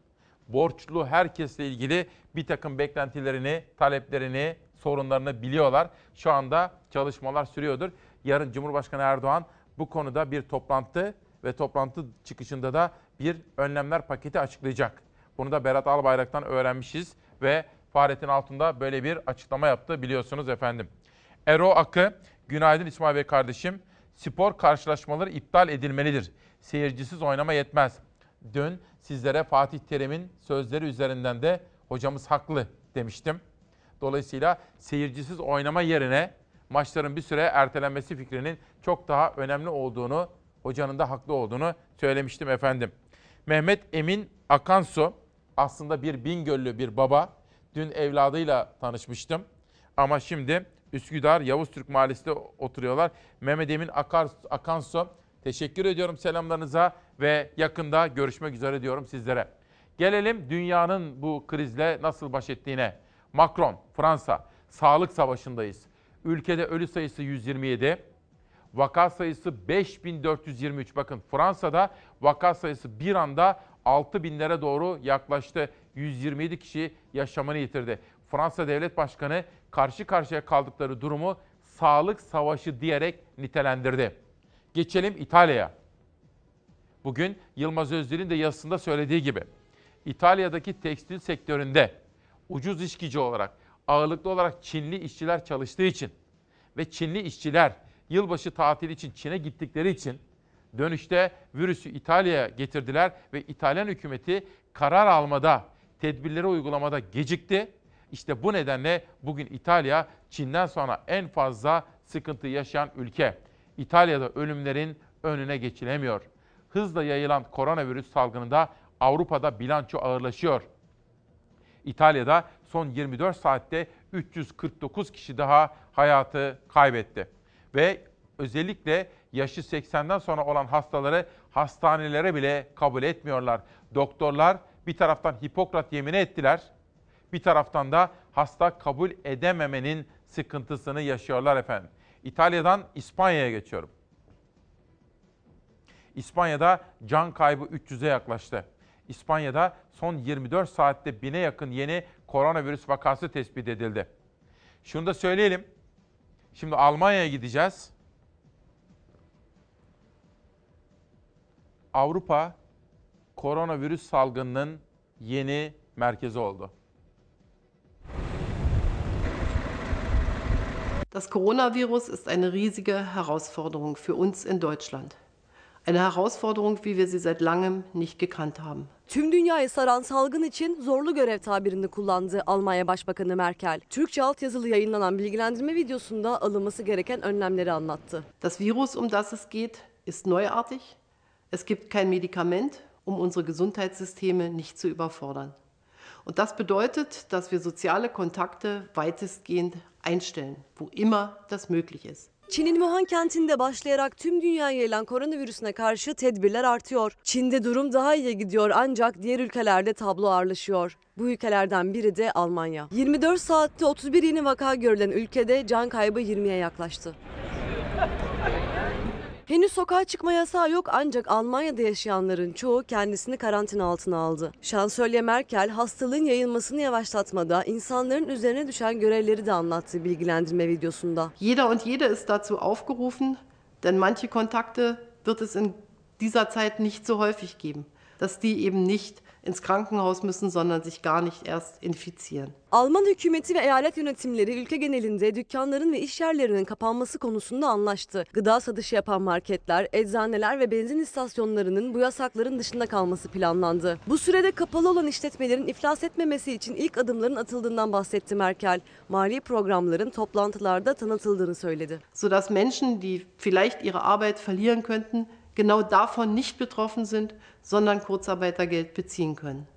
S1: borçlu herkesle ilgili bir takım beklentilerini, taleplerini, sorunlarını biliyorlar. Şu anda çalışmalar sürüyordur. Yarın Cumhurbaşkanı Erdoğan bu konuda bir toplantı ve toplantı çıkışında da bir önlemler paketi açıklayacak. Bunu da Berat Albayrak'tan öğrenmişiz ve Fahrettin Altun'da böyle bir açıklama yaptı biliyorsunuz efendim. Ero Akı, günaydın İsmail Bey kardeşim. Spor karşılaşmaları iptal edilmelidir. Seyircisiz oynama yetmez. Dün sizlere Fatih Terim'in sözleri üzerinden de hocamız haklı demiştim. Dolayısıyla seyircisiz oynama yerine maçların bir süre ertelenmesi fikrinin çok daha önemli olduğunu, hocanın da haklı olduğunu söylemiştim efendim. Mehmet Emin Akansu aslında bir Bingöllü bir baba. Dün evladıyla tanışmıştım. Ama şimdi Üsküdar Yavuz Türk Mahallesi'nde oturuyorlar. Mehmet Emin Akar, Akansu teşekkür ediyorum selamlarınıza ve yakında görüşmek üzere diyorum sizlere. Gelelim dünyanın bu krizle nasıl baş ettiğine. Macron, Fransa, sağlık savaşındayız. Ülkede ölü sayısı 127, vaka sayısı 5423. Bakın Fransa'da vaka sayısı bir anda 6000'lere doğru yaklaştı. 127 kişi yaşamını yitirdi. Fransa Devlet Başkanı karşı karşıya kaldıkları durumu sağlık savaşı diyerek nitelendirdi. Geçelim İtalya'ya. Bugün Yılmaz Özdil'in de yazısında söylediği gibi İtalya'daki tekstil sektöründe ucuz iş gücü olarak ağırlıklı olarak Çinli işçiler çalıştığı için ve Çinli işçiler yılbaşı tatili için Çin'e gittikleri için dönüşte virüsü İtalya'ya getirdiler ve İtalyan hükümeti karar almada, tedbirleri uygulamada gecikti. İşte bu nedenle bugün İtalya Çin'den sonra en fazla sıkıntı yaşayan ülke. İtalya'da ölümlerin önüne geçilemiyor. Hızla yayılan koronavirüs salgınında Avrupa'da bilanço ağırlaşıyor. İtalya'da son 24 saatte 349 kişi daha hayatı kaybetti. Ve özellikle yaşı 80'den sonra olan hastaları hastanelere bile kabul etmiyorlar. Doktorlar bir taraftan Hipokrat yemini ettiler. Bir taraftan da hasta kabul edememenin sıkıntısını yaşıyorlar efendim. İtalya'dan İspanya'ya geçiyorum. İspanya'da can kaybı 300'e yaklaştı. İspanya'da son 24 saatte bine yakın yeni koronavirüs vakası tespit edildi. Şunu da söyleyelim. Şimdi Almanya'ya gideceğiz. Avrupa koronavirüs salgınının yeni merkezi oldu.
S34: Das Coronavirus ist eine riesige Herausforderung für uns in Deutschland. Eine Herausforderung, wie wir sie seit langem nicht gekannt haben.
S11: Tüm dünyayı saran salgın için zorlu görev tabirini kullandı Almanya Başbakanı Merkel. Türkçe altyazılı yayınlanan bilgilendirme videosunda alınması gereken önlemleri anlattı.
S34: Das Virus, um das es geht, ist neuartig. Es gibt kein Medikament, um unsere Gesundheitssysteme nicht zu überfordern. Und das bedeutet, dass wir soziale Kontakte weitestgehend einstellen, wo immer das möglich ist.
S11: Çin'in Wuhan kentinde başlayarak tüm dünyaya yayılan koronavirüsüne karşı tedbirler artıyor. Çin'de durum daha iyi gidiyor ancak diğer ülkelerde tablo ağırlaşıyor. Bu ülkelerden biri de Almanya. 24 saatte 31 yeni vaka görülen ülkede can kaybı 20'ye yaklaştı. Henüz sokağa çıkma yasağı yok ancak Almanya'da yaşayanların çoğu kendisini karantina altına aldı. Şansölye Merkel hastalığın yayılmasını yavaşlatmada insanların üzerine düşen görevleri de anlattı bilgilendirme videosunda.
S34: Jeder und jede ist dazu aufgerufen, denn manche Kontakte wird es in dieser Zeit nicht so häufig geben, dass die eben nicht ins Krankenhaus müssen, sondern sich gar nicht erst infizieren.
S11: Alman hükümeti ve eyalet yönetimleri ülke genelinde dükkanların ve iş yerlerinin kapanması konusunda anlaştı. Gıda satışı yapan marketler, eczaneler ve benzin istasyonlarının bu yasakların dışında kalması planlandı. Bu sürede kapalı olan işletmelerin iflas etmemesi için ilk adımların atıldığından bahsetti Merkel. Mali programların toplantılarda tanıtıldığını söyledi.
S34: Sodass Menschen, die vielleicht ihre Arbeit verlieren könnten, genau davon nicht betroffen sind, sondern Kurzarbeitergeld beziehen können.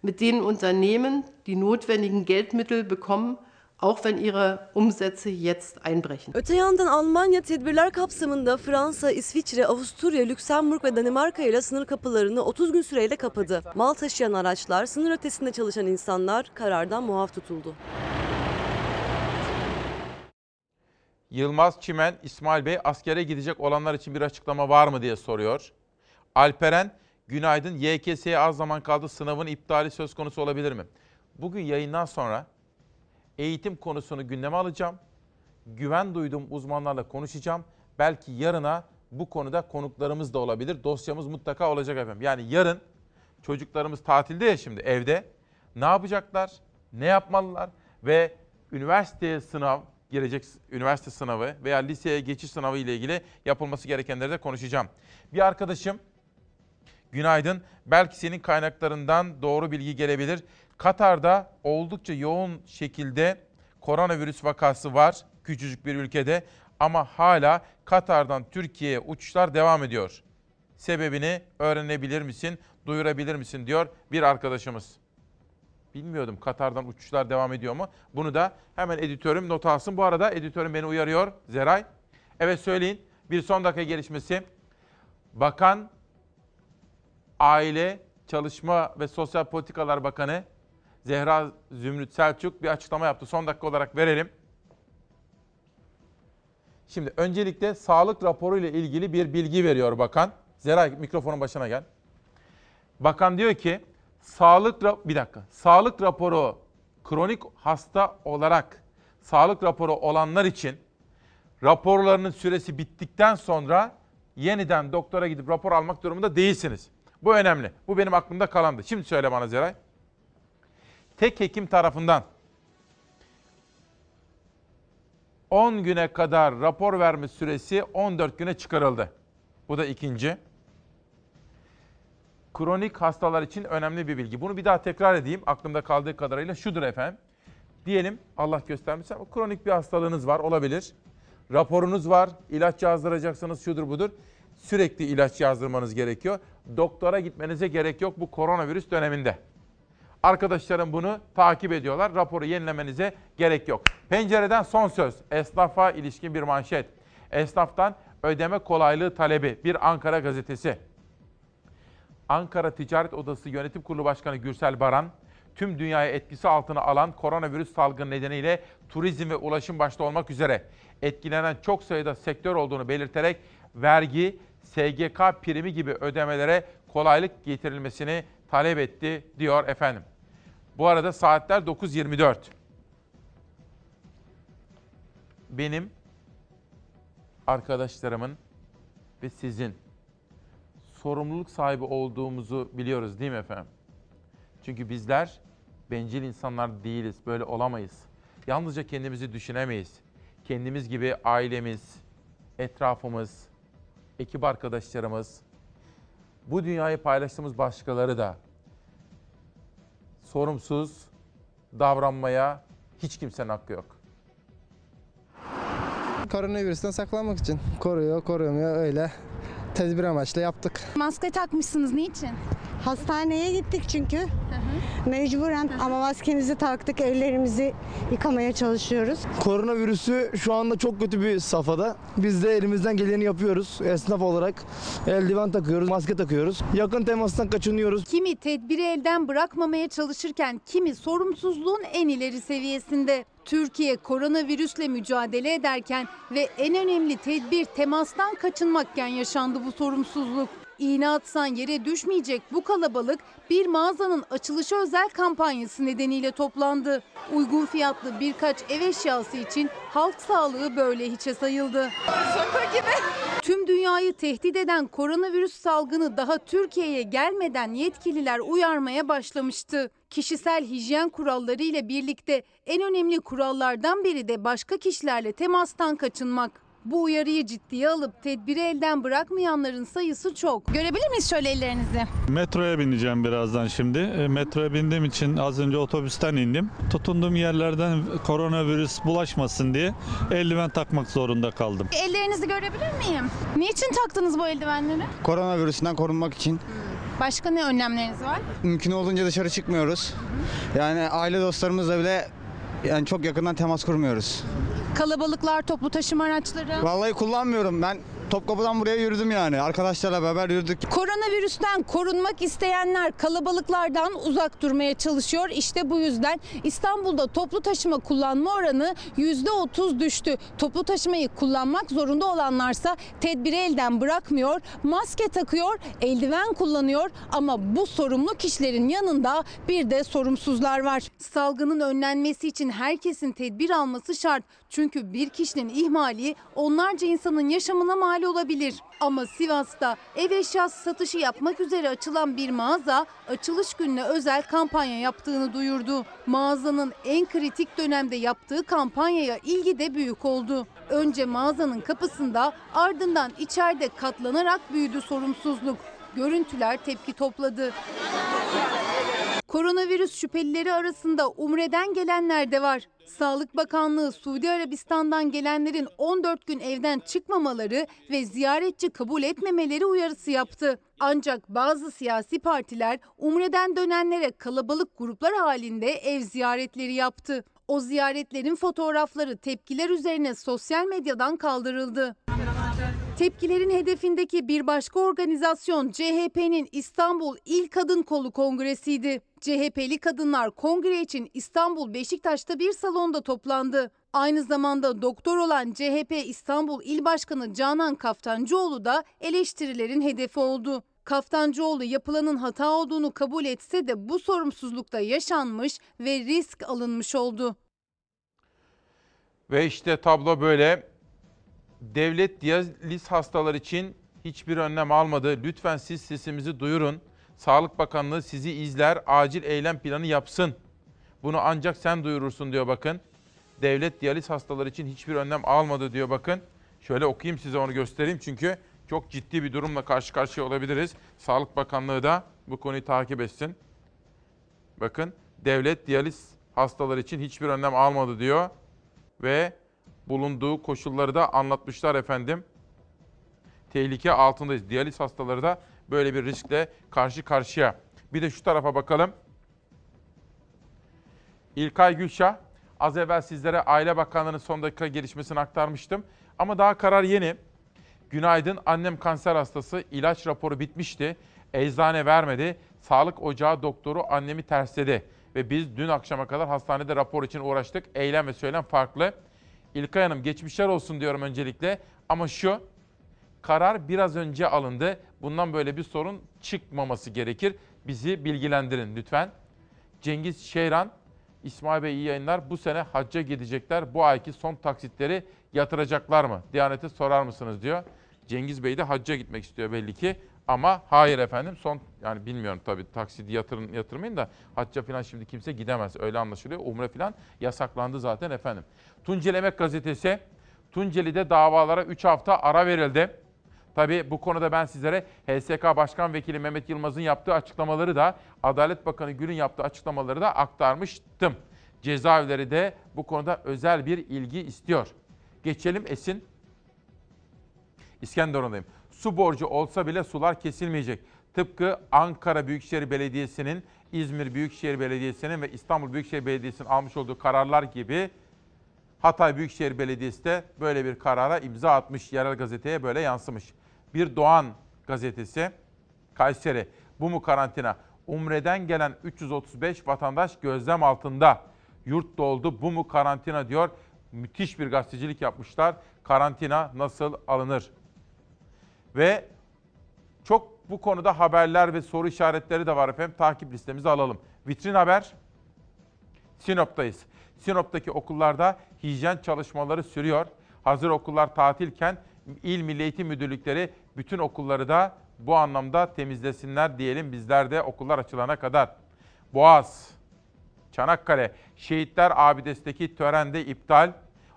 S34: Mit denen Unternehmen die notwendigen Geldmittel bekommen, auch wenn ihre Umsätze jetzt einbrechen.
S11: Öte yandan Almanya tedbirler kapsamında Fransa, İsviçre, Avusturya, Lüksemburg ve Danimarka ile sınır kapılarını 30 gün süreyle kapadı. Mal taşıyan araçlar, sınır ötesinde çalışan insanlar karardan muaf tutuldu.
S1: Yılmaz Çimen, İsmail Bey askere gidecek olanlar için bir açıklama var mı diye soruyor. Alperen, günaydın YKS'ye az zaman kaldı sınavın iptali söz konusu olabilir mi? Bugün yayından sonra eğitim konusunu gündeme alacağım. Güven duyduğum uzmanlarla konuşacağım. Belki yarına bu konuda konuklarımız da olabilir. Dosyamız mutlaka olacak efendim. Yani yarın çocuklarımız tatilde ya şimdi evde. Ne yapacaklar? Ne yapmalılar? Ve üniversiteye sınav, gelecek üniversite sınavı veya liseye geçiş sınavı ile ilgili yapılması gerekenleri de konuşacağım. Bir arkadaşım Günaydın. Belki senin kaynaklarından doğru bilgi gelebilir. Katar'da oldukça yoğun şekilde koronavirüs vakası var küçücük bir ülkede ama hala Katar'dan Türkiye'ye uçuşlar devam ediyor. Sebebini öğrenebilir misin, duyurabilir misin diyor bir arkadaşımız. Bilmiyordum Katar'dan uçuşlar devam ediyor mu? Bunu da hemen editörüm not alsın. Bu arada editörüm beni uyarıyor Zeray. Evet söyleyin bir son dakika gelişmesi. Bakan Aile, Çalışma ve Sosyal Politikalar Bakanı Zehra Zümrüt Selçuk bir açıklama yaptı. Son dakika olarak verelim. Şimdi öncelikle sağlık raporu ile ilgili bir bilgi veriyor bakan. Zehra mikrofonun başına gel. Bakan diyor ki sağlık bir dakika. Sağlık raporu kronik hasta olarak sağlık raporu olanlar için raporlarının süresi bittikten sonra yeniden doktora gidip rapor almak durumunda değilsiniz. Bu önemli. Bu benim aklımda kalandı. Şimdi söyle bana Zeray. Tek hekim tarafından 10 güne kadar rapor verme süresi 14 güne çıkarıldı. Bu da ikinci. Kronik hastalar için önemli bir bilgi. Bunu bir daha tekrar edeyim. Aklımda kaldığı kadarıyla şudur efendim. Diyelim Allah göstermişse ama kronik bir hastalığınız var olabilir. Raporunuz var, ilaç yazdıracaksınız şudur budur. Sürekli ilaç yazdırmanız gerekiyor. Doktora gitmenize gerek yok bu koronavirüs döneminde. Arkadaşlarım bunu takip ediyorlar. Raporu yenilemenize gerek yok. Pencereden son söz. Esnafa ilişkin bir manşet. Esnaftan ödeme kolaylığı talebi. Bir Ankara gazetesi. Ankara Ticaret Odası Yönetim Kurulu Başkanı Gürsel Baran, tüm dünyaya etkisi altına alan koronavirüs salgını nedeniyle turizm ve ulaşım başta olmak üzere etkilenen çok sayıda sektör olduğunu belirterek vergi, SGK primi gibi ödemelere kolaylık getirilmesini talep etti diyor efendim. Bu arada saatler 9.24. Benim arkadaşlarımın ve sizin sorumluluk sahibi olduğumuzu biliyoruz değil mi efendim? Çünkü bizler bencil insanlar değiliz, böyle olamayız. Yalnızca kendimizi düşünemeyiz. Kendimiz gibi ailemiz, etrafımız, ekip arkadaşlarımız, bu dünyayı paylaştığımız başkaları da sorumsuz davranmaya hiç kimsenin hakkı yok.
S13: Koronavirüsten saklanmak için koruyor, korumuyor öyle tedbir amaçlı yaptık.
S45: Maske takmışsınız niçin? Hastaneye gittik çünkü. Mecburen ama maskemizi taktık, ellerimizi yıkamaya çalışıyoruz.
S46: Koronavirüsü şu anda çok kötü bir safhada. Biz de elimizden geleni yapıyoruz. Esnaf olarak eldiven takıyoruz, maske takıyoruz. Yakın temastan kaçınıyoruz.
S24: Kimi tedbiri elden bırakmamaya çalışırken kimi sorumsuzluğun en ileri seviyesinde. Türkiye koronavirüsle mücadele ederken ve en önemli tedbir temastan kaçınmakken yaşandı bu sorumsuzluk. İğne atsan yere düşmeyecek bu kalabalık bir mağazanın açılışı özel kampanyası nedeniyle toplandı. Uygun fiyatlı birkaç ev eşyası için halk sağlığı böyle hiçe sayıldı. Şaka gibi. Tüm dünyayı tehdit eden koronavirüs salgını daha Türkiye'ye gelmeden yetkililer uyarmaya başlamıştı. Kişisel hijyen kuralları ile birlikte en önemli kurallardan biri de başka kişilerle temastan kaçınmak. Bu uyarıyı ciddiye alıp tedbiri elden bırakmayanların sayısı çok. Görebilir miyiz şöyle ellerinizi?
S47: Metroya bineceğim birazdan şimdi. E, Metroya bindiğim için az önce otobüsten indim. Tutunduğum yerlerden koronavirüs bulaşmasın diye eldiven takmak zorunda kaldım.
S24: Ellerinizi görebilir miyim? Niçin taktınız bu eldivenleri?
S13: Koronavirüsünden korunmak için
S24: Başka ne önlemleriniz var?
S13: mümkün olduğunca dışarı çıkmıyoruz. Yani aile dostlarımızla bile yani çok yakından temas kurmuyoruz.
S24: Kalabalıklar, toplu taşıma araçları.
S13: Vallahi kullanmıyorum. Ben Topkapı'dan buraya yürüdüm yani. Arkadaşlarla beraber yürüdük.
S24: Koronavirüsten korunmak isteyenler kalabalıklardan uzak durmaya çalışıyor. İşte bu yüzden İstanbul'da toplu taşıma kullanma oranı %30 düştü. Toplu taşımayı kullanmak zorunda olanlarsa tedbiri elden bırakmıyor, maske takıyor, eldiven kullanıyor ama bu sorumlu kişilerin yanında bir de sorumsuzlar var. Salgının önlenmesi için herkesin tedbir alması şart. Çünkü bir kişinin ihmali onlarca insanın yaşamına mal olabilir. Ama Sivas'ta ev eşyası satışı yapmak üzere açılan bir mağaza açılış gününe özel kampanya yaptığını duyurdu. Mağazanın en kritik dönemde yaptığı kampanyaya ilgi de büyük oldu. Önce mağazanın kapısında ardından içeride katlanarak büyüdü sorumsuzluk. Görüntüler tepki topladı. Koronavirüs şüphelileri arasında Umre'den gelenler de var. Sağlık Bakanlığı Suudi Arabistan'dan gelenlerin 14 gün evden çıkmamaları ve ziyaretçi kabul etmemeleri uyarısı yaptı. Ancak bazı siyasi partiler Umre'den dönenlere kalabalık gruplar halinde ev ziyaretleri yaptı. O ziyaretlerin fotoğrafları tepkiler üzerine sosyal medyadan kaldırıldı. Tepkilerin hedefindeki bir başka organizasyon CHP'nin İstanbul İl Kadın Kolu Kongresi'ydi. CHP'li kadınlar kongre için İstanbul Beşiktaş'ta bir salonda toplandı. Aynı zamanda doktor olan CHP İstanbul İl Başkanı Canan Kaftancıoğlu da eleştirilerin hedefi oldu. Kaftancıoğlu yapılanın hata olduğunu kabul etse de bu sorumsuzlukta yaşanmış ve risk alınmış oldu.
S1: Ve işte tablo böyle. Devlet diyaliz hastalar için hiçbir önlem almadı. Lütfen siz sesimizi duyurun. Sağlık Bakanlığı sizi izler, acil eylem planı yapsın. Bunu ancak sen duyurursun diyor bakın. Devlet diyaliz hastalar için hiçbir önlem almadı diyor bakın. Şöyle okuyayım size onu göstereyim çünkü çok ciddi bir durumla karşı karşıya olabiliriz. Sağlık Bakanlığı da bu konuyu takip etsin. Bakın devlet diyaliz hastalar için hiçbir önlem almadı diyor ve bulunduğu koşulları da anlatmışlar efendim. Tehlike altındayız. Diyaliz hastaları da böyle bir riskle karşı karşıya. Bir de şu tarafa bakalım. İlkay Gülşah, az evvel sizlere Aile Bakanlığı'nın son dakika gelişmesini aktarmıştım. Ama daha karar yeni. Günaydın, annem kanser hastası, ilaç raporu bitmişti. Eczane vermedi. Sağlık ocağı doktoru annemi tersledi. Ve biz dün akşama kadar hastanede rapor için uğraştık. Eylem ve söylem farklı. İlkay Hanım geçmişler olsun diyorum öncelikle. Ama şu, karar biraz önce alındı. Bundan böyle bir sorun çıkmaması gerekir. Bizi bilgilendirin lütfen. Cengiz Şeyran, İsmail Bey iyi yayınlar. Bu sene hacca gidecekler. Bu ayki son taksitleri yatıracaklar mı? Diyanete sorar mısınız diyor. Cengiz Bey de hacca gitmek istiyor belli ki. Ama hayır efendim son yani bilmiyorum tabii taksidi yatırın yatırmayın da hacca falan şimdi kimse gidemez öyle anlaşılıyor. Umre falan yasaklandı zaten efendim. Tunceli Emek Gazetesi Tunceli'de davalara 3 hafta ara verildi. Tabii bu konuda ben sizlere HSK Başkan Vekili Mehmet Yılmaz'ın yaptığı açıklamaları da Adalet Bakanı Gül'ün yaptığı açıklamaları da aktarmıştım. Cezaevleri de bu konuda özel bir ilgi istiyor. Geçelim Esin. İskenderun'dayım. Su borcu olsa bile sular kesilmeyecek. Tıpkı Ankara Büyükşehir Belediyesi'nin, İzmir Büyükşehir Belediyesi'nin ve İstanbul Büyükşehir Belediyesi'nin almış olduğu kararlar gibi Hatay Büyükşehir Belediyesi de böyle bir karara imza atmış. Yerel gazeteye böyle yansımış. Bir Doğan gazetesi Kayseri. Bu mu karantina? Umre'den gelen 335 vatandaş gözlem altında. Yurt doldu bu mu karantina diyor. Müthiş bir gazetecilik yapmışlar. Karantina nasıl alınır? Ve çok bu konuda haberler ve soru işaretleri de var efendim. Takip listemizi alalım. Vitrin Haber, Sinop'tayız. Sinop'taki okullarda hijyen çalışmaları sürüyor. Hazır okullar tatilken İl Milli Eğitim Müdürlükleri bütün okulları da bu anlamda temizlesinler diyelim bizler de okullar açılana kadar. Boğaz, Çanakkale, Şehitler Abidesi'ndeki törende iptal.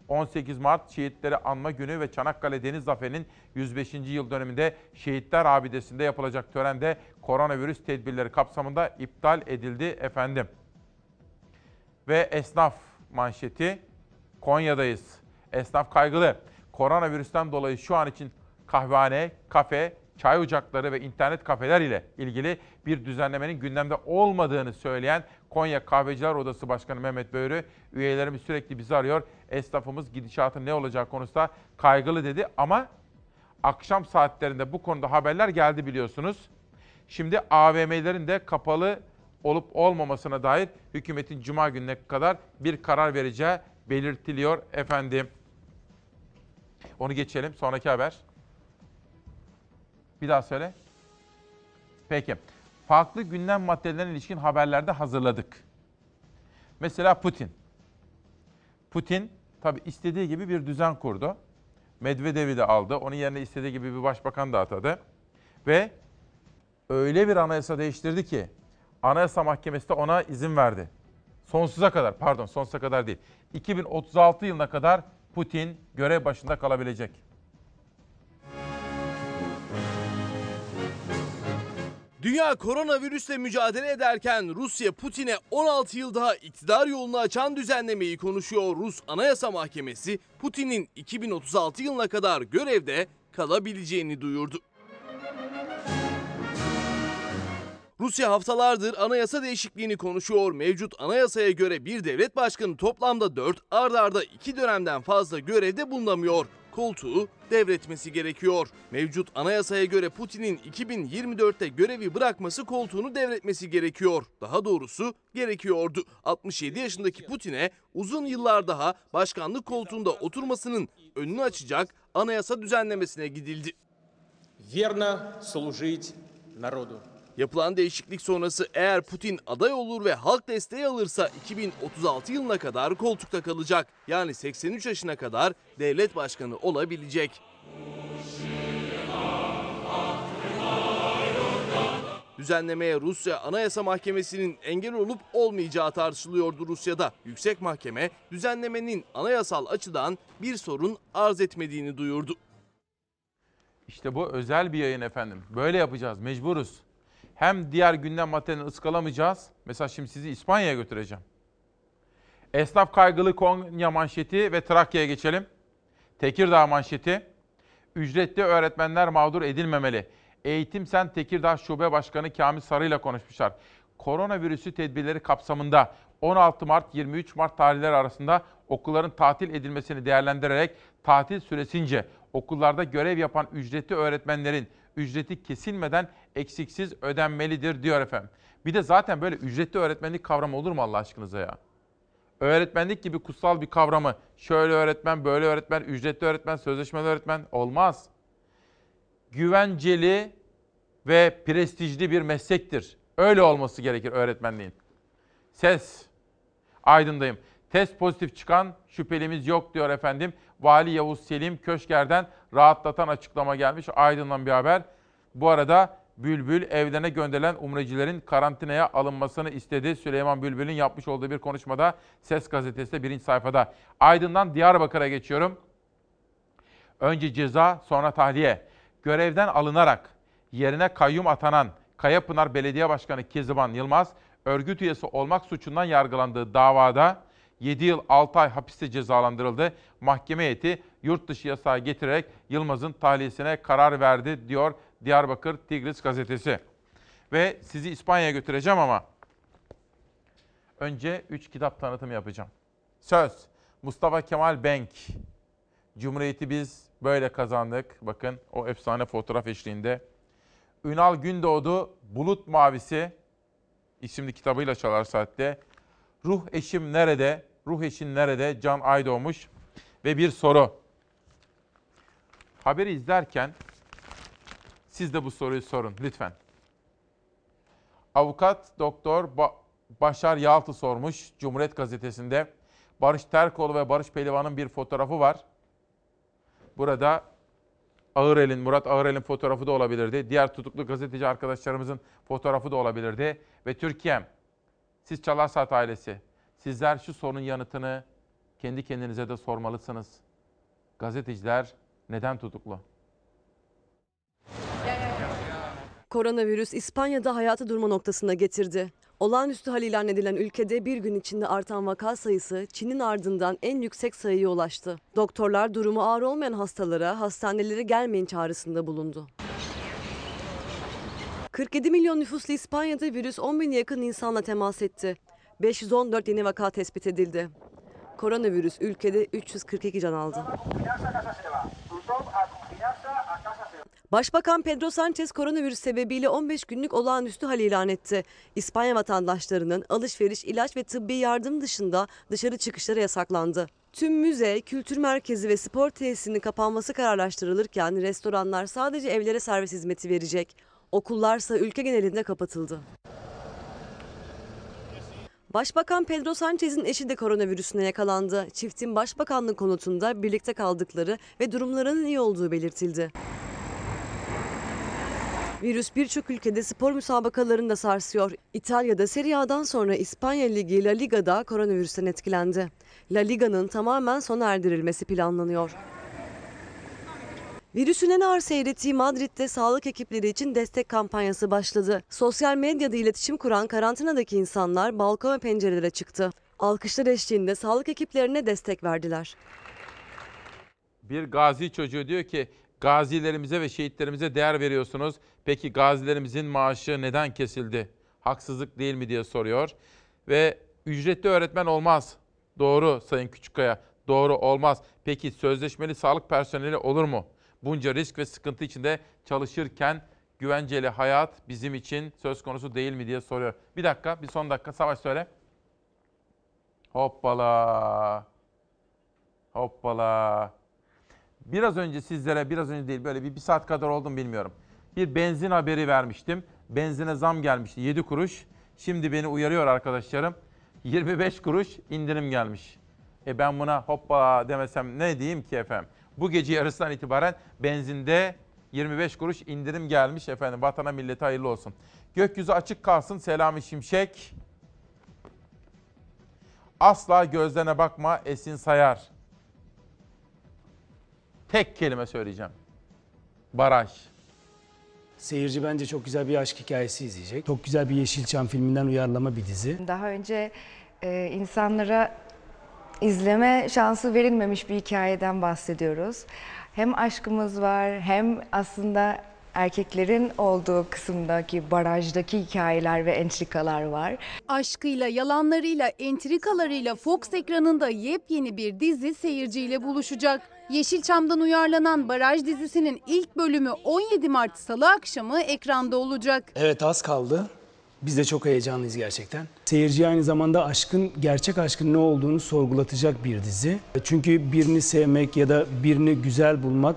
S1: 18 Mart Şehitleri Anma Günü ve Çanakkale Deniz Zaferi'nin 105. yıl döneminde Şehitler Abidesi'nde yapılacak törende koronavirüs tedbirleri kapsamında iptal edildi efendim. Ve esnaf manşeti Konya'dayız. Esnaf kaygılı. Koronavirüsten dolayı şu an için kahvehane, kafe, çay ocakları ve internet kafeler ile ilgili bir düzenlemenin gündemde olmadığını söyleyen Konya Kahveciler Odası Başkanı Mehmet Böğrü, üyelerimiz sürekli bizi arıyor. Esnafımız gidişatın ne olacağı konusunda kaygılı dedi ama akşam saatlerinde bu konuda haberler geldi biliyorsunuz. Şimdi AVM'lerin de kapalı olup olmamasına dair hükümetin cuma gününe kadar bir karar vereceği belirtiliyor efendim. Onu geçelim. Sonraki haber. Bir daha söyle. Peki. Farklı gündem maddelerine ilişkin haberlerde hazırladık. Mesela Putin. Putin tabi istediği gibi bir düzen kurdu. Medvedev'i de aldı. Onun yerine istediği gibi bir başbakan da atadı. Ve öyle bir anayasa değiştirdi ki Anayasa Mahkemesi de ona izin verdi. Sonsuza kadar, pardon sonsuza kadar değil. 2036 yılına kadar Putin görev başında kalabilecek.
S37: Dünya koronavirüsle mücadele ederken Rusya Putin'e 16 yıl daha iktidar yolunu açan düzenlemeyi konuşuyor. Rus Anayasa Mahkemesi Putin'in 2036 yılına kadar görevde kalabileceğini duyurdu. Rusya haftalardır anayasa değişikliğini konuşuyor. Mevcut anayasaya göre bir devlet başkanı toplamda 4 ard arda 2 dönemden fazla görevde bulunamıyor. Koltuğu devretmesi gerekiyor. Mevcut anayasaya göre Putin'in 2024'te görevi bırakması koltuğunu devretmesi gerekiyor. Daha doğrusu gerekiyordu. 67 yaşındaki Putin'e uzun yıllar daha başkanlık koltuğunda oturmasının önünü açacak anayasa düzenlemesine gidildi.
S48: Верно служить народу.
S37: Yapılan değişiklik sonrası eğer Putin aday olur ve halk desteği alırsa 2036 yılına kadar koltukta kalacak. Yani 83 yaşına kadar devlet başkanı olabilecek. Düzenlemeye Rusya Anayasa Mahkemesi'nin engel olup olmayacağı tartışılıyordu Rusya'da. Yüksek Mahkeme düzenlemenin anayasal açıdan bir sorun arz etmediğini duyurdu.
S1: İşte bu özel bir yayın efendim. Böyle yapacağız, mecburuz. Hem diğer gündem maddelerini ıskalamayacağız. Mesela şimdi sizi İspanya'ya götüreceğim. Esnaf kaygılı Konya manşeti ve Trakya'ya geçelim. Tekirdağ manşeti. Ücretli öğretmenler mağdur edilmemeli. Eğitim Sen Tekirdağ Şube Başkanı Kamil Sarı ile konuşmuşlar. Koronavirüsü tedbirleri kapsamında 16 Mart 23 Mart tarihleri arasında okulların tatil edilmesini değerlendirerek tatil süresince okullarda görev yapan ücretli öğretmenlerin ücreti kesilmeden eksiksiz ödenmelidir diyor efendim. Bir de zaten böyle ücretli öğretmenlik kavramı olur mu Allah aşkınıza ya? Öğretmenlik gibi kutsal bir kavramı şöyle öğretmen, böyle öğretmen, ücretli öğretmen, sözleşmeli öğretmen olmaz. Güvenceli ve prestijli bir meslektir. Öyle olması gerekir öğretmenliğin. Ses, Aydın'dayım. Test pozitif çıkan şüphelimiz yok diyor efendim. Vali Yavuz Selim Köşker'den rahatlatan açıklama gelmiş. Aydın'dan bir haber. Bu arada Bülbül evlerine gönderilen umrecilerin karantinaya alınmasını istedi. Süleyman Bülbül'ün yapmış olduğu bir konuşmada Ses Gazetesi'de birinci sayfada. Aydın'dan Diyarbakır'a geçiyorum. Önce ceza sonra tahliye. Görevden alınarak yerine kayyum atanan Kayapınar Belediye Başkanı Keziban Yılmaz, örgüt üyesi olmak suçundan yargılandığı davada 7 yıl 6 ay hapiste cezalandırıldı. Mahkeme heyeti yurt dışı yasağı getirerek Yılmaz'ın tahliyesine karar verdi diyor Diyarbakır Tigris gazetesi. ve sizi İspanya'ya götüreceğim ama önce 3 kitap tanıtımı yapacağım. Söz Mustafa Kemal Benk. Cumhuriyeti biz böyle kazandık. Bakın o efsane fotoğraf eşliğinde. Ünal Gündoğdu Bulut Mavisi isimli kitabıyla Çalar Saat'te. Ruh eşim nerede? Ruh eşin nerede? Can Aydoğmuş. Ve bir soru. Haberi izlerken siz de bu soruyu sorun lütfen. Avukat Doktor Ba- Başar Yaltı sormuş Cumhuriyet Gazetesi'nde. Barış Terkoğlu ve Barış Pehlivan'ın bir fotoğrafı var. Burada Ağırel'in, Murat Ağırel'in fotoğrafı da olabilirdi. Diğer tutuklu gazeteci arkadaşlarımızın fotoğrafı da olabilirdi. Ve Türkiye'm, siz Çalar Saat ailesi, sizler şu sorunun yanıtını kendi kendinize de sormalısınız. Gazeteciler neden tutuklu?
S11: Koronavirüs İspanya'da hayatı durma noktasına getirdi. Olağanüstü hal ilan edilen ülkede bir gün içinde artan vaka sayısı Çin'in ardından en yüksek sayıya ulaştı. Doktorlar durumu ağır olmayan hastalara hastanelere gelmeyin çağrısında bulundu. 47 milyon nüfuslu İspanya'da virüs 10 bin yakın insanla temas etti. 514 yeni vaka tespit edildi. Koronavirüs ülkede 342 can aldı. Başbakan Pedro Sanchez koronavirüs sebebiyle 15 günlük olağanüstü hal ilan etti. İspanya vatandaşlarının alışveriş, ilaç ve tıbbi yardım dışında dışarı çıkışları yasaklandı. Tüm müze, kültür merkezi ve spor tesisinin kapanması kararlaştırılırken restoranlar sadece evlere servis hizmeti verecek. Okullarsa ülke genelinde kapatıldı. Başbakan Pedro Sanchez'in eşi de koronavirüsüne yakalandı. Çiftin başbakanlık konutunda birlikte kaldıkları ve durumlarının iyi olduğu belirtildi. Virüs birçok ülkede spor müsabakalarını da sarsıyor. İtalya'da Serie A'dan sonra İspanya Ligi La Liga'da koronavirüsten etkilendi. La Liga'nın tamamen sona erdirilmesi planlanıyor. Virüsün en ağır seyrettiği Madrid'de sağlık ekipleri için destek kampanyası başladı. Sosyal medyada iletişim kuran karantinadaki insanlar balkon ve pencerelere çıktı. Alkışlar eşliğinde sağlık ekiplerine destek verdiler.
S1: Bir gazi çocuğu diyor ki gazilerimize ve şehitlerimize değer veriyorsunuz. Peki gazilerimizin maaşı neden kesildi? Haksızlık değil mi diye soruyor. Ve ücretli öğretmen olmaz. Doğru Sayın Küçükkaya. Doğru olmaz. Peki sözleşmeli sağlık personeli olur mu? Bunca risk ve sıkıntı içinde çalışırken güvenceli hayat bizim için söz konusu değil mi diye soruyor. Bir dakika, bir son dakika. Savaş söyle. Hoppala. Hoppala. Biraz önce sizlere, biraz önce değil böyle bir, bir saat kadar oldum bilmiyorum. Bir benzin haberi vermiştim. Benzine zam gelmişti 7 kuruş. Şimdi beni uyarıyor arkadaşlarım. 25 kuruş indirim gelmiş. E ben buna hoppa demesem ne diyeyim ki efendim? Bu gece yarısından itibaren benzinde 25 kuruş indirim gelmiş efendim. Vatana millete hayırlı olsun. Gökyüzü açık kalsın Selami Şimşek. Asla gözlerine bakma Esin Sayar. Tek kelime söyleyeceğim. Baraj.
S49: Seyirci bence çok güzel bir aşk hikayesi izleyecek. Çok güzel bir Yeşilçam filminden uyarlama bir dizi.
S50: Daha önce e, insanlara izleme şansı verilmemiş bir hikayeden bahsediyoruz. Hem aşkımız var hem aslında erkeklerin olduğu kısımdaki barajdaki hikayeler ve entrikalar var.
S24: Aşkıyla, yalanlarıyla, entrikalarıyla Fox ekranında yepyeni bir dizi seyirciyle buluşacak. Yeşilçam'dan uyarlanan Baraj dizisinin ilk bölümü 17 Mart Salı akşamı ekranda olacak.
S49: Evet az kaldı. Biz de çok heyecanlıyız gerçekten. Seyirci aynı zamanda aşkın, gerçek aşkın ne olduğunu sorgulatacak bir dizi. Çünkü birini sevmek ya da birini güzel bulmak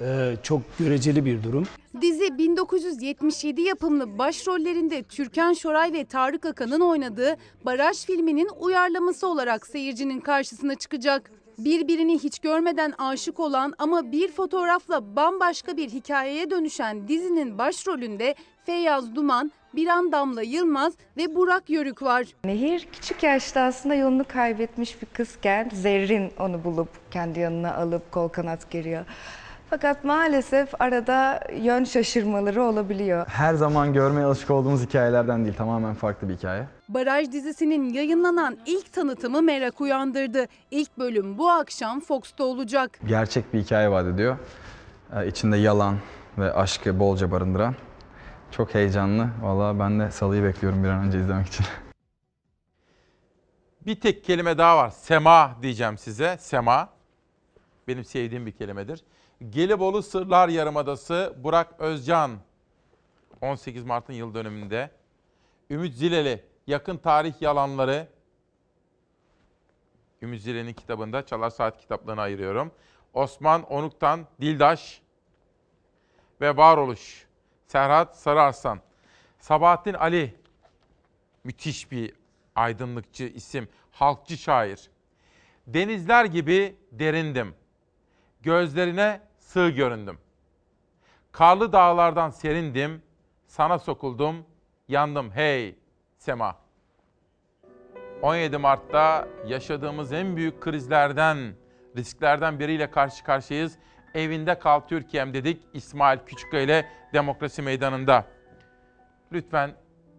S49: e, çok göreceli bir durum.
S24: Dizi 1977 yapımlı başrollerinde Türkan Şoray ve Tarık Akan'ın oynadığı Baraj filminin uyarlaması olarak seyircinin karşısına çıkacak. Birbirini hiç görmeden aşık olan ama bir fotoğrafla bambaşka bir hikayeye dönüşen dizinin başrolünde Feyyaz Duman, Biran Damla Yılmaz ve Burak Yörük var.
S50: Nehir küçük yaşta aslında yolunu kaybetmiş bir kızken Zerrin onu bulup kendi yanına alıp kol kanat geriyor. Fakat maalesef arada yön şaşırmaları olabiliyor.
S51: Her zaman görmeye alışık olduğumuz hikayelerden değil, tamamen farklı bir hikaye.
S24: Baraj dizisinin yayınlanan ilk tanıtımı merak uyandırdı. İlk bölüm bu akşam Fox'ta olacak.
S51: Gerçek bir hikaye vaat ediyor. Ee, içinde yalan ve aşkı bolca barındıran. Çok heyecanlı. Valla ben de salıyı bekliyorum bir an önce izlemek için.
S1: Bir tek kelime daha var. Sema diyeceğim size. Sema. Benim sevdiğim bir kelimedir. Gelibolu Sırlar Yarımadası Burak Özcan. 18 Mart'ın yıl dönümünde. Ümit Zileli Yakın Tarih Yalanları. Ümit Zileli'nin kitabında Çalar Saat kitaplığını ayırıyorum. Osman Onuk'tan Dildaş ve Varoluş. Serhat Sarıarslan. Sabahattin Ali. Müthiş bir aydınlıkçı isim. Halkçı şair. Denizler gibi derindim. Gözlerine sığ göründüm. Karlı dağlardan serindim. Sana sokuldum. Yandım hey sema. 17 Mart'ta yaşadığımız en büyük krizlerden, risklerden biriyle karşı karşıyayız. Evinde kal Türkiye'm dedik İsmail Küçükkaya ile Demokrasi Meydanı'nda. Lütfen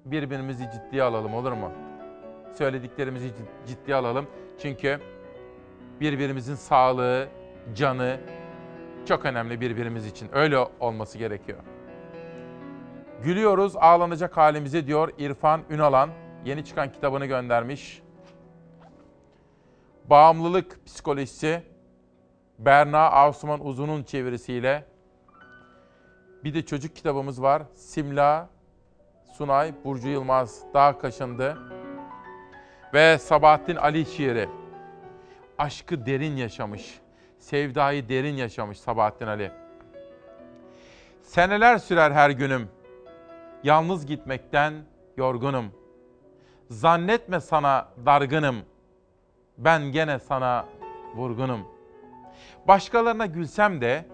S1: birbirimizi ciddiye alalım olur mu? Söylediklerimizi cid- ciddiye alalım. Çünkü birbirimizin sağlığı, canı çok önemli birbirimiz için. Öyle olması gerekiyor. Gülüyoruz ağlanacak halimize diyor İrfan Ünalan. Yeni çıkan kitabını göndermiş. Bağımlılık psikolojisi Berna Asuman Uzun'un çevirisiyle. Bir de çocuk kitabımız var. Simla Sunay Burcu Yılmaz Dağ Kaşındı. Ve Sabahattin Ali şiiri. Aşkı derin yaşamış. Sevdayı derin yaşamış Sabahattin Ali. Seneler sürer her günüm. Yalnız gitmekten yorgunum. Zannetme sana dargınım. Ben gene sana vurgunum. Başkalarına gülsem de,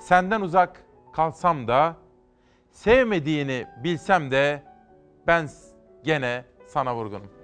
S1: senden uzak kalsam da, sevmediğini bilsem de ben gene sana vurgunum.